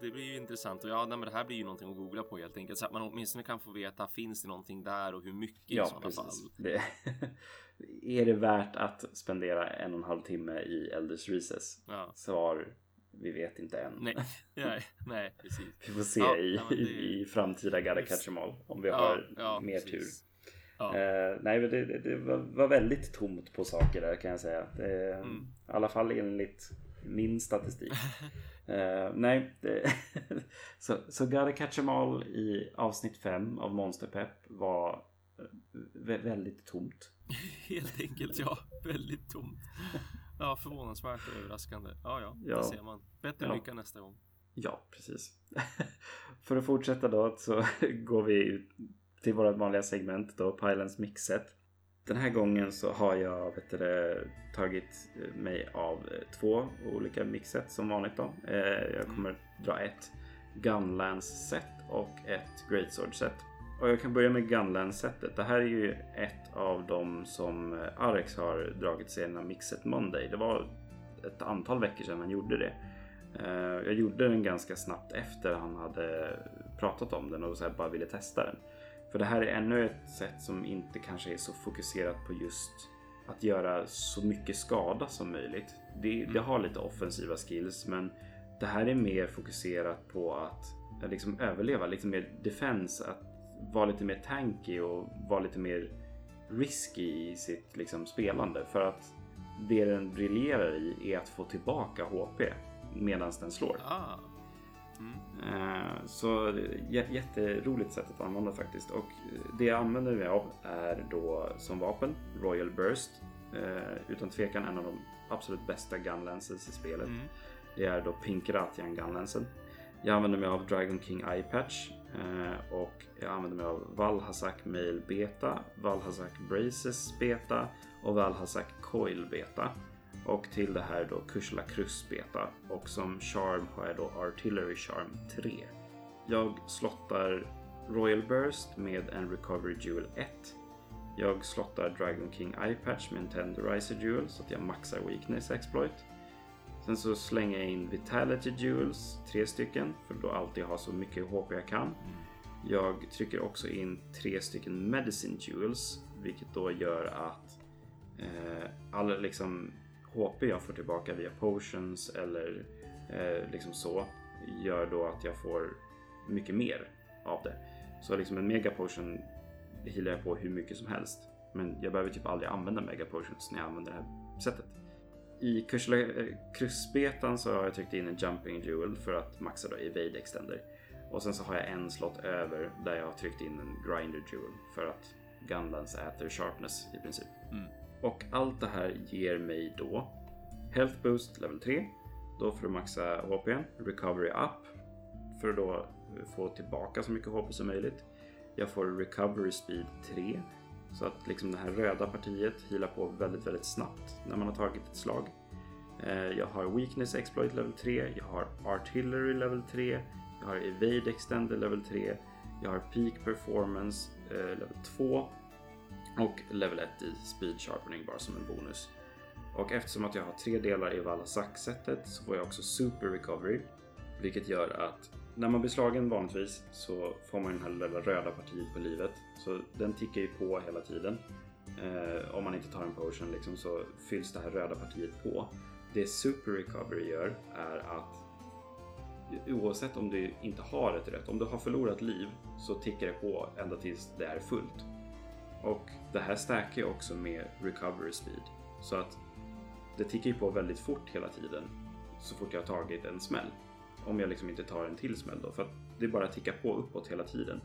Det blir ju intressant och ja, nej, men det här blir ju någonting att googla på helt enkelt så att man åtminstone kan få veta finns det någonting där och hur mycket i Ja, sådana fall. Det, (laughs) är det värt att spendera en och en halv timme i Elders Reases? Ja. Svar, vi vet inte än. Nej, (laughs) (laughs) nej, nej, precis. Vi får se Ja, i, men det- i, i framtida Gotta Catch all om vi Ja, har ja, mer precis. tur. Eh, nej, men det, det, var väldigt tomt på saker där kan jag säga. Det, Mm. I alla fall enligt min statistik. Eh, nej, (laughs) så, så Gotta Catch 'em all i avsnitt 5 av Monsterpepp var eh, vä- väldigt tomt. (laughs) Helt enkelt, ja. Väldigt tomt. Ja, förvånansvärt och överraskande. Ja, ja, Ja. det ser man. Bättre Ja. lycka nästa gång. Ja, precis. (laughs) För att fortsätta då så går vi ut till vårt vanliga segment då, Pylons mixet. Den här gången så har jag vet du, tagit eh, mig av eh, två olika mixet som vanligt då. Eh, jag kommer dra ett Gunlands set och ett Greatsword set. Och jag kan börja med Gunlands setet. Det här är ju ett av de som Arex har dragit sedan mixet Monday. Det var ett antal veckor sedan han gjorde det. Jag gjorde den ganska snabbt efter han hade pratat om den och så här bara ville testa den. För det här är ännu ett sätt som inte kanske är så fokuserat på just att göra så mycket skada som möjligt. Det, det har lite offensiva skills men det här är mer fokuserat på att eh, liksom överleva, lite mer defense, att vara lite mer tanky och vara lite mer risky i sitt liksom, spelande. För att det den briljerar i är att få tillbaka HP medan den slår. Ah. Mm. Eh, Så jätteroligt sätt att använda faktiskt. Och det jag använder mig av är då som vapen Royal Burst. Eh, Utan tvekan en av de absolut bästa gunlances i spelet. Mm. Det är då Pinkeratian gunlansen. Jag använder mig av Dragon King Eye Patch eh, och jag använder mig av Valhazak Mail Beta, Valhazak Braces Beta och Valhazak Coil Beta. Och till det här då Kushla Krusbeta och som charm har jag då Artillery Charm 3. Jag slottar Royal Burst med en Recovery Jewel 1. Jag slottar Dragon King Eye Patch med en Tenderizer Jewel så att jag maxar Weakness Exploit. Sen så slänger jag in Vitality Jewels, tre stycken, för då alltid ha så mycket HP jag kan. Jag trycker också in tre stycken Medicine Jewels, vilket då gör att eh, alla liksom HP jag får tillbaka via potions eller eh, liksom så gör då att jag får mycket mer av det. Så liksom en mega potion healar jag på hur mycket som helst. Men jag behöver typ aldrig använda mega potions när jag använder det här sättet. I Kursla eh, kryssbetan så har jag tryckt in en jumping jewel för att maxa då evade extender. Och sen så har jag en slott över där jag har tryckt in en grinder jewel för att gunlance äter sharpness i princip. Mm. Och allt det här ger mig då Health boost level 3. Då för att maxa HP. Recovery up. För att då få tillbaka så mycket HP som möjligt. Jag får recovery speed 3. Så att liksom det här röda partiet healar på väldigt, väldigt snabbt när man har tagit ett slag. Eh, jag har weakness exploit level 3. Jag har artillery level 3. Jag har evade extender level 3. Jag har peak performance eh, level 2. Och level 1 i speed sharpening bara som en bonus. Och eftersom att jag har tre delar i Valasak-setet så får jag också super recovery. Vilket gör att när man blir slagen vanligtvis så får man den här lilla röda partiet på livet. Så den tickar ju på hela tiden. Eh, om man inte tar en potion liksom, så fylls det här röda partiet på. Det Super Recovery gör är att oavsett om du inte har ett rött, om du har förlorat liv så tickar det på ända tills det är fullt. Och det här stärker ju också med recovery speed. Så att det tickar ju på väldigt fort hela tiden så fort jag har tagit en smäll. Om jag liksom inte tar en till smäll då. För att det bara tickar på uppåt hela tiden.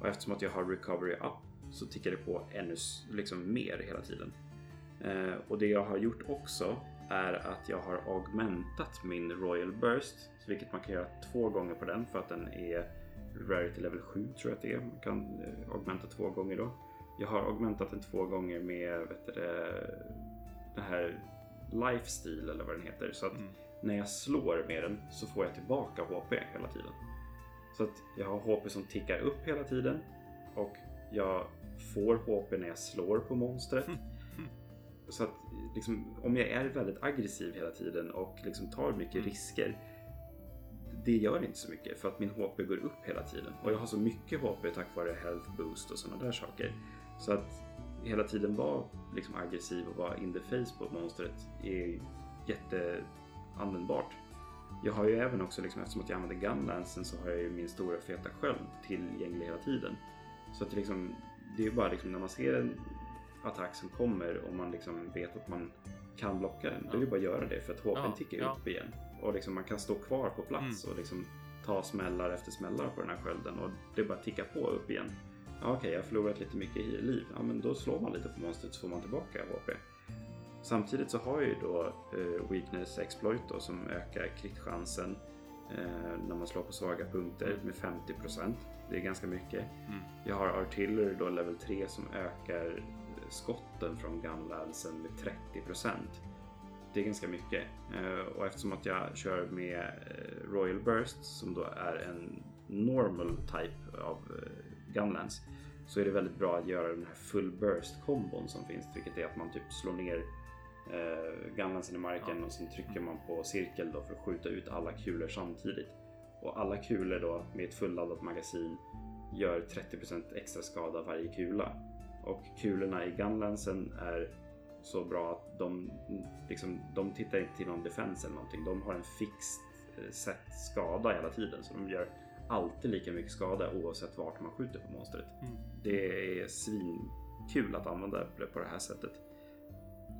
Och eftersom att jag har recovery up så tickar det på ännu liksom mer hela tiden. Eh, och det jag har gjort också är att jag har augmentat min Royal Burst. Vilket man kan göra två gånger på den för att den är Rarity level 7 tror jag att det är. Man kan eh, augmenta två gånger då. Jag har augmentat den två gånger med vet du, det här Lifestyle eller vad den heter. Så att Mm. när jag slår med den så får jag tillbaka HP hela tiden. Så att jag har HP som tickar upp hela tiden och jag får HP när jag slår på monstret. (laughs) Så att liksom, om jag är väldigt aggressiv hela tiden och liksom tar mycket Mm. risker. Det gör inte så mycket för att min HP går upp hela tiden. Och jag har så mycket HP tack vare health boost och sådana där saker. Så att hela tiden vara liksom aggressiv och vara in the face på monstret är jätteanvändbart. Jag har ju även också, liksom, eftersom att jag använder gunlansen så har jag ju min stora feta sköld tillgänglig hela tiden. Så att det, liksom, det är bara liksom, när man ser en attack som kommer och man liksom vet att man kan blocka den. Då är det bara att göra det för att HP Ja, tickar ja. upp igen. Och liksom, man kan stå kvar på plats och liksom ta smällar efter smällar på den här skölden och det bara tickar på upp igen. Okej, jag har förlorat lite mycket i liv. Ja, men då slår man lite på monstret så får man tillbaka HP. Samtidigt så har jag ju då eh, Weakness Exploit då, som ökar kritchansen eh, när man slår på svaga punkter med 50%. Det är ganska mycket. Mm. Jag har Artillery då level 3 som ökar skotten från gunlansen med 30%. Det är ganska mycket. Eh, och eftersom att jag kör med eh, Royal Burst som då är en normal type av eh, gunlance så är det väldigt bra att göra den här full burst kombon som finns vilket är att man typ slår ner eh, gunlansen i marken och sen trycker man på cirkel då för att skjuta ut alla kulor samtidigt. Och alla kulor då med ett fulladdat magasin gör 30% extra skada varje kula. Och kulorna i gunlansen är så bra att de, liksom, de tittar inte till någon defense eller någonting. De har en fixed eh, set skada hela tiden. Så de gör alltid lika mycket skada oavsett vart man skjuter på monstret. Mm. Det är svinkul att använda det på det här sättet.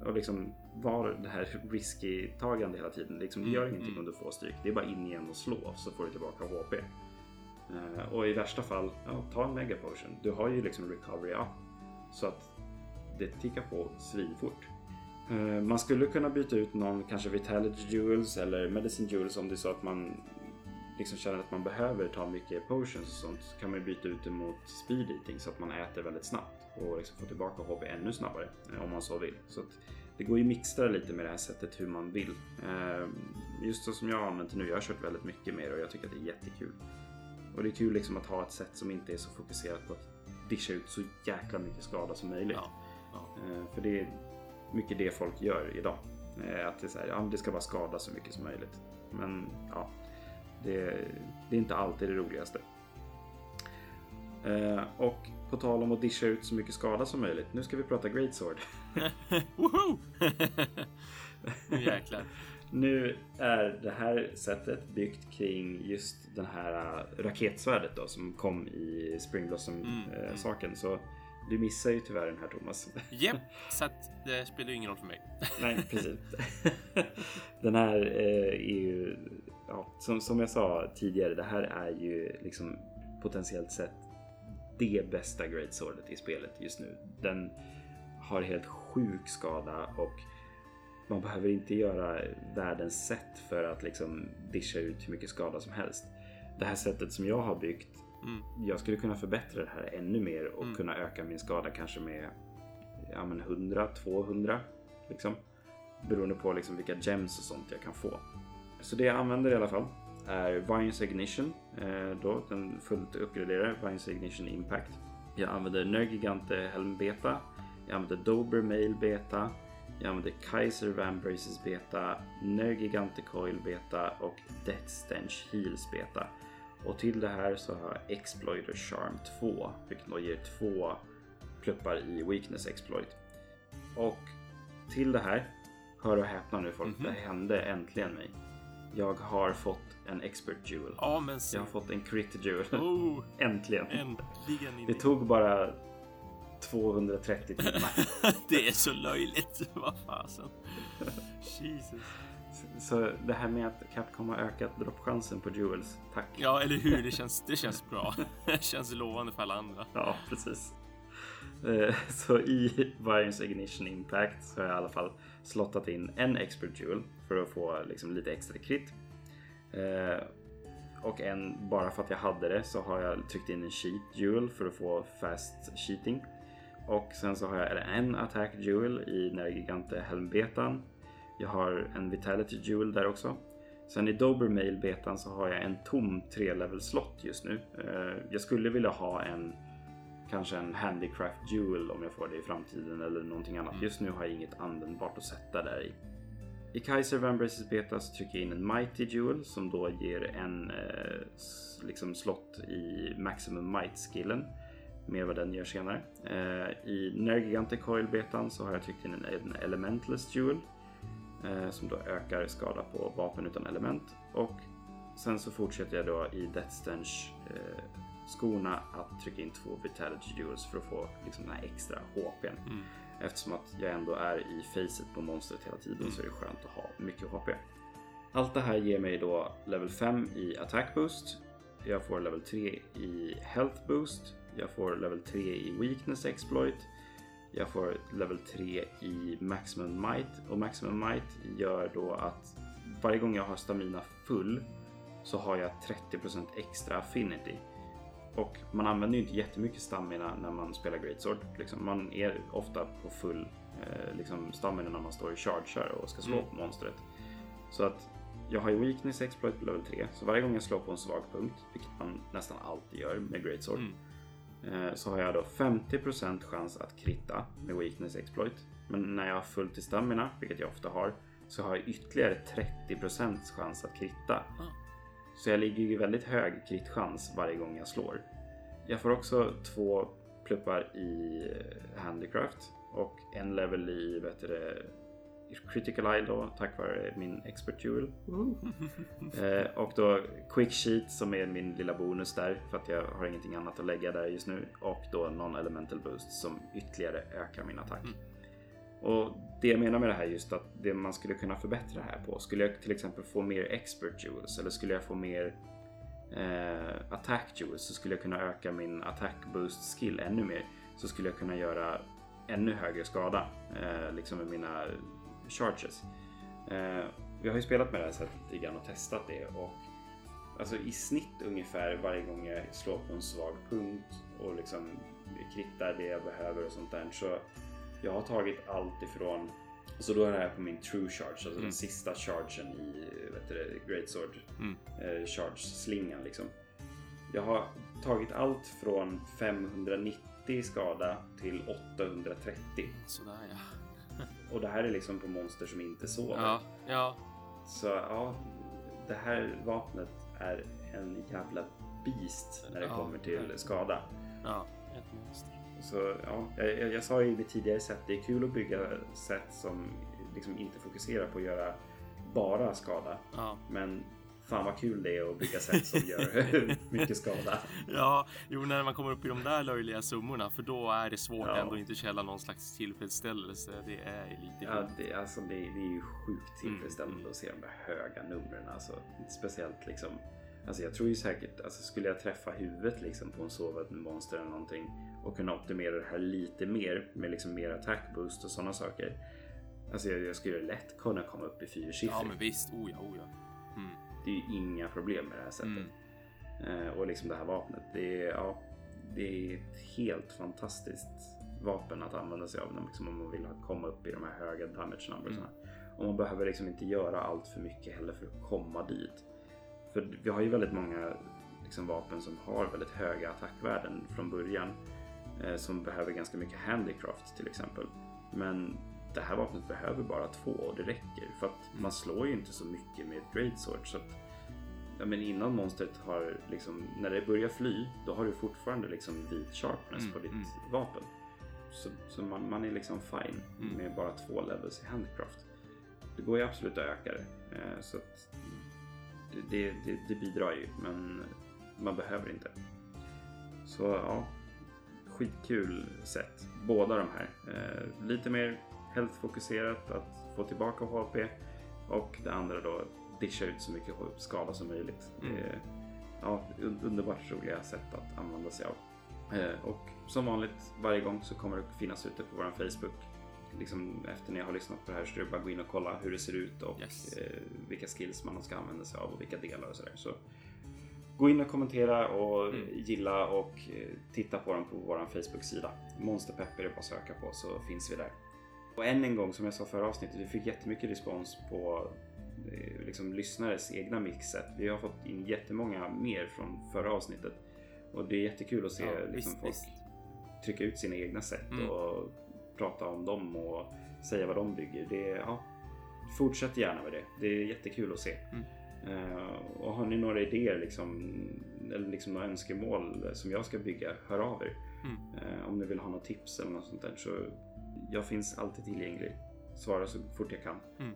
Och liksom var det här risky-tagande hela tiden. Liksom, det Mm, gör ingenting mm. om du får stryk. Det är bara in igen och slå så får du tillbaka HP. Eh, och i värsta fall, ja, ta en mega potion. Du har ju liksom recovery up. Så att det tickar på svinfort. Eh, Man skulle kunna byta ut någon kanske Vitality Jewels eller Medicine Jewels om det är så att man liksom känner att man behöver ta mycket potions och sånt. Så kan man ju byta ut det mot speed eating så att man äter väldigt snabbt och liksom får tillbaka HP ännu snabbare eh, om man så vill. Så att det går ju mixtra lite med det här sättet hur man vill. Eh, Just så som jag har använt nu, jag har kört väldigt mycket med det och jag tycker att det är jättekul. Och det är kul liksom att ha ett sätt som inte är så fokuserat på att discha ut så jäkla mycket skada som möjligt. Ja. Ja. Eh, För det är mycket det folk gör idag. Eh, Att det, är så här, ja, det ska bara skada så mycket som möjligt. Men ja, det, det är inte alltid det roligaste. Eh, Och på tal om att discha ut så mycket skada som möjligt. Nu ska vi prata Great Sword. (laughs) Woho! (laughs) nu jäklar. Nu är det här sättet byggt kring just den här äh, raketsvärdet då som kom i Spring Blossom Mm, äh, mm. Så du missar ju tyvärr den här Thomas. (laughs) Japp, så att det spelar ju ingen roll för mig. Nej, precis. den här eh, är ju, ja, som, som jag sa tidigare, det här är ju liksom potentiellt sett det bästa Great Swordet i spelet just nu. Den har helt sjuk skada och man behöver inte göra världens sätt för att liksom discha ut hur mycket skada som helst. Det här sättet som jag har byggt, Mm. jag skulle kunna förbättra det här ännu mer och Mm. kunna öka min skada kanske med ja, men 100, 200 liksom. Beroende på liksom vilka gems och sånt jag kan få. Så det jag använder i alla fall är Vines Ignition. Eh, då, den fullt uppgraderade Vines Ignition Impact. Jag använder Nergigante Helm Beta. Jag använder Dober Mail Beta. Jag använder Kaiser Van Braces Beta. Nergigante Coil Beta och Death Stench Heals Beta. Och till det här så har jag Exploiter Charm 2, vilket då ger två pluppar i Weakness Exploit. Och till det här, hör och häpna nu folk, Mhm. det hände äntligen mig. Jag har fått en Expert Jewel. Ja, men se. Jag har fått en Crit Jewel. Oh, (laughs) äntligen. äntligen. Det tog bara 230 timmar. (laughs) det är så löjligt. (laughs) Vad fasen. Jesus. Så det här med att Capcom har ökat droppchansen på Jewels, tack. Ja, eller hur? Det känns, det känns bra. Det känns lovande för alla andra. Ja, precis. Eh, Så i Variance Ignition Impact så har jag i alla fall slottat in en Expert Jewel för att få liksom lite extra krit. Eh, Och en, bara för att jag hade det så har jag tryckt in en Cheat Jewel för att få Fast Cheating. Och sen så har jag en Attack Jewel i Nergigante Helmbetan. Jag har en Vitality Jewel där också. Sen i Dobermail betan så har jag en tom 3-level slott just nu. Eh, Jag skulle vilja ha en kanske en handicraft jewel om jag får det i framtiden eller någonting annat. Just nu har jag inget användbart att sätta där i. I Kaiser Van Braces beta så trycker jag in en Mighty Jewel som då ger en eh, liksom slott i Maximum Might skillen. Mer vad den gör senare. Eh, I Nergigante Coil betan så har jag tryckt in en, en Elementless Jewel. Eh, som då ökar skada på vapen utan element. Och sen så fortsätter jag då i Death Stench eh, skorna att trycka in två Vitality Jewels för att få liksom den här extra HPn. Mm. Eftersom att jag ändå är i facet på monstret hela tiden så är det skönt att ha mycket HP. Allt det här ger mig då level 5 i attack boost. Jag får level 3 i health boost. Jag får level 3 i weakness exploit. Jag får level 3 i maximum might och maximum might gör då att varje gång jag har stamina full så har jag 30% extra affinity. Och man använder ju inte jättemycket stamina när man spelar Greatsword. Liksom, man är ofta på full eh, liksom stamina när man står i charger och ska slå Mm. på monstret. Så att jag har ju weakness exploit på level 3. Så varje gång jag slår på en svag punkt, vilket man nästan alltid gör med Greatsword, Mm. eh, så har jag då 50% chans att kritta med weakness exploit. Men när jag har fullt i stamina, vilket jag ofta har, så har jag ytterligare 30% chans att kritta. Ah. Så jag ligger ju väldigt hög kritchans varje gång jag slår. Jag får också två pluppar i eh, Handicraft och en level i vet du, Critical Eye då tack vare min Expert Jewel. (laughs) Eh, och då Quick Sheet som är min lilla bonus där för att jag har ingenting annat att lägga där just nu. Och då Non-Elemental Boost som ytterligare ökar min attack. Mm. Och det jag menar med det här är just att det man skulle kunna förbättra det här på. Skulle jag till exempel få mer Expert Jewels eller skulle jag få mer eh, Attack Jewels så skulle jag kunna öka min Attack Boost skill ännu mer. Så skulle jag kunna göra ännu högre skada eh, liksom med mina charges. Eh, vi har ju spelat med det här sättet lite grann och testat det och alltså i snitt ungefär varje gång jag slår på en svag punkt och liksom krittar det jag behöver och sånt där så jag har tagit allt ifrån så då är det här på min true charge, alltså Mm. den sista chargen i vet du, Great Sword Mm. eh, charge-slingan liksom. Jag har tagit allt från 590 skada till 830 Sådär ja. (laughs) och det här är liksom på monster som inte sover. Ja, ja. Så ja, det här vapnet är en jävla beast när det Ja, kommer till skada. Ja. Så ja, jag, jag, sa ju vid tidigare sätt, det är kul att bygga sätt som liksom inte fokuserar på att göra bara skada. Ja. Men fan vad kul det är att bygga sätt som gör (laughs) mycket skada. Ja, jo, när man kommer upp i de där löjliga summorna, för då är det svårt Ja. ändå inte känna någon slags tillfredsställelse. Det är lite Ja, det, alltså det, det är ju sjukt tillfredsställande Mm. att se de där höga numren. Alltså, speciellt liksom. Alltså jag tror ju säkert, alltså skulle jag träffa huvudet liksom på en sovande monster eller någonting och kunna optimera det här lite mer med liksom mer attack boost och sådana saker. Alltså jag, jag skulle lätt kunna komma upp i fyrsiffrigt. Ja, men visst. Oh ja, oh ja. Mm. Det är ju inga problem med det här sättet. Mm. Eh, och liksom det här vapnet. Det är, ja, det är ett helt fantastiskt vapen att använda sig av när, liksom, om man vill komma upp i de här höga damage numbersna. Och man behöver liksom inte göra allt för mycket heller för att komma dit. För vi har ju väldigt många liksom, vapen som har väldigt höga attackvärden från början. Eh, som behöver ganska mycket handicraft till exempel. Men det här vapnet behöver bara två och det räcker. För att man slår ju inte så mycket med greatsword. Så att ja, men innan monstret har liksom, när det börjar fly, då har du fortfarande liksom vit sharpness Mm, på ditt mm. vapen. Så, så man, man är liksom fine Mm. med bara två levels i handcraft. Det går ju absolut att öka det. Eh, så att det, det, det bidrar ju, men man behöver inte. Så ja, skitkul sätt. Båda de här. Eh, lite mer health-fokuserat, att få tillbaka HP. Och det andra då, discha ut så mycket skada som möjligt. Mm. Eh, ja, un- underbart roliga sätt att använda sig av. Eh, och som vanligt, varje gång så kommer det finnas ute på vår Facebook. Liksom efter ni har lyssnat på det här så är det bara att gå in och kolla hur det ser ut och Yes. eh, vilka skills man ska använda sig av och vilka delar och sådär. Så gå in och kommentera och Mm. gilla och eh, titta på dem på vår Facebook-sida. Monsterpepp är bara att söka på så finns vi där. Och än en gång, som jag sa förra avsnittet, vi fick jättemycket respons på eh, liksom, lyssnares egna mixet. Vi har fått in jättemånga mer från förra avsnittet. Och det är jättekul att se Ja, liksom, visst, folk visst. trycka ut sina egna sätt Mm. och prata om dem och säga vad de bygger. Det ja, fortsätt gärna med det. Det är jättekul att se. Mm. Eh, och har ni några idéer liksom, eller liksom några önskemål som jag ska bygga, hör av er. Mm. Eh, om ni vill ha något tips eller något sånt där så jag finns alltid tillgänglig. Svarar så fort jag kan. Mm.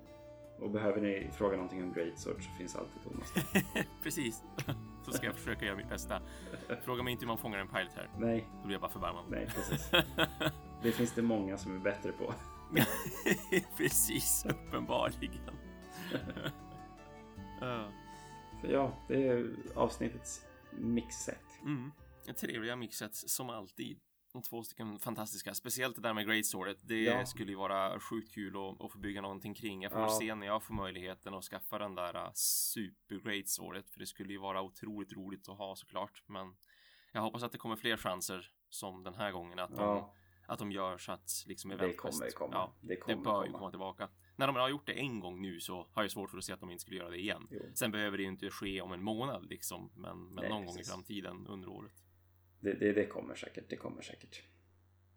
Och behöver ni fråga någonting om Great Sword så finns alltid Thomas. (laughs) Precis. Så ska jag försöka göra mitt bästa. Fråga mig inte hur man fångar en pilot här. Nej, Då blir jag bara förbarmad. nej precis. (laughs) Det finns det många som är bättre på. (laughs) Precis, uppenbarligen. Ja. Så ja, det är avsnittets mixset. Mm. Trevliga mixets som alltid. Och två stycken fantastiska. Speciellt det där med Great Swordet. Det Ja. skulle ju vara sjukt kul att, att få bygga någonting kring. Jag får Ja. se när jag får möjligheten att skaffa den där uh, super Great Swordet. För det skulle ju vara otroligt roligt att ha såklart. Men jag hoppas att det kommer fler chanser som den här gången. Att de, Ja, att de gör så att liksom det Eventquest- kommer komma. Ja, det det kommer bör ju komma. komma tillbaka. När de har gjort det en gång nu så har jag svårt för att se att de inte skulle göra det igen. Jo. Sen behöver det ju inte ske om en månad liksom, men, men Nej, någon gång i precis. framtiden under året. Det, det, det kommer säkert, det kommer säkert.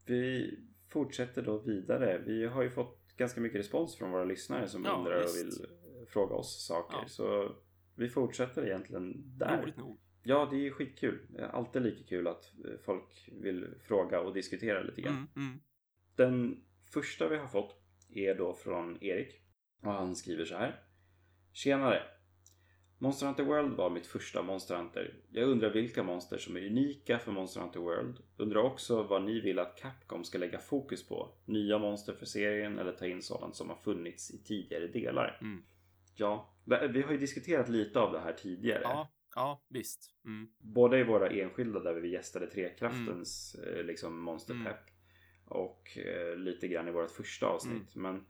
Vi fortsätter då vidare. Vi har ju fått ganska mycket respons från våra lyssnare som Ja, undrar och visst. vill fråga oss saker. Ja. Så vi fortsätter egentligen där. Roligt nog. Ja, det är skitkul. Alltid lika kul att eh, folk vill fråga och diskutera lite grann. Mm, mm. Den första vi har fått är då från Erik. Och han skriver så här. Tjenare! Monster Hunter World var mitt första Monster Hunter. Jag undrar vilka monster som är unika för Monster Hunter World. Undrar också vad ni vill att Capcom ska lägga fokus på. Nya monster för serien eller ta in sådant som har funnits i tidigare delar. Mm. Ja, vi har ju diskuterat lite av det här tidigare. Ja, ja, visst. Mm. Både i våra enskilda där vi gästade Trekraftens eh, liksom monsterpepp Mm. Och eh, lite grann i vårt första avsnitt. Mm. Men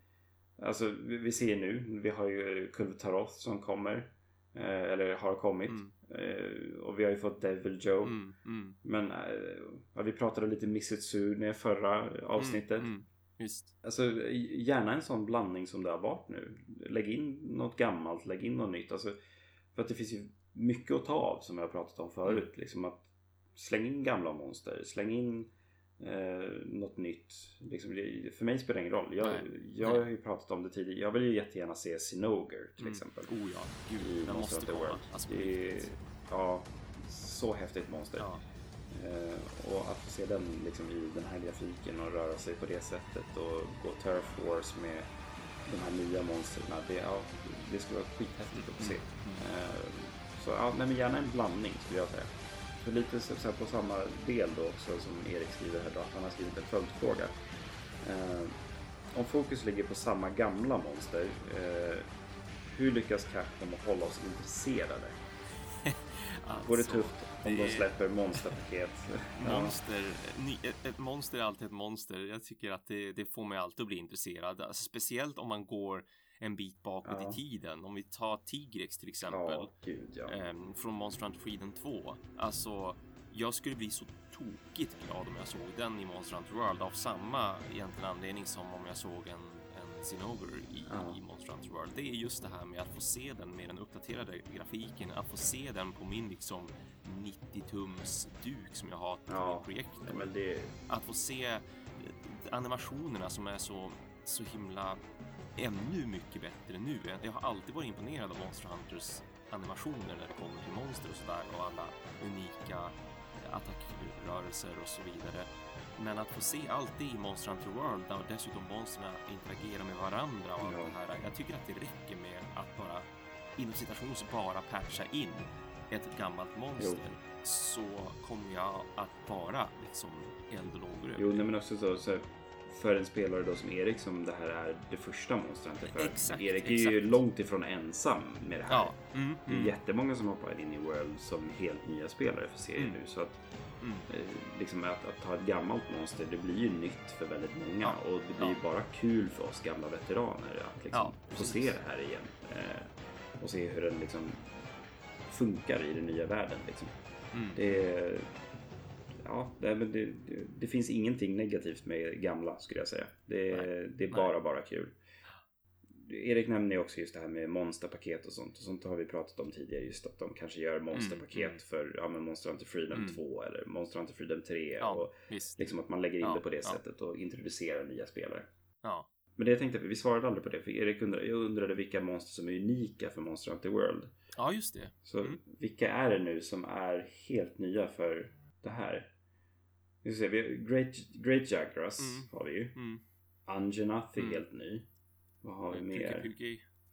alltså vi, vi ser nu, vi har ju Kulv Taroth som kommer. Eh, eller har kommit. Mm. Eh, och vi har ju fått Devil Joe. Mm, mm. Men eh, vi pratade lite Missitsune förra avsnittet. Mm, mm. Visst. Alltså gärna en sån blandning som det har varit nu. Lägg in något gammalt, lägg in något nytt. Alltså, för att det finns ju mycket att ta av som jag har pratat om förut. Mm. Liksom att släng in gamla monster, släng in eh, något nytt. Liksom, det, för mig spelar det ingen roll. Jag, Nej. jag har ju pratat om det tidigare. Jag vill ju jättegärna se Sinoger till Mm. exempel. Oh ja, I gud, den Monster måste komma. World. Alltså, det är, ja, så häftigt monster. Ja. Eh, och att få se den liksom i den här grafiken och röra sig på det sättet och gå Turf Wars med de här nya monstren. Det, ja, det skulle vara skithäftigt att få se. Eh, så ja, men gärna en blandning skulle jag säga. För lite så, på samma del då också som Erik skriver här då, att han har skrivit en följdfråga. Eh, om fokus ligger på samma gamla monster, eh, hur lyckas Capcom att hålla oss intresserade? (laughs) Vore Alltså, tufft om de släpper monsterpaket. (laughs) Monster, ny, ett monster är alltid ett monster. Jag tycker att det, det får mig alltid att bli intresserad. Alltså, speciellt om man går en bit bakåt Ja. i tiden. Om vi tar Tigrex till exempel. Ja, gud ja. ehm, från Monster Hunter Freedom 2. Alltså, jag skulle bli så tokigt glad om jag såg den i Monster Hunter World av samma egentligen anledning som om jag såg en, en Sinover i, Ja. i Monster Hunter World. Det är just det här med att få se den med den uppdaterade grafiken, att få se den på min liksom 90 tums duk som jag har till Ja, min projektor. Det, Att få se eh, animationerna som är så, så himla ännu mycket bättre nu. Jag har alltid varit imponerad av Monster Hunters animationer när det kommer till monster och sådär och alla unika eh, attackrörelser och så vidare. Men att få se allt det i Monster Hunter World där dessutom monstren interagerar med varandra och allt det här. Jag tycker att det räcker med att bara inom citations bara patcha in ett gammalt monster så kommer jag att vara liksom eld och lågor Jo, nej, men också så, så för en spelare då som Erik som det här är det första monstret för. Exakt, Erik är ju långt ifrån ensam med det här. Ja, mm, Det är mm, jättemånga som hoppar in i World som helt nya spelare för serien Mm. nu. Så att, mm. eh, liksom att, att ta ett gammalt monster, det blir ju nytt för väldigt många. Ja, Och det blir ja. bara kul för oss gamla veteraner att liksom Ja, få se det här igen. Eh, och se hur den liksom funkar i den nya världen. Liksom. Mm. Det, är- ja, det, men det, det, finns ingenting negativt med gamla skulle jag säga. Det, Nej, det är nej. bara, bara kul. Erik nämnde ju också just det här med monsterpaket och sånt. Och sånt har vi pratat om tidigare. Just att de kanske gör monsterpaket mm. för ja, men Monster Hunter Freedom Mm. 2 eller Monster Hunter Freedom 3. Ja, Och visst. liksom att man lägger in Ja, det på det ja. sättet och introducerar nya spelare. Ja. Men det jag tänkte, vi svarade aldrig på det. För Erik undrade, jag undrade vilka monster som är unika för Monster Hunter World. ja, just det. Så Mm. vilka är det nu som är helt nya för det här? Vi ska se, vi har Great, Great Jagras Mm. har vi ju. Mm. Anjanath är Mm. helt ny. Vad har vi mer?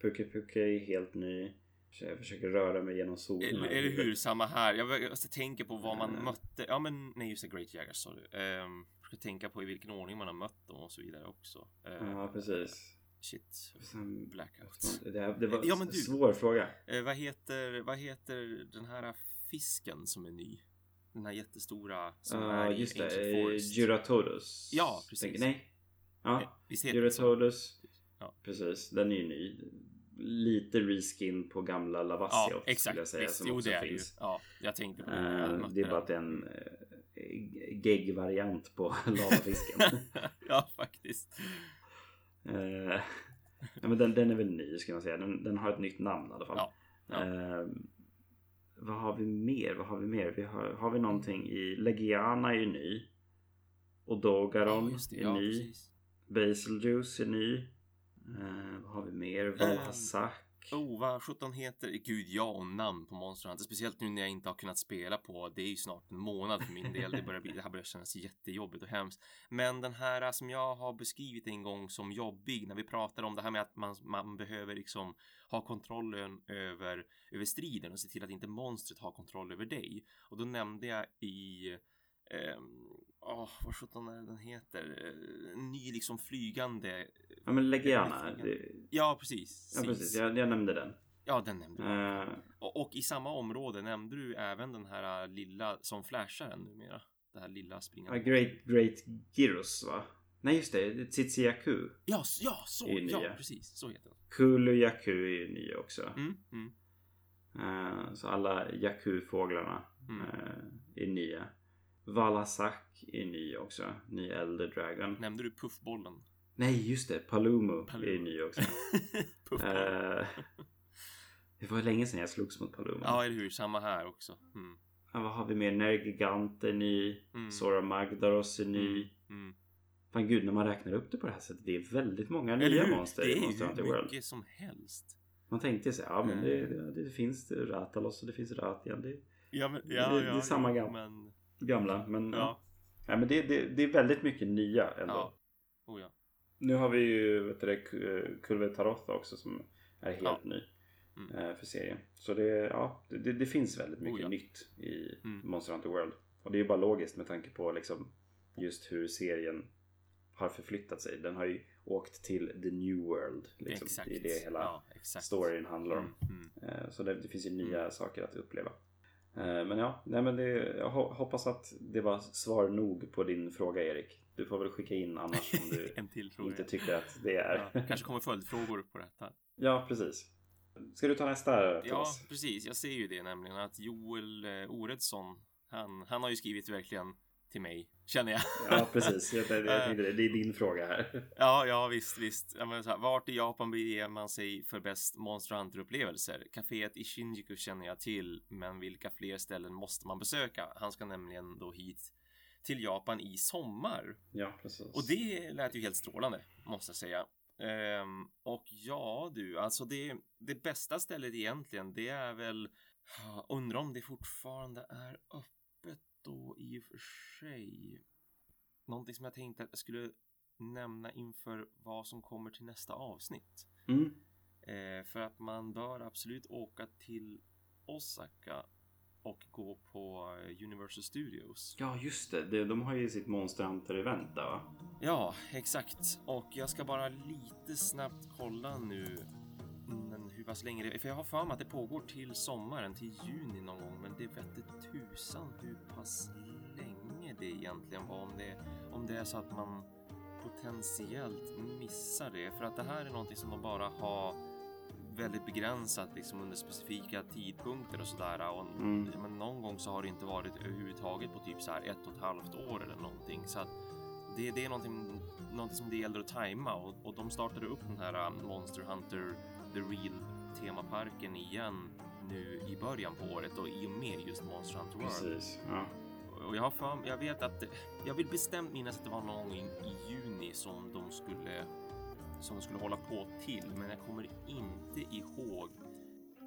Puke är helt ny. Jag försöker röra mig genom solen. Eller, här. eller hur, samma här. Jag måste tänka på vad man Eh. mötte. Ja, men nej, just det, Great Jaggers sa du. Um, jag ska tänka på i vilken ordning man har mött dem och så vidare också. Eh, Ja, precis. Shit. Sen, Blackout. det, här, det var Ja, men en svår fråga. Eh, vad, heter, vad heter den här fisken som är ny? Den här jättestora som Ja, är i just Ancient det. Forest. Ja, precis. Tänker- nej. Ja? Juratodos. Ja. Precis, den är ju ny. Lite reskin på gamla Lavassiot Ja, exakt. skulle jag säga. Visst, som jo, också det det ju. finns. Ja, jag tänkte på det. Mötte det är bara att det är en eh, gegg-variant på (laughs) lavafisken. ja, faktiskt. Eh, ja, men den, den är väl ny ska man säga. Den, den har ett nytt namn i alla fall. Ja, ja. Eh, vad har vi mer? Vad har vi mer? Vi har, har vi någonting i... Legiana är ju ny. Odogaron Ja, just det. är Ja, ny. precis. Basiljuice är ny. Eh, vad har vi mer? Valhazak. Oh, vad sjutton heter Gud, ja och namn på Monster Hunter. Speciellt nu när jag inte har kunnat spela på, det är ju snart en månad för min del. Det, börjar bli, det här börjar kännas jättejobbigt och hemskt. Men den här som jag har beskrivit en gång som jobbig, när vi pratar om det här med att man, man behöver liksom ha kontrollen över, över striden och se till att inte monstret har kontroll över dig. Och då nämnde jag i Ehm, Åh, vad sjutton är den heter? Eh, En ny liksom flygande... Ja men Legiana. Ja, Det, Ja, precis. ja precis, jag, jag nämnde den. Ja, den nämnde du. Eh, Och, och i samma område nämnde du även den här lilla som flashar en numera. Det här lilla springande. Great, Great Gyros va? Nej just det, Tsitsiaku. Ja, ja, så! Ja, precis. Så heter den. Kulu Yaku är ju nya också. Mm, mm, Eh, så alla Yaku-fåglarna mm. eh, är nya. Valasak är ny också. Ny Elder Dragon. Nämnde du puffbollen? Nej just det, Palumo, Palumo. är ny också. (laughs) Eh, det var länge sedan jag slogs mot Palumo. Ja, eller hur? Samma här också. Mm, Ja, vad har vi mer? Nergigant är ny. Mm. Sora Magdaros är ny. mm. Fan gud, när man räknar upp det på det här sättet. Det är väldigt många Eller nya hur? monster Det i är Monster Hunter hur World. mycket som helst. Man tänkte sig, ja men Mm. det, det, det finns Ratalos och det finns Ratian. Det är Ja, men, Det- ja, det är ja, samma ja, gamla. Men, gamla. Men, ja. ja, men det, det, det är väldigt mycket nya ändå. ja. Oh, ja. Nu har vi ju vet du, Ku- Kulve Tarotha också som är helt Ja. ny Mm. eh, för serien. Så det, ja, det, det, finns väldigt mycket Oh, ja. nytt i Mm. Monster Hunter World. Och det är ju bara logiskt med tanke på liksom just hur serien har förflyttat sig. Den har ju åkt till the new world. Liksom. Det är det hela ja, storyn handlar om. Mm, mm. Eh, Så det, det finns ju nya saker att uppleva. Eh, Men ja, nej men det, jag ho- hoppas att det var svar nog på din fråga Erik. Du får väl skicka in annars om du (laughs) inte tycker att det är. Ja, kanske kommer följdfrågor på detta. (laughs) Ja, precis. Ska du ta nästa till Ja, precis. Jag ser ju det nämligen att Joel eh, Oredsson, han, han har ju skrivit verkligen till mig, känner jag. Ja, precis. Jag, jag, jag (laughs) tänkte det. Det är din fråga här. Ja, ja visst, visst. Ja, men så här, vart i Japan beger man sig för bäst Monster Hunter-upplevelser? Caféet i Shinjuku känner jag till, men vilka fler ställen måste man besöka? Han ska nämligen då hit till Japan i sommar. Ja, precis. Och det lät ju helt strålande, måste jag säga. Ehm, och ja du, alltså det, det bästa stället egentligen, det är väl, undrar om det fortfarande är öppet då i och för sig. Någonting som jag tänkte att jag skulle nämna inför vad som kommer till nästa avsnitt. Mm. Eh, för att man bör absolut åka till Osaka och gå på eh, Universal Studios. Ja, just det. De, de har ju sitt Monster Hunter-event där va? Ja, exakt. Och jag ska bara lite snabbt kolla nu men hur pass länge det. För jag har för mig att det pågår till sommaren, till juni någon gång. Men det vette tusan hur pass länge det egentligen var. Om det, om det är så att man potentiellt missar det. För att det här är någonting som de bara har väldigt begränsat liksom under specifika tidpunkter och sådär. Och Mm. men någon gång så har det inte varit överhuvudtaget på typ så här ett och ett halvt år eller någonting. Så att det, det är någonting, någonting som det gäller att tajma och, och de startade upp den här um, Monster Hunter The Real temaparken igen nu i början på året och i och med just Monster Hunter World. Precis. Ja. Och jag har för, jag vet att jag vill bestämt minnas att det var någon gång i, juni som de skulle som de skulle hålla på till, men jag kommer inte ihåg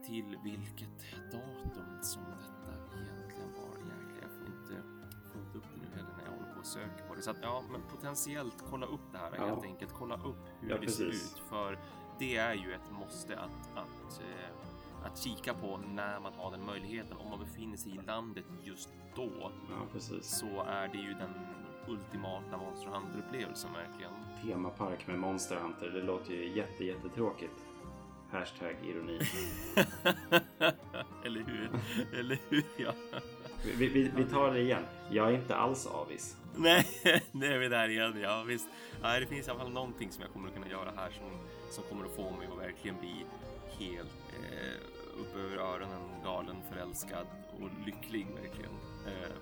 till vilket datum som detta egentligen var. Jäklar, jag får inte, får inte upp det nu heller när jag håller på och söker på det. Så att ja, men potentiellt kolla upp det här Ja. helt enkelt. Kolla upp hur Ja, det ser ut, för det är ju ett måste att, att eh, att kika på när man har den möjligheten. Om man befinner sig i landet just då ja, så är det ju den ultimata Monster Hunter-upplevelsen verkligen. Temapark med Monster Hunter. Det låter ju jätte, jättetråkigt. Hashtag ironi. (laughs) Eller hur? Eller hur? Ja. Vi, vi, vi tar det igen. Jag är inte alls avis. Nej, (laughs) nu är vi där igen. Ja, visst. Nej, det finns i alla fall någonting som jag kommer att kunna göra här som, som kommer att få mig att verkligen bli helt eh, upp över öronen galen, förälskad och lycklig verkligen. Eh,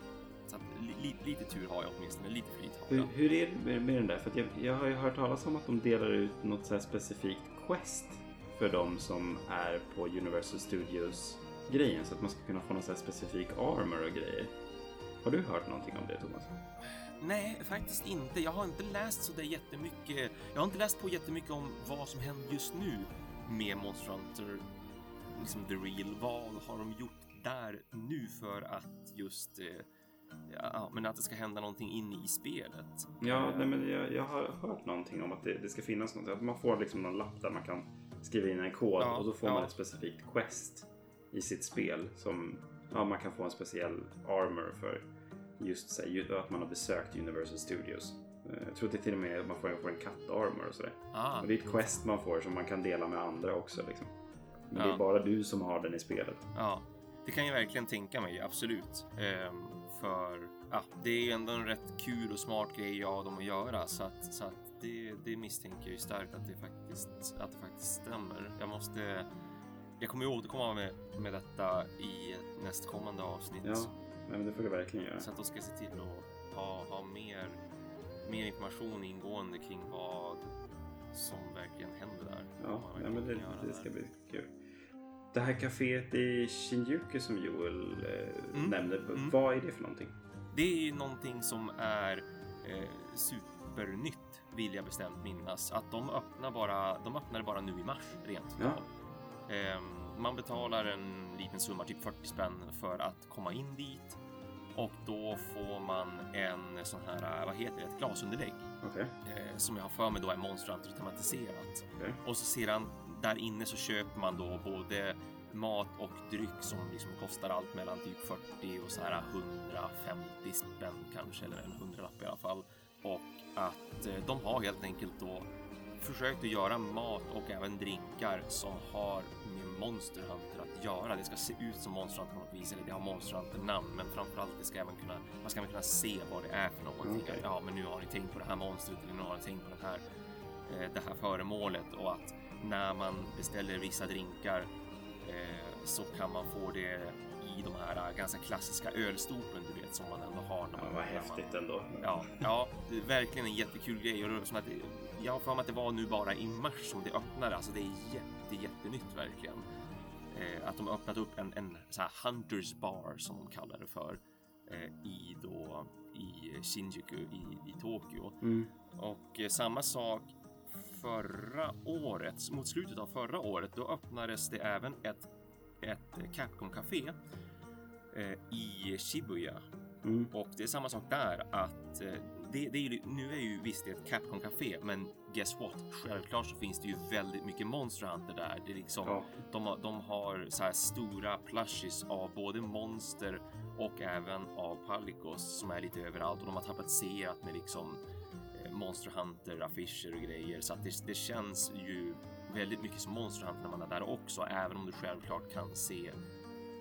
så att, li, lite tur har jag åtminstone, lite flyt har Hur, jag. hur är det med, med den där? För att jag, jag har ju hört talas om att de delar ut något så här specifikt quest för de som är på Universal Studios grejen så att man ska kunna få någon så här specifik armor och grejer. Har du hört någonting om det Thomas? Nej, faktiskt inte. Jag har inte läst så där jättemycket. Jag har inte läst på jättemycket om vad som händer just nu med Monster Hunter, liksom The Real. Vad har de gjort där nu för att just, eh, ja, men att det ska hända någonting inne i spelet? Ja, nej, men jag, jag har hört någonting om att det, det ska finnas något. Att man får liksom någon lapp där man kan skriva in en kod Ja, och så får ja. man ett specifikt quest i sitt spel. Som ja, man kan få en speciell armor för just så att man har besökt Universal Studios. Eh, Jag tror det till och med att man får, får en kattarmor och sådär. Ah, Och det är ett quest man får som man kan dela med andra också. Liksom. Men det Ja. är bara du som har den i spelet. Ja, det kan jag verkligen tänka mig, absolut. Ehm, för ja, det är ju ändå en rätt kul och smart grej av dem att göra så att, så att det, det misstänker jag ju starkt att det faktiskt, att det faktiskt stämmer. Jag måste, jag kommer ju återkomma med, med detta i ett nästkommande avsnitt. Ja, nej, men det får du verkligen göra. Så att då ska se till att ha, ha mer, mer information ingående kring vad som verkligen händer där. Ja, ja men det, det där. ska bli kul. Det här kaféet i Shinjuku som Joel eh, Mm, nämnde, mm. vad är det för någonting? Det är ju någonting som är eh, supernytt vill jag bestämt minnas. Att de öppnar bara, de öppnade bara nu i mars rent Ja. Ehm, man betalar en liten summa, typ 40 spänn för att komma in dit. Och då får man en sån här, vad heter det, ett glasunderlägg. Okej. Eh, som jag har för mig då är Monster Hunter tematiserat. okej. Och så sedan där inne så köper man då både mat och dryck som liksom kostar allt mellan typ 40 och så här 150 spänn kanske, eller en hundralapp i alla fall. Och att eh, de har helt enkelt då försökt att göra mat och även drinkar som har med Monster Hunter att göra. Det ska se ut som Monster Hunter på något vis, eller det har Monster Hunter-namn, men framförallt det ska även kunna, man ska även kunna se vad det är för någonting. Okej. Ja, men nu har ni tänkt på det här monstret, eller nu har ni tänkt på den här eh, det här föremålet och att när man beställer vissa drinkar eh, så kan man få det i de här eh, ganska klassiska ölstopen du vet som man ändå har. När Ja, man, vad när man- häftigt ändå. Ja, ja, det är verkligen en jättekul grej. Och det är som att, jag har för mig att det var nu bara i mars som det öppnade. Alltså det är jätte, jättenytt verkligen. Eh, att de har öppnat upp en, en så här Hunters bar som de kallar det för. Eh, I då i Shinjuku i, i Tokyo. Mm. Och eh, samma sak förra året, mot slutet av förra året, då öppnades det även ett, ett Capcom-café eh, i Shibuya. Mm. Och det är samma sak där att det, det är ju, nu är ju visst det ett Capcom Café, men guess what? Självklart så finns det ju väldigt mycket Monster Hunter där. Det är liksom, Ja. de, har- de har så här stora plushies av både monster och även av Palikos som är lite överallt och de har tapetserat med liksom eh, Monster Hunter affischer och grejer så att det, det känns ju väldigt mycket som Monster Hunter när man är där också, även om du självklart kan se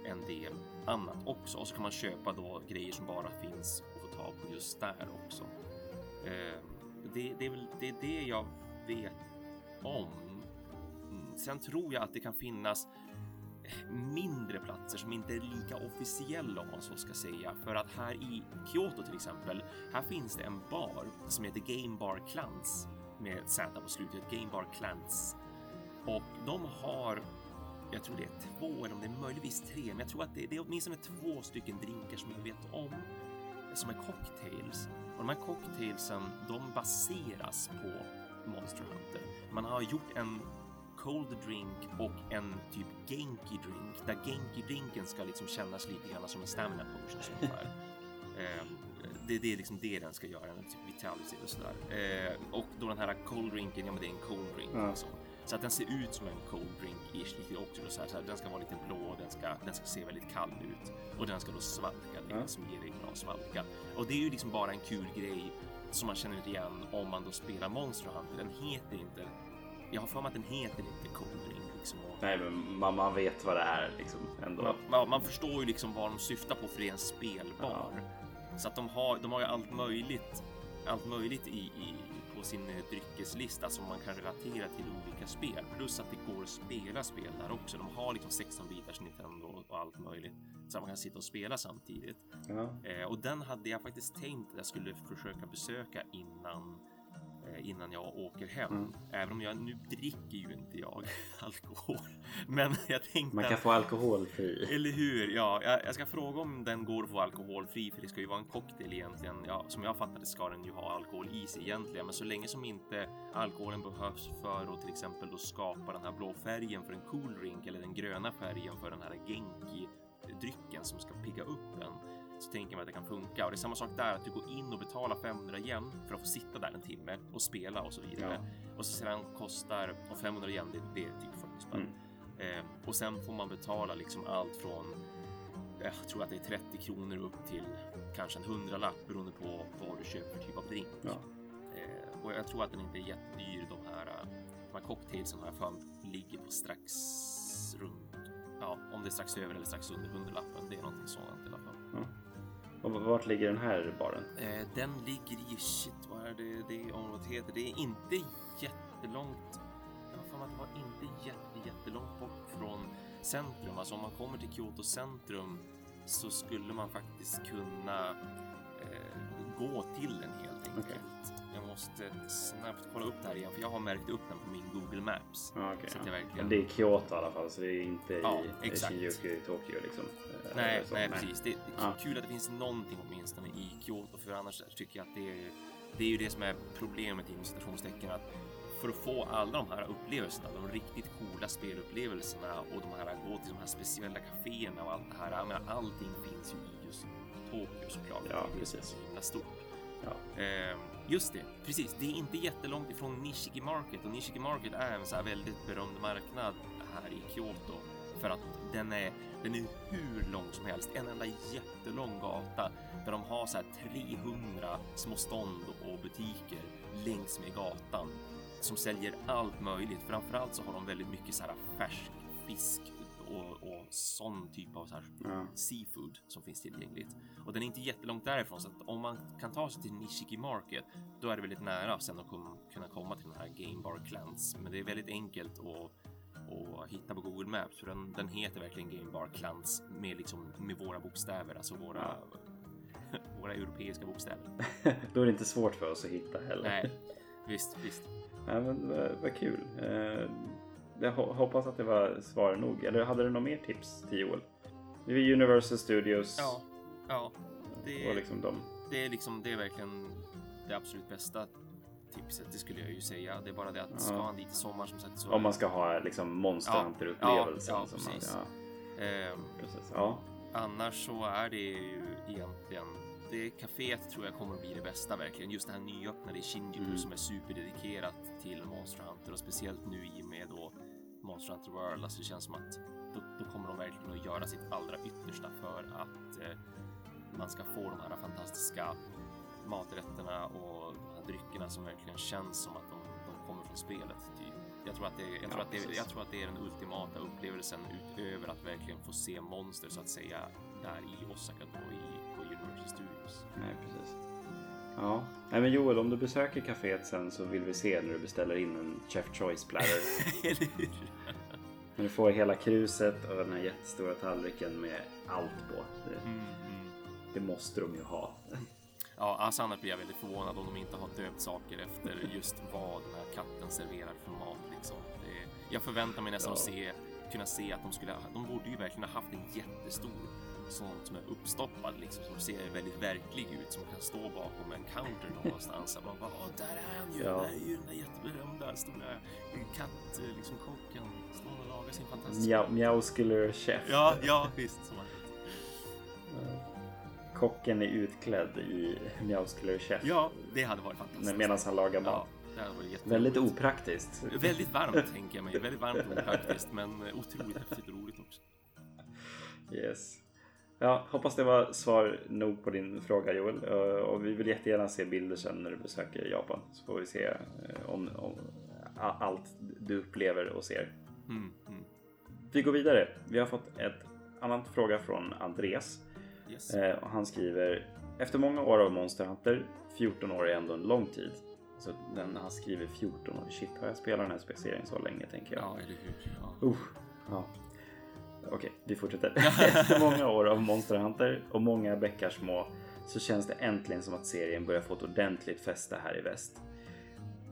en del annat också. Och så kan man köpa då grejer som bara finns ta på just där också. Eh, det, det är väl det, är det jag vet om. Mm, sen tror jag att det kan finnas eh, mindre platser som inte är lika officiella om man så ska säga. För att här i Kyoto till exempel, här finns det en bar som heter Game Bar Clans med Z på slutet, Game Bar Clans. Och de har, jag tror det är två eller om det är möjligtvis tre, men jag tror att det, det är åtminstone två stycken drinkar som jag vet om som är cocktails. Och de här cocktailsen, de baseras på Monster Hunter. Man har gjort en cold drink och en typ genki drink där genki drinken ska liksom kännas lite grann som en stamina potion ungefär. (laughs) Eh, det, det är liksom det den ska göra, en typ vitality och sådär. Eh, och då den här cold drinken, ja men det är en cold drink Ja. liksom. Så att den ser ut som en cold drink ish lite också. Så här, så här, den ska vara lite blå, den ska, den ska se väldigt kall ut och den ska då svalka, det Ja. som ger dig bra svalka. Och det är ju liksom bara en kul grej som man känner igen om man då spelar Monster Hunter. Den heter inte, jag har för mig att den heter inte cold drink liksom. Nej, men man, man vet vad det är liksom ändå. man, man, man förstår ju liksom vad de syftar på för det är en spelbar. Så att de har, de har ju allt möjligt, allt möjligt i, i, på sin eh, dryckeslista som man kan relatera till olika spel. Plus att det går att spela spel där också. De har liksom 16 bitars Nintendo och allt möjligt. Så att man kan sitta och spela samtidigt. Ja. Eh, och den hade jag faktiskt tänkt att jag skulle försöka besöka innan innan jag åker hem. Mm. Även om jag nu dricker ju inte jag (laughs) alkohol. Men (laughs) jag tänkte Man att- kan få alkoholfri. eller hur? Ja, jag, jag ska fråga om den går att få alkoholfri för det ska ju vara en cocktail egentligen. Ja, som jag fattar det ska den ju ha alkohol i sig egentligen, men så länge som inte alkoholen behövs för att till exempel då skapa den här blå färgen för en cool drink eller den gröna färgen för den här genki drycken som ska pigga upp en så tänker man att det kan funka. Och det är samma sak där, att du går in och betalar 500 yen för att få sitta där en timme och spela och så vidare. Och så sedan kostar, och 500 yen det, det är typ 40 spänn. Mm. Eh, och sen får man betala liksom allt från jag tror att det är 30 kronor upp till kanske en hundralapp beroende på vad du köper för typ av drink. Ja. Eh, och jag tror att den inte är jättedyr. De här, eh, de här cocktailsen har jag för ligger på strax runt, ja, om det är strax över eller strax under hundralappen. Det är någonting sådant i alla fall. Och vart ligger den här baren? Eh, den ligger i, shit, vad är det, det området heter? Det är inte jättelångt. Jag har för mig att det var inte jätte, jättelångt bort från centrum. Alltså om man kommer till Kyoto centrum så skulle man faktiskt kunna eh, gå till den helt enkelt. Okej. Jag måste snabbt kolla upp det här igen för jag har märkt upp den på min Google Maps. Okej, Så att ja. jag verkligen- Men Det är Kyoto i alla fall, så det är inte Ja, i exakt. Shinjuku i Tokyo liksom. Eh, Nej, så, nej, precis. Det är Ja. kul att det finns någonting åtminstone i Kyoto, för annars tycker jag att det är, det är ju det som är problemet inom citationstecken att för att få alla de här upplevelserna, de riktigt coola spelupplevelserna och de här gå till de här speciella kaféerna och allt det här. Jag menar, allting finns ju i just Tokyo såklart. Ja, är det är precis. så himla stort. Ja. Eh, just det, precis. Det är inte jättelångt ifrån Nishiki Market och Nishiki Market är en så här väldigt berömd marknad här i Kyoto för att den är, den är hur lång som helst. En enda jättelång gata där de har så här 300 små stånd och butiker längs med gatan som säljer allt möjligt. Framförallt så har de väldigt mycket så här färsk fisk och, och sån typ av så Ja. seafood som finns tillgängligt. Och den är inte jättelångt därifrån så att om man kan ta sig till Nishiki Market då är det väldigt nära sen att kunna komma till den här Game Bar Clans. Men det är väldigt enkelt att, att hitta på Google Maps för den, den heter verkligen Game Bar Clans med liksom med våra bokstäver, alltså våra (laughs) våra europeiska bokstäver. (laughs) Då är det inte svårt för oss att hitta heller. Nej, visst, visst. Ja, men vad, vad kul. Eh, jag ho- hoppas att det var svar nog. Eller hade du något mer tips till Joel? Det är Universal Studios Ja, ja. Det, och liksom de. det är liksom, det är verkligen det absolut bästa tipset, det skulle jag ju säga. Det är bara det att ska Ja. han dit i sommar som sagt så... Om man ska ha liksom Monster Ja, Hunter-upplevelsen. ja, ja, som man- precis. ja, Ehm, precis. Ja. Annars så är det ju egentligen det kaféet tror jag kommer att bli det bästa verkligen. Just det här nyöppnade i Shinjuku Mm. som är superdedikerat till Monster Hunter och speciellt nu i och med då Monster Hunter World. Alltså det känns som att då, då kommer de verkligen att göra sitt allra yttersta för att eh, man ska få de här fantastiska maträtterna och de här dryckerna som verkligen känns som att de, de kommer från spelet. Typ. Jag tror, att det, jag, tror Ja, att det, precis. jag tror att det är den ultimata upplevelsen utöver att verkligen få se monster så att säga där i Osaka då i, på Universal Studios. Nej, precis. Ja. Nej, men Joel, om du besöker kaféet sen så vill vi se när du beställer in en Chef Choice platter. (laughs) När du får hela kruset och den här jättestora tallriken med allt på. Det, Mm, mm. det måste de ju ha. Ja, alltså annars blir jag väldigt förvånad om de inte har döpt saker efter just vad den här katten serverar för mat. Liksom. Det, jag förväntar mig nästan Ja. att se, kunna se att de skulle, de borde ju verkligen ha haft en jättestor sån som är uppstoppad liksom, som ser väldigt verklig ut, som kan stå bakom en counter någonstans. Och man bara, Åh, där är han ju, Ja. där är ju den där jätteberömda stora katt, eh, liksom kocken, står och lagar sin fantastiska... Mjau, mjauskiller chef. Ja, ja, visst. Som man... Kocken är utklädd i mjauskiller chef. Ja, det hade varit fantastiskt. Medan han lagar mat. Väldigt opraktiskt. Väldigt varmt tänker jag mig. Väldigt varmt och opraktiskt, men otroligt häftigt och roligt också. Yes. Ja, hoppas det var svar nog på din fråga Joel. Eh, Och vi vill jättegärna se bilder sen när du besöker Japan. Så får vi se eh, om, om allt du upplever och ser. Mm, mm. Vi går vidare. Vi har fått ett annat fråga från Andreas. Yes. Eh, och han skriver Efter många år av Monster Hunter, 14 år är ändå en lång tid. Så den, han skriver 14 år. Shit, har jag spelat den här spelserien så länge tänker jag. Ja, eller hur? Ja. Uh, ja. Okej, vi fortsätter. Efter (laughs) många år av Monster Hunter och många bäckar små så känns det äntligen som att serien börjar få ett ordentligt fäste här i väst.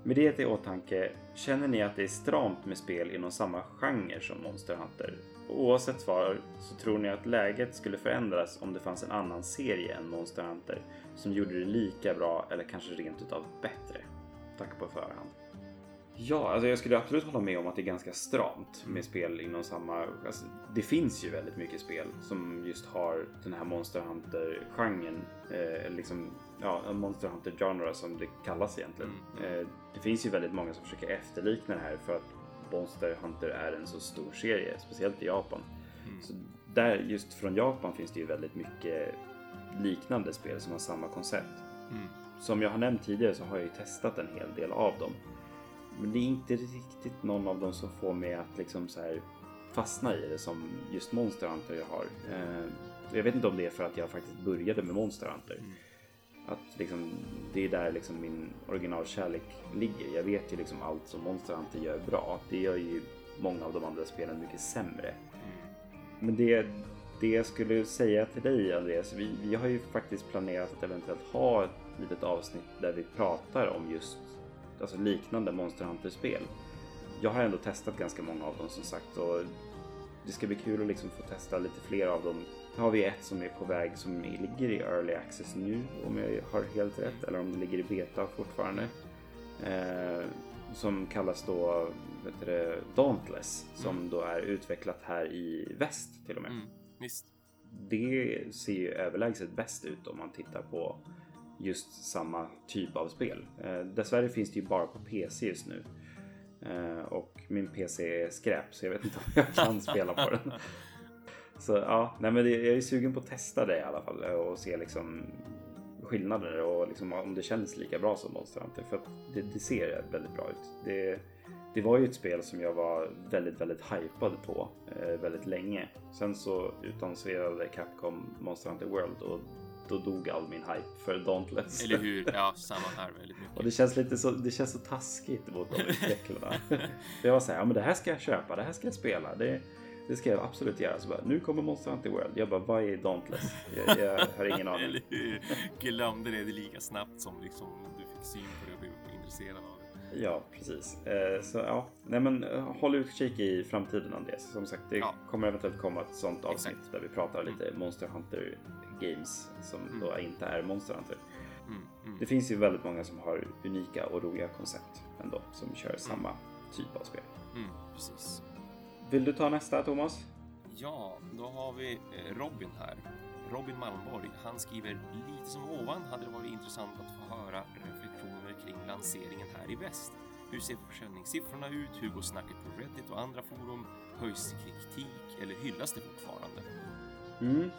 Med det i åtanke, känner ni att det är stramt med spel inom samma genre som Monster Hunter? Och oavsett svar så tror ni att läget skulle förändras om det fanns en annan serie än Monster Hunter som gjorde det lika bra eller kanske rent utav bättre? Tack på förhand. Ja, alltså jag skulle absolut hålla med om att det är ganska stramt med spel inom samma... Alltså, det finns ju väldigt mycket spel som just har den här Monster Hunter-genren. Eh, liksom, ja, en Monster Hunter-genre som det kallas egentligen. Mm. Eh, det finns ju väldigt många som försöker efterlikna det här för att Monster Hunter är en så stor serie, speciellt i Japan. Mm. Så där, just från Japan finns det ju väldigt mycket liknande spel som har samma koncept. Mm. Som jag har nämnt tidigare så har jag ju testat en hel del av dem. Men det är inte riktigt någon av dem som får mig att liksom så här fastna i det som just Monster Hunter jag har. Eh, jag vet inte om det är för att jag faktiskt började med Monster Hunter. Mm. Att liksom, det är där liksom min originalkärlek ligger. Jag vet ju liksom allt som Monster Hunter gör bra. Det gör ju många av de andra spelen mycket sämre. Mm. Men det, det jag skulle säga till dig Andreas, vi, vi har ju faktiskt planerat att eventuellt ha ett litet avsnitt där vi pratar om just alltså liknande Monster Hunter-spel. Jag har ändå testat ganska många av dem som sagt och det ska bli kul att liksom få testa lite fler av dem. Nu har vi ett som är på väg som ligger i Early Access nu om jag har helt rätt eller om det ligger i beta fortfarande. Eh, som kallas då vet det, Dauntless som då är utvecklat här i väst till och med. Mm. Visst. Det ser ju överlägset bäst ut om man tittar på just samma typ av spel. Eh, dessvärre finns det ju bara på PC just nu. Eh, och min PC är skräp så jag vet inte om jag kan (laughs) spela på den. Så ja, nej men det, jag är sugen på att testa det i alla fall och se liksom skillnader och liksom om det känns lika bra som Monster Hunter. För att det, det ser väldigt bra ut. Det, det var ju ett spel som jag var väldigt, väldigt hypad på eh, väldigt länge. Sen så utannonserade Capcom Monster Hunter World och då dog all min hype för Dauntless. Eller hur? Ja, samma här väldigt mycket. Och det känns lite så, det känns så taskigt mot de utvecklarna. (laughs) Jag var såhär, ja men det här ska jag köpa, det här ska jag spela. Det, det ska jag absolut göra. Så bara, nu kommer Monster Hunter World. Jag bara, vad är Dauntless? Jag, jag har ingen aning. Eller hur? Glömde det lika snabbt som liksom du fick syn på det och blev intresserad av det. Ja, precis. Eh, Så ja, nej men eh, håll utkik i framtiden Andreas. Som sagt, det Ja. kommer eventuellt komma ett sånt avsnitt Exakt. där vi pratar lite Monster Hunter Games som Mm. då inte är Monster Hunter. Mm, mm. Det finns ju väldigt många som har unika och roliga koncept ändå som kör samma typ av spel. Mm, precis. Vill du ta nästa Thomas? Ja, då har vi eh, Robin här. Robin Malmborg. Han skriver lite som ovan hade det varit intressant att få höra reflektioner kring lanseringen här i väst. Hur ser försäljningssiffrorna ut? Hur går snacket på Reddit och andra forum? Höjs kritik eller hyllas det fortfarande? Mm,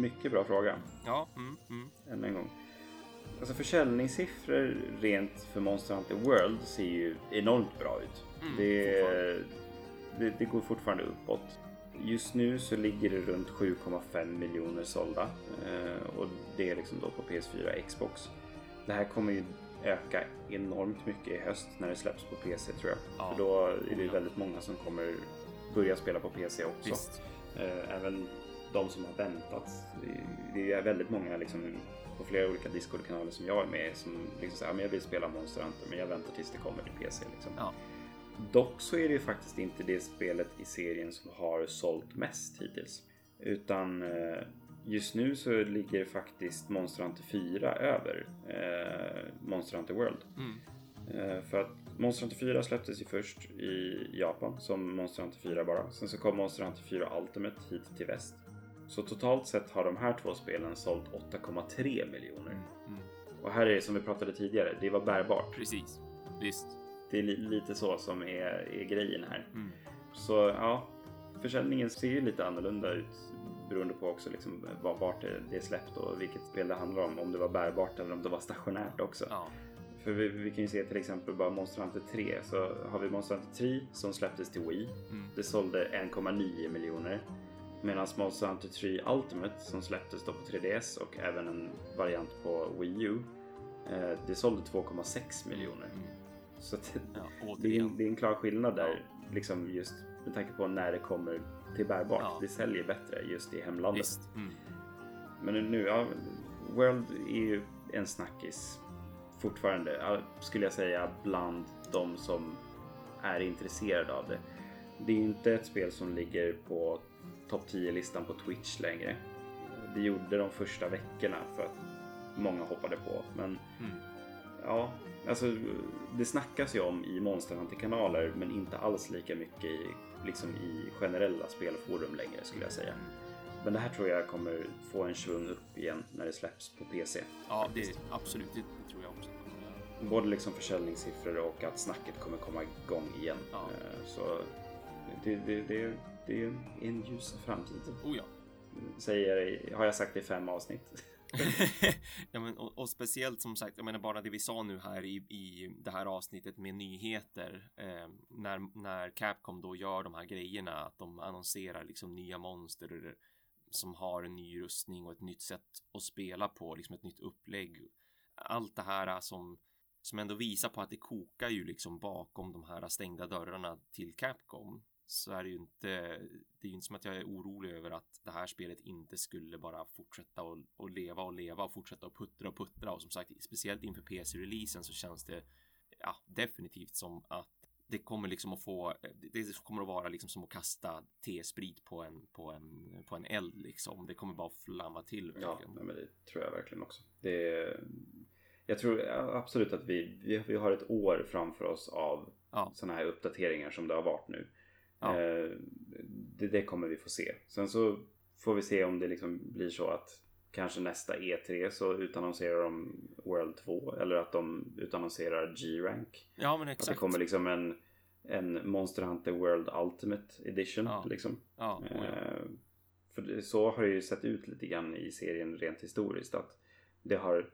mycket bra fråga. Ja, mm, mm, Än en gång. Alltså försäljningssiffror rent för Monster Hunter World ser ju enormt bra ut. Mm, det, det, det går fortfarande uppåt. Just nu så ligger det runt 7,5 miljoner sålda. Eh, och det är liksom då på PS4 och Xbox. Det här kommer ju öka enormt mycket i höst när det släpps på PC tror jag. Ja. För då är det väldigt många som kommer börja spela på PC också. Visst. Eh, Även de som har väntat. Det är väldigt många liksom, på flera olika Discord-kanaler som jag är med i som liksom säger att jag vill spela Monster Hunter men jag väntar tills det kommer till PC. Liksom. Ja. Dock så är det ju faktiskt inte det spelet i serien som har sålt mest hittills. Utan eh, just nu så ligger faktiskt Monster Hunter 4 över eh, Monster Hunter World. Mm. Eh, För att Monster Hunter 4 släpptes ju först i Japan som Monster Hunter 4 bara. Sen så kom Monster Hunter 4 Ultimate hit till väst. Så totalt sett har de här två spelen sålt 8,3 miljoner. Mm. Och här är det som vi pratade tidigare, det var bärbart. Precis. Visst. Det är li- lite så som är, är grejen här. Mm. Så ja, försäljningen ser ju lite annorlunda ut beroende på också liksom var- vart det det är släppt och vilket spel det handlar om. Om det var bärbart eller om det var stationärt också. Ja. För vi, vi kan ju se till exempel bara Monster Hunter 3 så har vi Monster Hunter 3 som släpptes till Wii. Mm. Det sålde 1,9 miljoner. Medan Monster Hunter 3 Ultimate som släpptes då på 3DS och även en variant på Wii U. Eh, det sålde 2,6 miljoner. Mm. Så att, Ja, det, är, det är en klar skillnad där. Liksom just med tanke på när det kommer till bärbart. Ja. Det säljer bättre just i hemlandet. Mm. Men nu, ja, World är ju en snackis fortfarande, ja, skulle jag säga, bland de som är intresserade av det. Det är inte ett spel som ligger på topp 10-listan på Twitch längre. Det gjorde de första veckorna för att många hoppade på. Men Mm. ja, alltså det snackas ju om i Monster Hunter-kanaler men inte alls lika mycket i, liksom i generella spelforum längre skulle jag säga. Men det här tror jag kommer få en svung upp igen när det släpps på PC. Ja, det absolut. Det, det tror jag också. Både liksom försäljningssiffror och att snacket kommer komma igång igen. Ja. Eh, Så det, det, det, det är en ljus framtid. Oh ja. Säger, har jag sagt i fem avsnitt. (laughs) ja, men, och, och speciellt som sagt, jag menar bara det vi sa nu här i, i det här avsnittet med nyheter. Eh, när, när Capcom då gör de här grejerna, att de annonserar liksom nya monster som har en ny rustning och ett nytt sätt att spela på, liksom ett nytt upplägg. Allt det här som, som ändå visar på att det kokar ju liksom bakom de här stängda dörrarna till Capcom så är det ju inte, det är ju inte som att jag är orolig över att det här spelet inte skulle bara fortsätta och, och leva och leva och fortsätta och puttra och puttra och som sagt speciellt inför PC-releasen så känns det ja, definitivt som att det kommer liksom att få, det kommer att vara liksom som att kasta T-sprit på en, på en, på en eld liksom. Det kommer bara att flamma till Ja, verkligen. nej, men det tror jag verkligen också. Det är, jag tror absolut att vi, vi, vi har ett år framför oss av Ja. sådana här uppdateringar som det har varit nu. Ja. Eh, det, det kommer vi få se. Sen så får vi se om det liksom blir så att kanske nästa E3 så utannonserar de World 2 eller att de utannonserar G-Rank. Ja, men Att det exakt. kommer liksom en, en Monster Hunter World Ultimate Edition. Ja. Liksom. Ja, oh ja. Eh, För så har det ju sett ut lite grann i serien rent historiskt. Att det har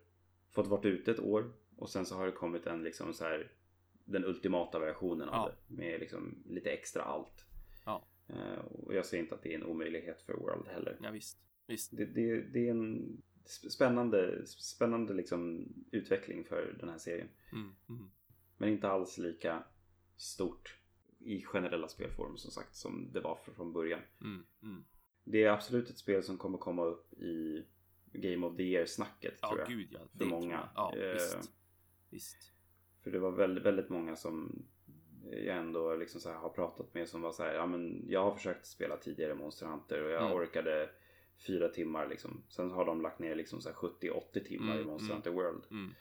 fått vara ute ett år och sen så har det kommit en liksom så här den ultimata versionen av Ja. det. Med liksom lite extra allt. Ja. Eh, Och jag ser inte att det är en omöjlighet för World heller. ja, visst. Visst. Det, det, det är en spännande, spännande liksom utveckling för den här serien. Mm, mm. Men inte alls lika stort i generella spelformer som sagt som det var från början. Mm, mm. Det är absolut ett spel som kommer komma upp i Game of the Year-snacket Ja, tror jag. gud ja. För många. Ja, Eh, visst. Visst. För det var väldigt, väldigt många som jag ändå liksom så har pratat med som var så här, ja men jag har försökt spela tidigare Monster Hunter och jag Mm. orkade fyra timmar liksom. Sen har de lagt ner liksom så här 70-80 timmar Mm, i Monster mm. Hunter World. Mm.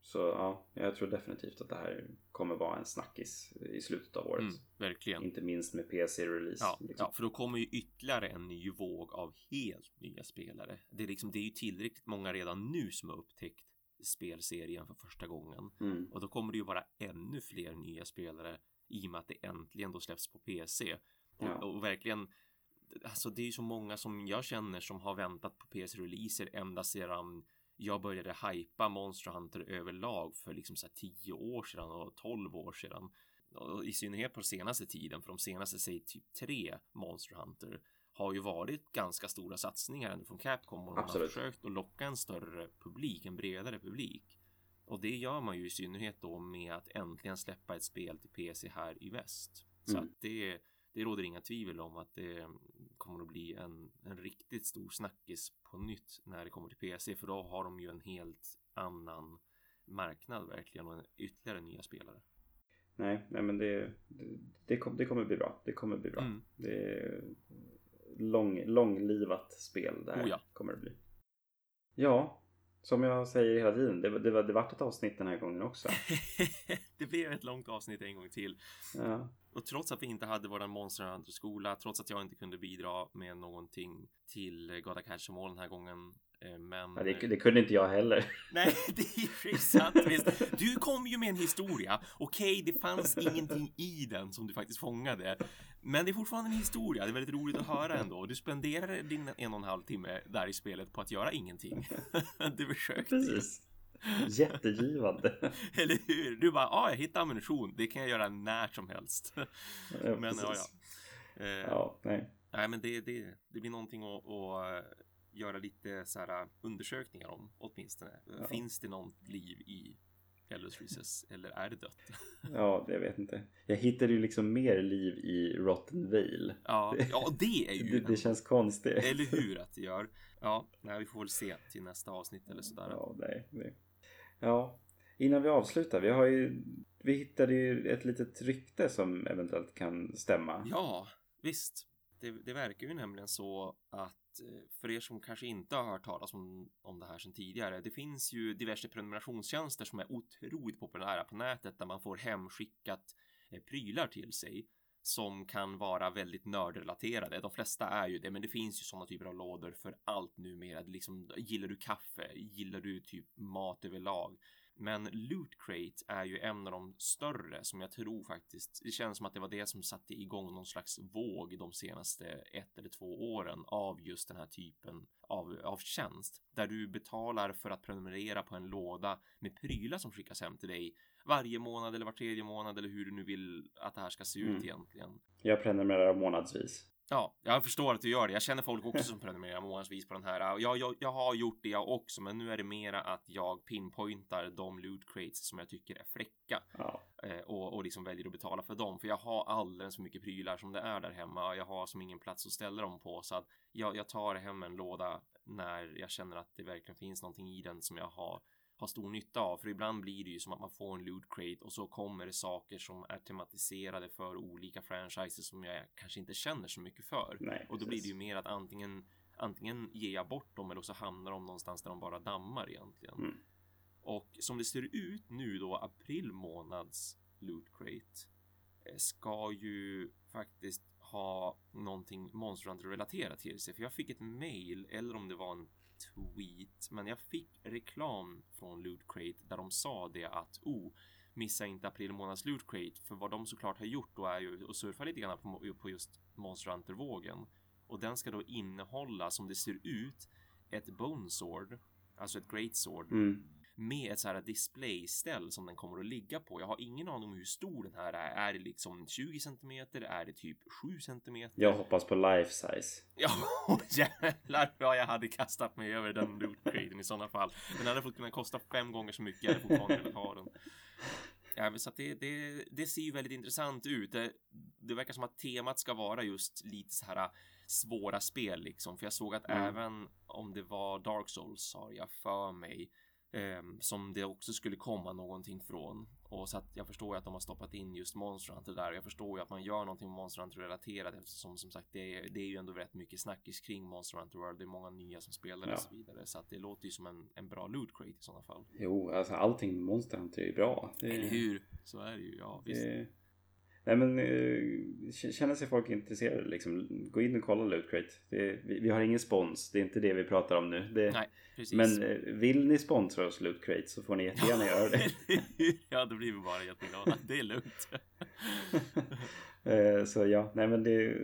Så ja, jag tror definitivt att det här kommer vara en snackis i slutet av året. Mm, verkligen. Inte minst med PC-release. Ja, liksom. ja, för då kommer ju ytterligare en ny våg av helt nya spelare. Det är, liksom, det är ju tillräckligt många redan nu som har upptäckt spelserien för första gången. Mm. Och då kommer det ju vara ännu fler nya spelare i och med att det äntligen då släpps på PC. Och, Ja. och verkligen, alltså det är ju så många som jag känner som har väntat på PC-releaser ända sedan jag började hypa Monster Hunter överlag för liksom så här 10 år sedan och 12 år sedan. Och i synnerhet på senaste tiden, för de senaste, säg typ tre Monster Hunter har ju varit ganska stora satsningar ändå från Capcom och de har Absolut. försökt att locka en större publik, en bredare publik. Och det gör man ju i synnerhet då med att äntligen släppa ett spel till PC här i väst. Så Mm. att det, det råder inga tvivel om att det kommer att bli en, en riktigt stor snackis på nytt när det kommer till PC. För då har de ju en helt annan marknad verkligen och en ytterligare nya spelare. Nej, nej men det, det, det, kom, det kommer bli bra. Det kommer bli bra. Mm. Det lång, långlivat spel det här Oh ja. kommer det bli. Ja, som jag säger hela tiden. Det, det, var- det vart ett avsnitt den här gången också. (laughs) det blev ett långt avsnitt en gång till. Ja, Och trots att vi inte hade våran Monster Hunter-skola, trots att jag inte kunde bidra med någonting till Gata Catch-mål den här gången. Eh, Men... Ja, det, det kunde inte jag heller. (laughs) Nej, det är ju sant. Visst. Du kom ju med en historia. Okej, det fanns ingenting i den som du faktiskt fångade. Men det är fortfarande en historia. Det är väldigt roligt att höra ändå. Du spenderade din en och en halv timme där i spelet på att göra ingenting. (laughs) Du försökte. Precis. Jättegivande. (laughs) Eller hur? Du bara, ja, jag hittade ammunition. Det kan jag göra när som helst. Ja, Men ja, ja. Eh, Ja, nej. Nej, men det, det, det blir någonting att, att göra lite så här undersökningar om åtminstone. Ja. Finns det något liv i Elders Recess (laughs) eller är det dött? Ja, det vet inte. Jag hittade ju liksom mer liv i Rotten Vale. Ja, ja det är ju (laughs) Det, det känns konstigt. Eller hur att det gör. Ja, nej, vi får väl se till nästa avsnitt eller sådär. Ja, nej, nej. Ja, innan vi avslutar. Vi har ju, vi hittade ju ett litet rykte som eventuellt kan stämma. Ja, visst. Det, det verkar ju nämligen så att Eh, för er som kanske inte har hört talas om, om det här sedan tidigare. Det finns ju diverse prenumerationstjänster som är otroligt populära på nätet där man får hemskickat eh, prylar till sig som kan vara väldigt nördrelaterade. De flesta är ju det, men det finns ju sådana typer av lådor för allt numera. Det Liksom, gillar du kaffe? Gillar du typ mat överlag? Men Loot Crate är ju en av de större som jag tror faktiskt. Det känns som att det var det som satte igång någon slags våg de senaste ett eller två åren av just den här typen av, av tjänst. Där du betalar för att prenumerera på en låda med prylar som skickas hem till dig varje månad eller var tredje månad eller hur du nu vill att det här ska se ut Mm. egentligen. Jag prenumererar månadsvis. Ja, jag förstår att du gör det. Jag känner folk också som prenumererar månadsvis på den här. Jag, jag, jag har gjort det jag också, men nu är det mera att jag pinpointar de loot crates som jag tycker är fräcka Ja, eh, och, och liksom väljer att betala för dem. För jag har alldeles för mycket prylar som det är där hemma. Jag har som ingen plats att ställa dem på så att jag, jag tar hem en låda när jag känner att det verkligen finns någonting i den som jag har har stor nytta av. För ibland blir det ju som att man får en loot crate och så kommer det saker som är tematiserade för olika franchises som jag kanske inte känner så mycket för. nej. Och då blir det ju mer att antingen antingen ger jag bort dem eller så hamnar de någonstans där de bara dammar egentligen. Mm. Och som det ser ut nu då april månads loot crate eh, ska ju faktiskt ha någonting Monster Hunter relaterat till sig. För jag fick ett mail eller om det var en tweet, men jag fick reklam från Loot Crate där de sa det att oh, missa inte april månads Loot Crate. För vad de såklart har gjort då är ju att surfa lite grann på, på just Monster Hunter-vågen. Och den ska då innehålla, som det ser ut, ett Bone Sword, alltså ett Great Sword, Mm med ett så här displayställ som den kommer att ligga på. Jag har ingen aning om hur stor den här är. Är det liksom 20 centimeter? Är det typ 7 centimeter? Jag hoppas på life size. Ja, (laughs) jävlar vad jag hade kastat mig över den loot-craten i sådana fall. Den hade fått kunna kosta fem gånger så mycket. Jag hade fortfarande velat ha den. Ja, så det, det, det ser ju väldigt intressant ut. Det, det verkar som att temat ska vara just lite så här äh, svåra spel liksom. För jag såg att Mm. även om det var Dark Souls har jag för mig ehm, som det också skulle komma någonting från. och så att jag förstår ju att de har stoppat in just Monster Hunter där. Jag förstår ju att man gör någonting med Monster Hunter relaterat eftersom som sagt det är, det är ju ändå rätt mycket snackis kring Monster Hunter World. Det är många nya som spelar Ja. och så vidare. Så att det låter ju som en, en bra loot crate i sådana fall. Jo, alltså allting med Monster Hunter är ju bra. Det, Eller hur? Så är det ju. Ja, visst. det, nej men eh, känner sig folk intresserade liksom, gå in och kolla Loot Crate. Det, vi, vi har ingen spons, det är inte det vi pratar om nu. Det, Nej, men eh, vill ni sponsra oss Loot Crate så får ni jättegärna göra det. (laughs) ja, då blir vi bara jätteglada. Det är lugnt. (laughs) Eh, Så ja, nej men det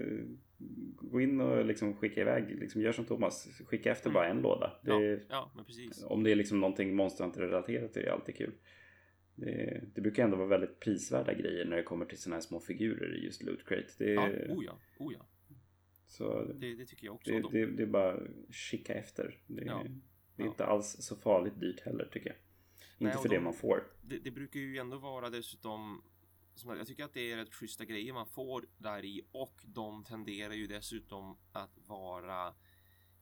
Gå in och liksom skicka iväg, liksom gör som Thomas, skicka efter Mm. bara en låda. Det, Ja, ja. Om det är liksom någonting Monster relaterat är det alltid kul. Det, det brukar ändå vara väldigt prisvärda grejer när det kommer till sådana här små figurer i just Loot Crate. Det, Ja, oh ja, oh ja. så Det, det tycker jag också. det, det, det är bara att kika efter. Det, Ja. är inte alls så farligt dyrt heller tycker jag. Nej, Inte för de- det man får. det, det brukar ju ändå vara dessutom som jag tycker att det är rätt schyssta grejer man får där i och de tenderar ju dessutom att vara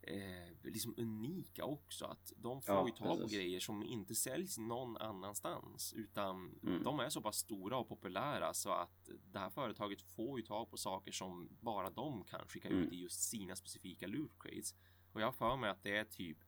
eh, liksom unika också. Att de får Ja, ju tag på grejer som inte säljs någon annanstans utan Mm. de är så pass stora och populära så att det här företaget får ju tag på saker som bara de kan skicka Mm. ut i just sina specifika loot crates. Och jag har för mig att det är typ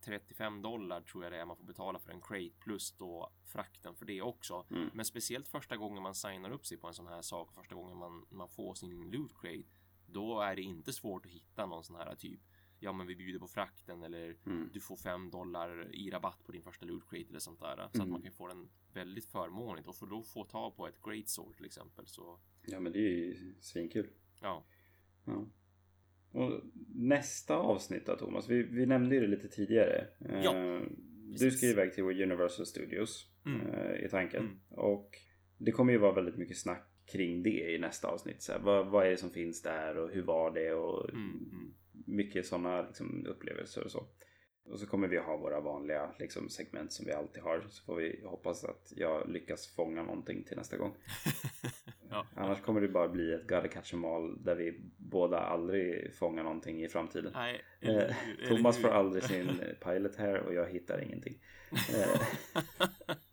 35 dollar tror jag det är man får betala för en crate plus då frakten för det också. Mm. Men speciellt första gången man signar upp sig på en sån här sak, första gången man, man får sin loot crate, då är det inte svårt att hitta någon sån här typ Ja men vi bjuder på frakten eller Mm. du får 5 dollar i rabatt på din första loot crate eller sånt där. Så att Mm. man kan få den väldigt förmånligt och för då få tag på ett great sword till exempel så Ja men det är ju svinkul. ja. Ja. Och nästa avsnitt då Thomas, vi, vi nämnde ju det lite tidigare. Ja, Eh, du precis. ska iväg till Universal Studios Mm. eh, i tanken. Mm. Och det kommer ju vara väldigt mycket snack kring det i nästa avsnitt. Så här, vad, vad är det som finns där och hur var det och Mm, mm. Mycket sådana liksom, upplevelser och så. Och så kommer vi ha våra vanliga liksom, segment som vi alltid har. Så får vi hoppas att jag lyckas fånga någonting till nästa gång. (laughs) ja. Annars kommer det bara bli ett Gotta Catch 'em All där vi båda aldrig fångar någonting i framtiden. Nej, Eh, eller Thomas får aldrig sin pilot här och jag hittar ingenting. (laughs) (laughs)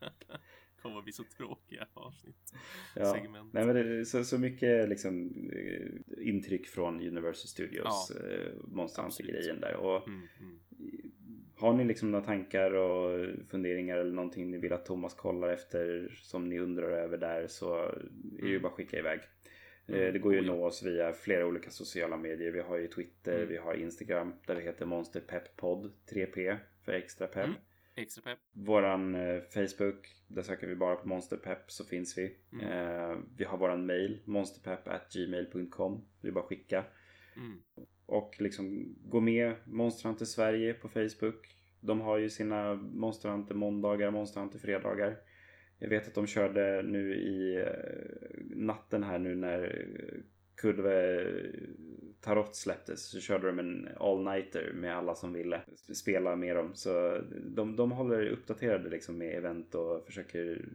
Bli så tråkiga avsnitt. ja. Segment. Nej, men det är så, så mycket liksom, eh, intryck från Universal Studios Ja. eh, Monster Absolut. Hunter-grejen där. Och Mm, mm. Har ni liksom några tankar och funderingar eller någonting ni vill att Thomas kollar efter som ni undrar över där så är det ju Mm. bara att skicka iväg. Mm, Eh, Det går ju att oh ja. nå oss via flera olika sociala medier. Vi har ju Twitter, Mm. vi har Instagram där vi heter monsterpepppodd 3P för extra pepp. Mm. Extra pepp. Våran eh, Facebook, där söker vi bara på monsterpepp så finns vi. Mm. Eh, vi har våran mail monsterpepp@gmail.com. Det är bara att skicka. Mm. Och liksom gå med Monster Hunter Sverige på Facebook. De har ju sina Monster Hunter måndagar, Monster Hunter fredagar. Jag vet att de körde nu i eh, natten här nu när eh, Kurve Tarot släpptes så körde de en all-nighter med alla som ville spela med dem. Så de, de håller uppdaterade liksom med event och försöker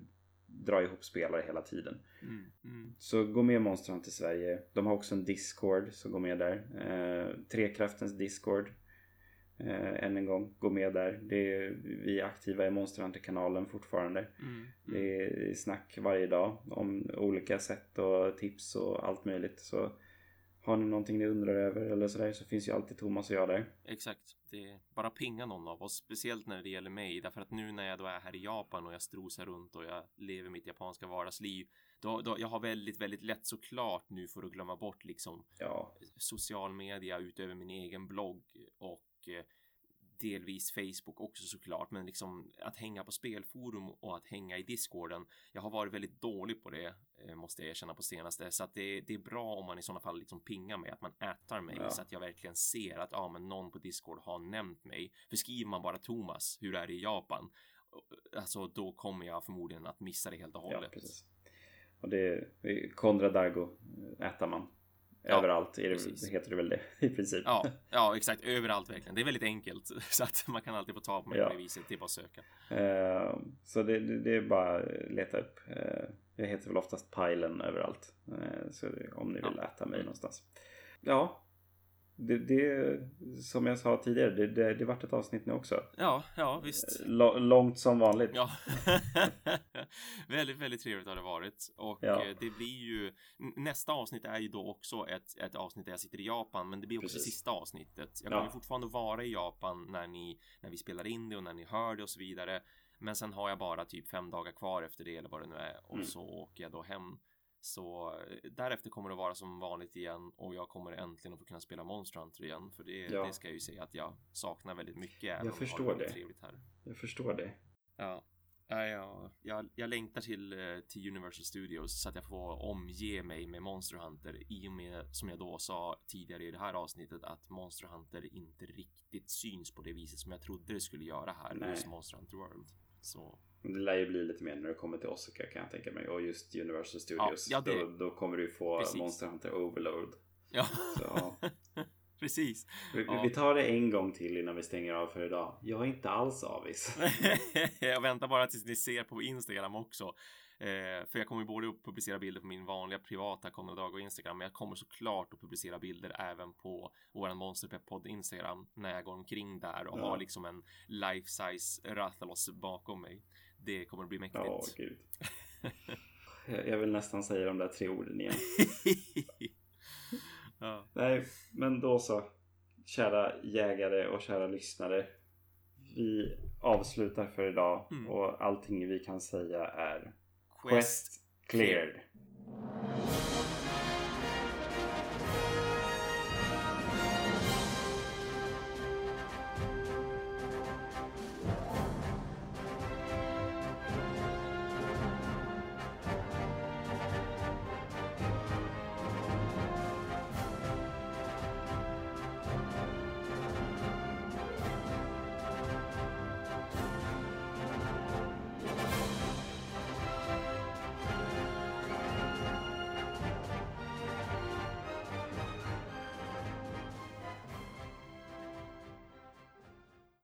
dra ihop spelare hela tiden. Mm. Mm. Så gå med Monster Hunter Sverige. De har också en Discord, så gå med där. Eh, Trekraftens Discord. Eh, än en gång, gå med där. Det är, vi är aktiva i Monster Hunter-kanalen fortfarande. Mm. Mm. Det är snack varje dag om olika sätt och tips och allt möjligt. Så har ni någonting ni undrar över eller sådär så finns ju alltid Thomas och jag där. Exakt. Det är bara pinga någon av oss, speciellt när det gäller mig, därför att nu när jag då är här i Japan och jag strosar runt och jag lever mitt japanska vardagsliv, då, då jag har väldigt, väldigt lätt såklart nu för att glömma bort liksom Ja, social media utöver min egen blogg och delvis Facebook också såklart, men liksom att hänga på spelforum och att hänga i discorden. Jag har varit väldigt dålig på det, eh, måste jag erkänna på senaste, så att det, det är bra om man i sådana fall liksom pingar mig, att man ätar mig Ja. så att jag verkligen ser att ja, men någon på discord har nämnt mig. För skriver man bara Thomas, hur är det i Japan? Alltså, då kommer jag förmodligen att missa det helt och ja hållet. precis. Och det är Konrad Dargo äter man. Ja, Överallt är det, precis. heter det väl det (laughs) i princip. Ja, ja, exakt. Överallt verkligen. Det är väldigt enkelt (laughs) så att man kan alltid få tag på mig Ja. på det viset. Det är bara att söka. Eh, så det, det, det är bara att leta upp. Eh, jag heter väl oftast Pilen överallt. Eh, så om ni vill äta mig någonstans. Ja. Det, det som jag sa tidigare, det, det, det vart ett avsnitt nu också. Ja, ja visst. L långt som vanligt. Ja, (laughs) väldigt, väldigt trevligt har det varit och Ja. eh, det blir ju nästa avsnitt är ju då också ett, ett avsnitt där jag sitter i Japan, men det blir också Precis. sista avsnittet. Jag Ja. kommer ju fortfarande vara i Japan när ni när vi spelar in det och när ni hör det och så vidare. Men sen har jag bara typ fem dagar kvar efter det eller vad det nu är och Mm. så åker jag då hem. Så eh, därefter kommer det vara som vanligt igen och jag kommer äntligen att få kunna spela Monster Hunter igen för det, Ja. det ska jag ju säga att jag saknar väldigt mycket. Jag förstår det. Trevligt här. Jag förstår det. Ja. Ja, ja, jag, jag längtar till, eh, till Universal Studios så att jag får omge mig med Monster Hunter i och med, som jag då sa tidigare i det här avsnittet, att Monster Hunter inte riktigt syns på det viset som jag trodde det skulle göra här Nej. hos Monster Hunter World. Så Det lär ju bli lite mer när det kommer till Osaka kan jag tänka mig. Och just Universal Studios. ja, det- då, då kommer du få Precis. Monster Hunter Overload. ja, Så, ja. (laughs) precis. vi, Ja. vi tar det en gång till innan vi stänger av för idag. Jag är inte alls avis. (laughs) jag väntar bara tills ni ser på Instagram också. Eh, för jag kommer både att publicera bilder på min vanliga privata Konradag och Instagram, men jag kommer såklart att publicera bilder även på våran Monsterpepp podd Instagram när jag går omkring där och Ja. har liksom en life size Rathalos bakom mig. Det kommer att bli mäktigt. Ja, gud. Jag vill nästan säga de där tre orden igen. (laughs) ja. Nej, men då så. Kära jägare och kära lyssnare. Vi avslutar för idag Mm. och allting vi kan säga är Quest Quest cleared.